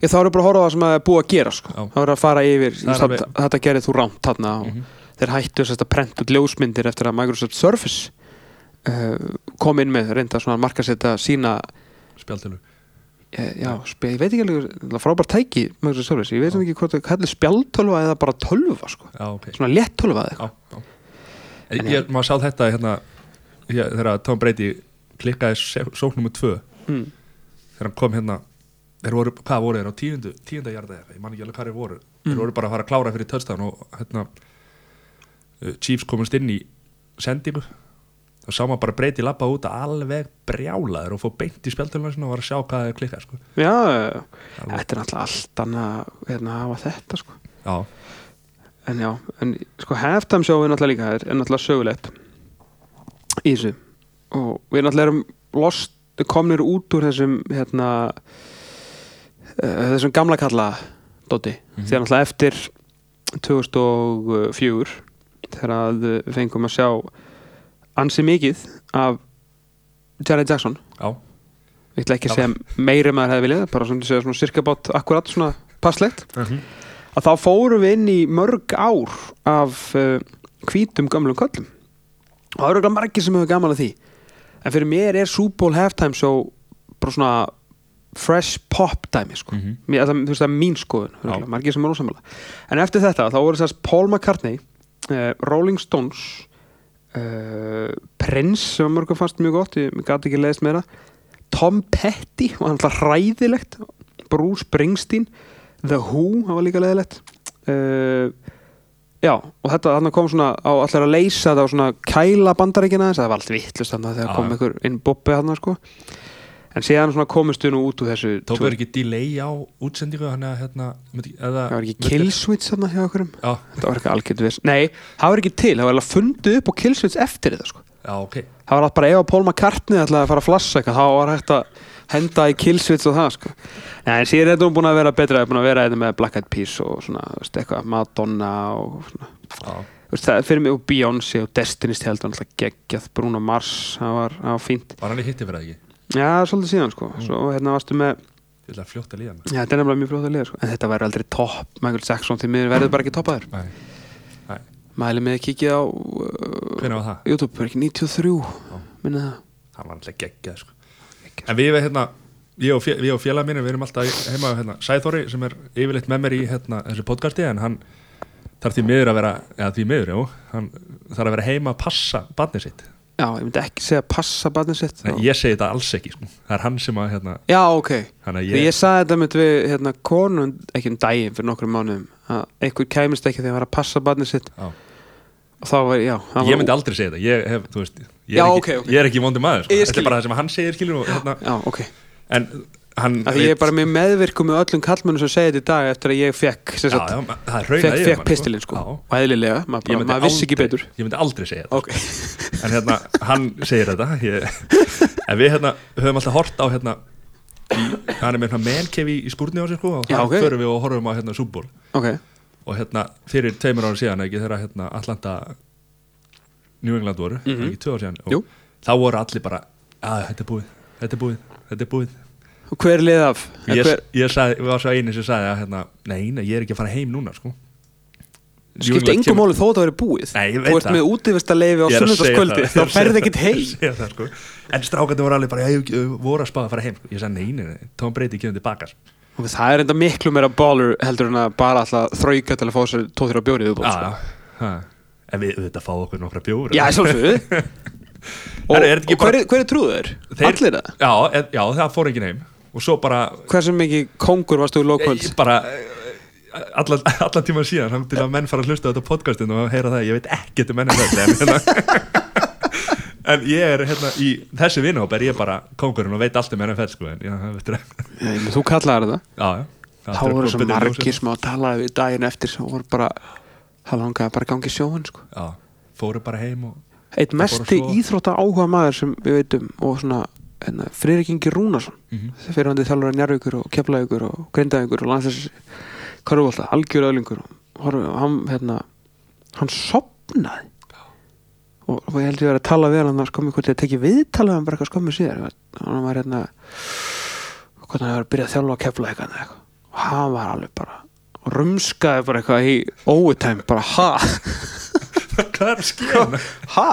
Ég þá eru bara að horfa á það sem er búið að gera sko. Já. Það er að fara yfir alveg- Þetta gerði þú rámt þarna og Mhm. þeir hættu þess að prenta út ljósmyndir eftir að Microsoft Surface uh, kom inn með reynda svona markasetta sína spjaldtölur eh, já, ég veit ekki alveg er frábært tæki Microsoft Surface ég veit ekki hvort það kallir spjaldtölva eða bara tölva sko. Já, ok. Svona létt tölva eða eitthvað. ég, maður sá þetta hérna þegar Tom Brady klikkaði sé- sókn nummer tvö. Mm. þegar hann kom hérna þeir voru, hvað voru þeir á tíundu, tíunda jarða eða ég man ekki alveg hvað þeir voru. Þeir Mm. voru bara að fara að klára fyrir touchdown og hérna uh, Chiefs komast inn í sendingu þá sá maður bara breyti lappa út alveg brjálaður og fór beint í spjaldtölunum sinna og var að sjá hvað þeir klikkað sko. já, þetta er náttúrulega allt annað hérna, að hafa þetta sko. Já, en já, en sko halftime show er náttúrulega líka er, náttúrulega sögulegt í þessu og við náttúrulega erum lost komnir út úr þessum hérna uh, þessum gamla kalla Dóti, Mhm. því að náttúrulega eftir 2004 þegar að við fengum að sjá ansi mikið af Jared Jackson. Já, ég ætla ekki að segja meiri maður hefði viljað bara svona, segja svona cirka bát akkurat svona passlegt Mhm. að þá fórum við inn í mörg ár af uh, hvítum gömlum köllum. Og það eru ekki margir sem hefur gaman að því. En fyrir mér er Super Bowl halftime show bara svona fresh pop dæmi sko. Mhm. mér, það, þú veist það er mín skoðun margir sem er ósamlega en eftir þetta þá voru þess að Paul McCartney uh, Rolling Stones uh, Prince sem var mörgum fannst mjög gott ég gæti ekki leiðist meira. Tom Petty var alltaf hræðilegt. Bruce Springsteen The Who, það var líka leiðilegt. Uh, já, og þetta þannig kom svona á allir að leysa þetta á svona kæla bandaríkina þess að það var allt vittlust þannig að Já, kom einhver inn boppi hann sko en síðan svona komist við nú út úr þessu tók verið ekki delay á útsendingu þannig að hérna myndi, eða, það var ekki killswitch þarna hjá okkurum það var ekki algjörð viss. Nei, það var ekki til, það var alveg fundið upp á killswitch eftir þetta sko. Já, ok. Það var allt bara ef að Paul McCartney ætlaði að fara að flassa eitthvað þá var hægt að henda í killswitch og það sko. Nei, en síðan er þetta búin að vera betra búin að vera þetta með Black Eyed Peas og svona eitthvað, Madonna og svona. Já, Þú veist, það, fyrir mig og Beyoncé og Destiny's Child var alltaf geggjað Bruno Mars, það var, það var fínt. Var hann í hitti fyrir það ekki já, svolítið síðan sko. Mm. svo hérna varstu með, Ég ætla að fljóta líðan já, þetta er nefnilega mjög fljótt að liða sko. en þetta verður aldrei topp, Michael Jackson því miður verður bara ekki toppaður. Nei, mæli með að kíkja á uh, hvernig var það? YouTube, er ekki 93 minna það. Hann var alltaf geggjað sko. en við, hérna, ég og, fél, og félag mínir við erum alltaf heima hérna, Sæþóri sem er yfirleitt með mér í hérna, þessu podcasti en hann þarf því miður að vera eða því miður, jú, hann þarf að vera heima að passa barnið sitt já, ég myndi ekki segja passa barnið sitt en ég segi þetta alls ekki, sko. það er hann sem að hérna, já, ok, að ég, ég, sagði þetta með við hérna, konun, ekki um daginn fyrir nokkrum mánuðum að einhver kæmist ekki þegar hann var að passa barnið sitt Já. og þá var, já ég myndi aldrei segja þetta ég, hef, þú veist, ég, Já, er, ekki, ok, ok. ég er ekki vondi maður sko. Þetta er bara það sem hann segir skilur, og, hérna, já, ok en hann Af því ég er bara með meðvirkum með öllum kallmönnum sem segja þetta í dag eftir að ég fekk já, sagt, já, það er raun fekk, fekk pistilinn sko. Já. og eðlilega, maður, maður vissi ekki betur. ég myndi aldrei segja þetta. Ok, (laughs) en hérna, hann segir þetta ég, en við hérna höfum alltaf hort á hérna í, hann er með hérna menkefi í skúrni á sig sko, og Já, þar ok. förum við og horfum á hérna súból ok. Og hérna fyrir tveimur ára síðan ekki þegar hérna Atlanta New England voru, mm Mhm. ekki tvö ára síðan þá voru allir bara að þetta er búið, þetta er búið, þetta er búið hver er lið af? ég, hver, ég sagði, var svo eini sem sagði að hérna, nei, nei, ég er ekki að fara heim núna sko engum kemur- máli þó það verið búið Nei, þú ert það. með útivistarleifi á að sunnundaskvöldi þá að ferði ekkit heim (laughs) sko. en strákandi voru allir bara ég, ég, voru að spáða að fara heim ég sagði nei, nei, nei, Tom Brady kemur tilbaka og það er enda miklu meira baller heldur en að bara alltaf þrauka til að fá sér tóþjóra bjórið viðbót, sko. en við auðvitað fá okkur nokkra bjóra já, sjálfsögðu (laughs) og, þetta og hver, er- hver er trúður? Allir það? já, það fór ekki heim og svo bara hversu mikið kongur varst þú í lókvöld? ég, bara allan, allan tíma síðan hann til að menn fara að hlusta á þetta podcastin og heyra það, ég veit ekkert um menn en, hérna, (laughs) en ég er hérna í þessi vinahóp er ég bara kongurinn og veit allt um NFL sko, en já, meina, Þú kallaði þetta. Já, já. Þá voru svo margir sem á að tala við daginn eftir sem voru bara það langaði bara að gangi sjóin sko. já, fóru bara heim og Eitt svo- íþrótta áhuga maður sem við veitum og svona hérna, Friðrik Ingi Rúnarsson Mhm. fyrir hann þjálfur að Njarvíkur og Keflavíkur og Grindavíkur og landsins Körfólta, algjör öðlingur. Hann, hérna, hann sopnaði og, og ég held ég verið að tala við hann að skömmu hvort ég tekið viðtalið hann bara eitthvað skömmu síðar. Hann var hérna hann var að byrja að þjálfa að eða eitthvað. Og hann var alveg bara og rumskaði bara eitthvað í overtime bara ha, (laughs) hvað er að skilja (laughs) ha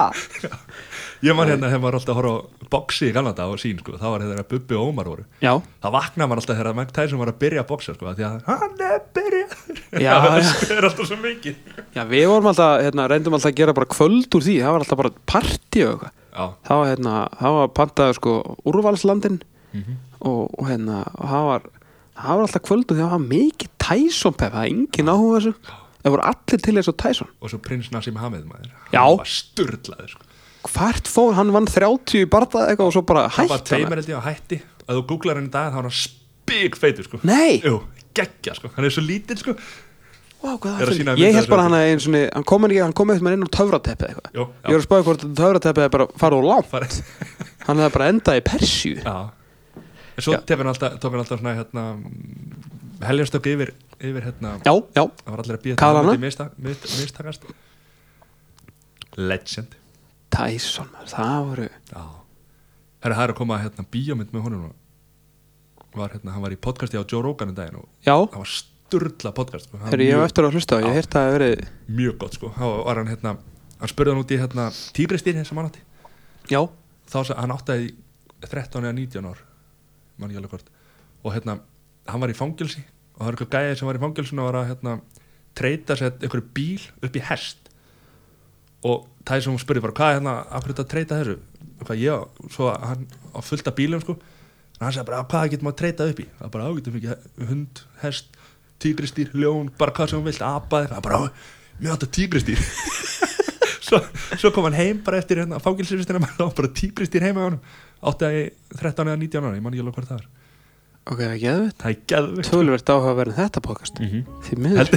ég man hérna þegar maður alltaf horfa á boxi í gamla dag og sín sko, þá var hérna Bubbi og Ómar voru. Já, það vaknaði maður alltaf þegar Mike Tyson var að byrja að boxa sko, því að hann er byrjað Já, (laughs) það er alltaf svo mikið. Já við vorum alltaf hérna, reyndum alltaf að gera bara kvöld úr því. Það var alltaf bara partí og eitthvað. Já, það var hérna, það var pantaður sko úrvalslandin Mhm. og, og hérna, og það var það var alltaf kvöld og það var mikið Tyson pepp, það engin áhuga þessu. Það voru allir til þess að Tyson. Og svo prins Nassim Hamed maður. Já. hann var sturlaður sko. Hvert fór, hann vann 30 í barða eitthvað og svo bara hann var hætti tveimur held ég á hætti að þú googlar hann í dag þá er hann spik feitur sko. nei, Jú, geggja sko, hann er svo lítill sko. Vá, hvað Er að það ég held bara hann að einu svona, hann kom ekki, hann kom eitthvað inn á töfrateppi eitthvað Jú, ég var að spáði hvort töfrateppi er bara farið úr langt Farið. (laughs) hann hefði bara endað í Persíu Já. en svo Já. tók hann alltaf, tók hann alltaf svona hérna, heljarstökk yfir, yfir hérna, já, já, það var allir að býða Kalana? mista, mist, mistakast legend Tyson það voru Já. Herra, það er að koma hérna bíómynd með honum. Var hérna, hann var í podcasti á Joe Rogan en daginn og já, það var sturla podcast sko. Þegar ég hef eftir að hlusta á, ég hef að það hefur verið mjög gott sko, þá var hann hérna hann spurði hann út í hérna tígristýri sem hann átti. Já, þá sagði hann átti í 13 eða 19 ár mann ekki alveg hvort. Og hérna, hann var í fangilsi og það var eitthvað gæði sem var í fangilsinu og var að hérna treyta sér einhverju bíl upp í hest og það er hún spurði bara hvað er hérna, af hverju þetta treyta þessu? Hvað ég, á- svo að hann á fullt af bílum sko, en hann sagði bara hvað getur maður að treyta upp í, það er bara ágætum ekki hund, hest, tígristýr, ljón bara hvað sem hún vilt, apa eitthvað. Bara, mjög átt að tígristýr (laughs) svo, svo kom hann heim bara eftir hérna, fangilsifistina þá var bara tígristýr heima á átti að í 13 eða 19 ára, ég man ekki alveg hvort það er. Ok, það er það er geðvikt tölvert áhuga að vera þetta podcast. Mm -hmm. því miður.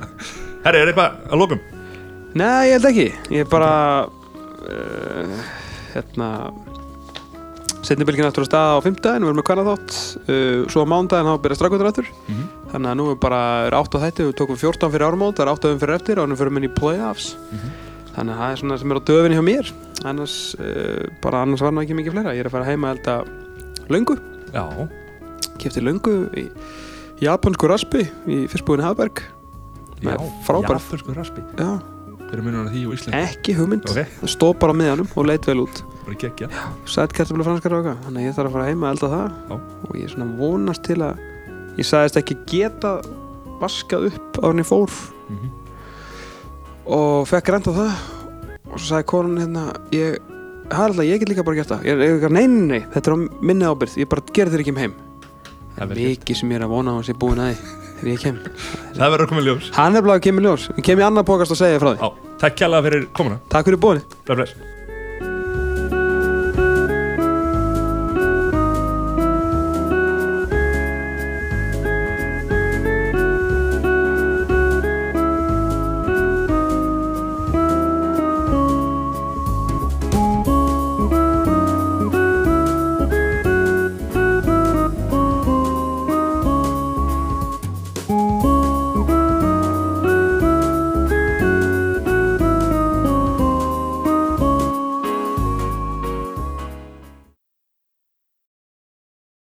(laughs) Herri, er eitthvað að lókum? Nei, ég held ekki. Ég er bara uh, hérna setni bylgin aftur á stað á fimmtudaginn við erum með hvernig þátt uh, svo á mándaginn þá byrja strakkutur aftur. Mm -hmm. þannig að nú er bara er 8 á þætti við tókum 14 fyrir ármót, það er 8 um fyrir eftir og nú fyrir minn í playoffs þannig að það er svona sem er á döfinni hjá mér. Annars, uh, bara annars var nú ekki mikið fleira. Ég er að fara heima að elda löngu. Já, kefti löngu í japansku raspi í fyrstbúðinni Hafberg já, japansku raspi. Já, hver er munum á því og Ísland ekki hugmynd. Ok, það stóð bara á miðanum og leit vel út. Bara geggja. Sætt kartablu franskar og eitthvað þannig að ég þarf að fara heima að elda það. Já. og ég er svona vonast til að ég sagðist ekki geta vaskað upp á henni fór. Mm -hmm. og fekk reynd á það. Og svo sagði konan hérna ég, alltaf, ég get líka bara gert það. Ég er eitthvað, nei, nei, nei, þetta er á minni ábyrð ég bara ger þér ekki um heim. Mikið sem ég er að vona á hans ég búin að því þegar ég kem. Það verður að koma í ljós. Hann er bara að kemur ljós, ég kem í annar pokast og segja frá því. Takk kjalla fyrir komuna. Takk fyrir búinni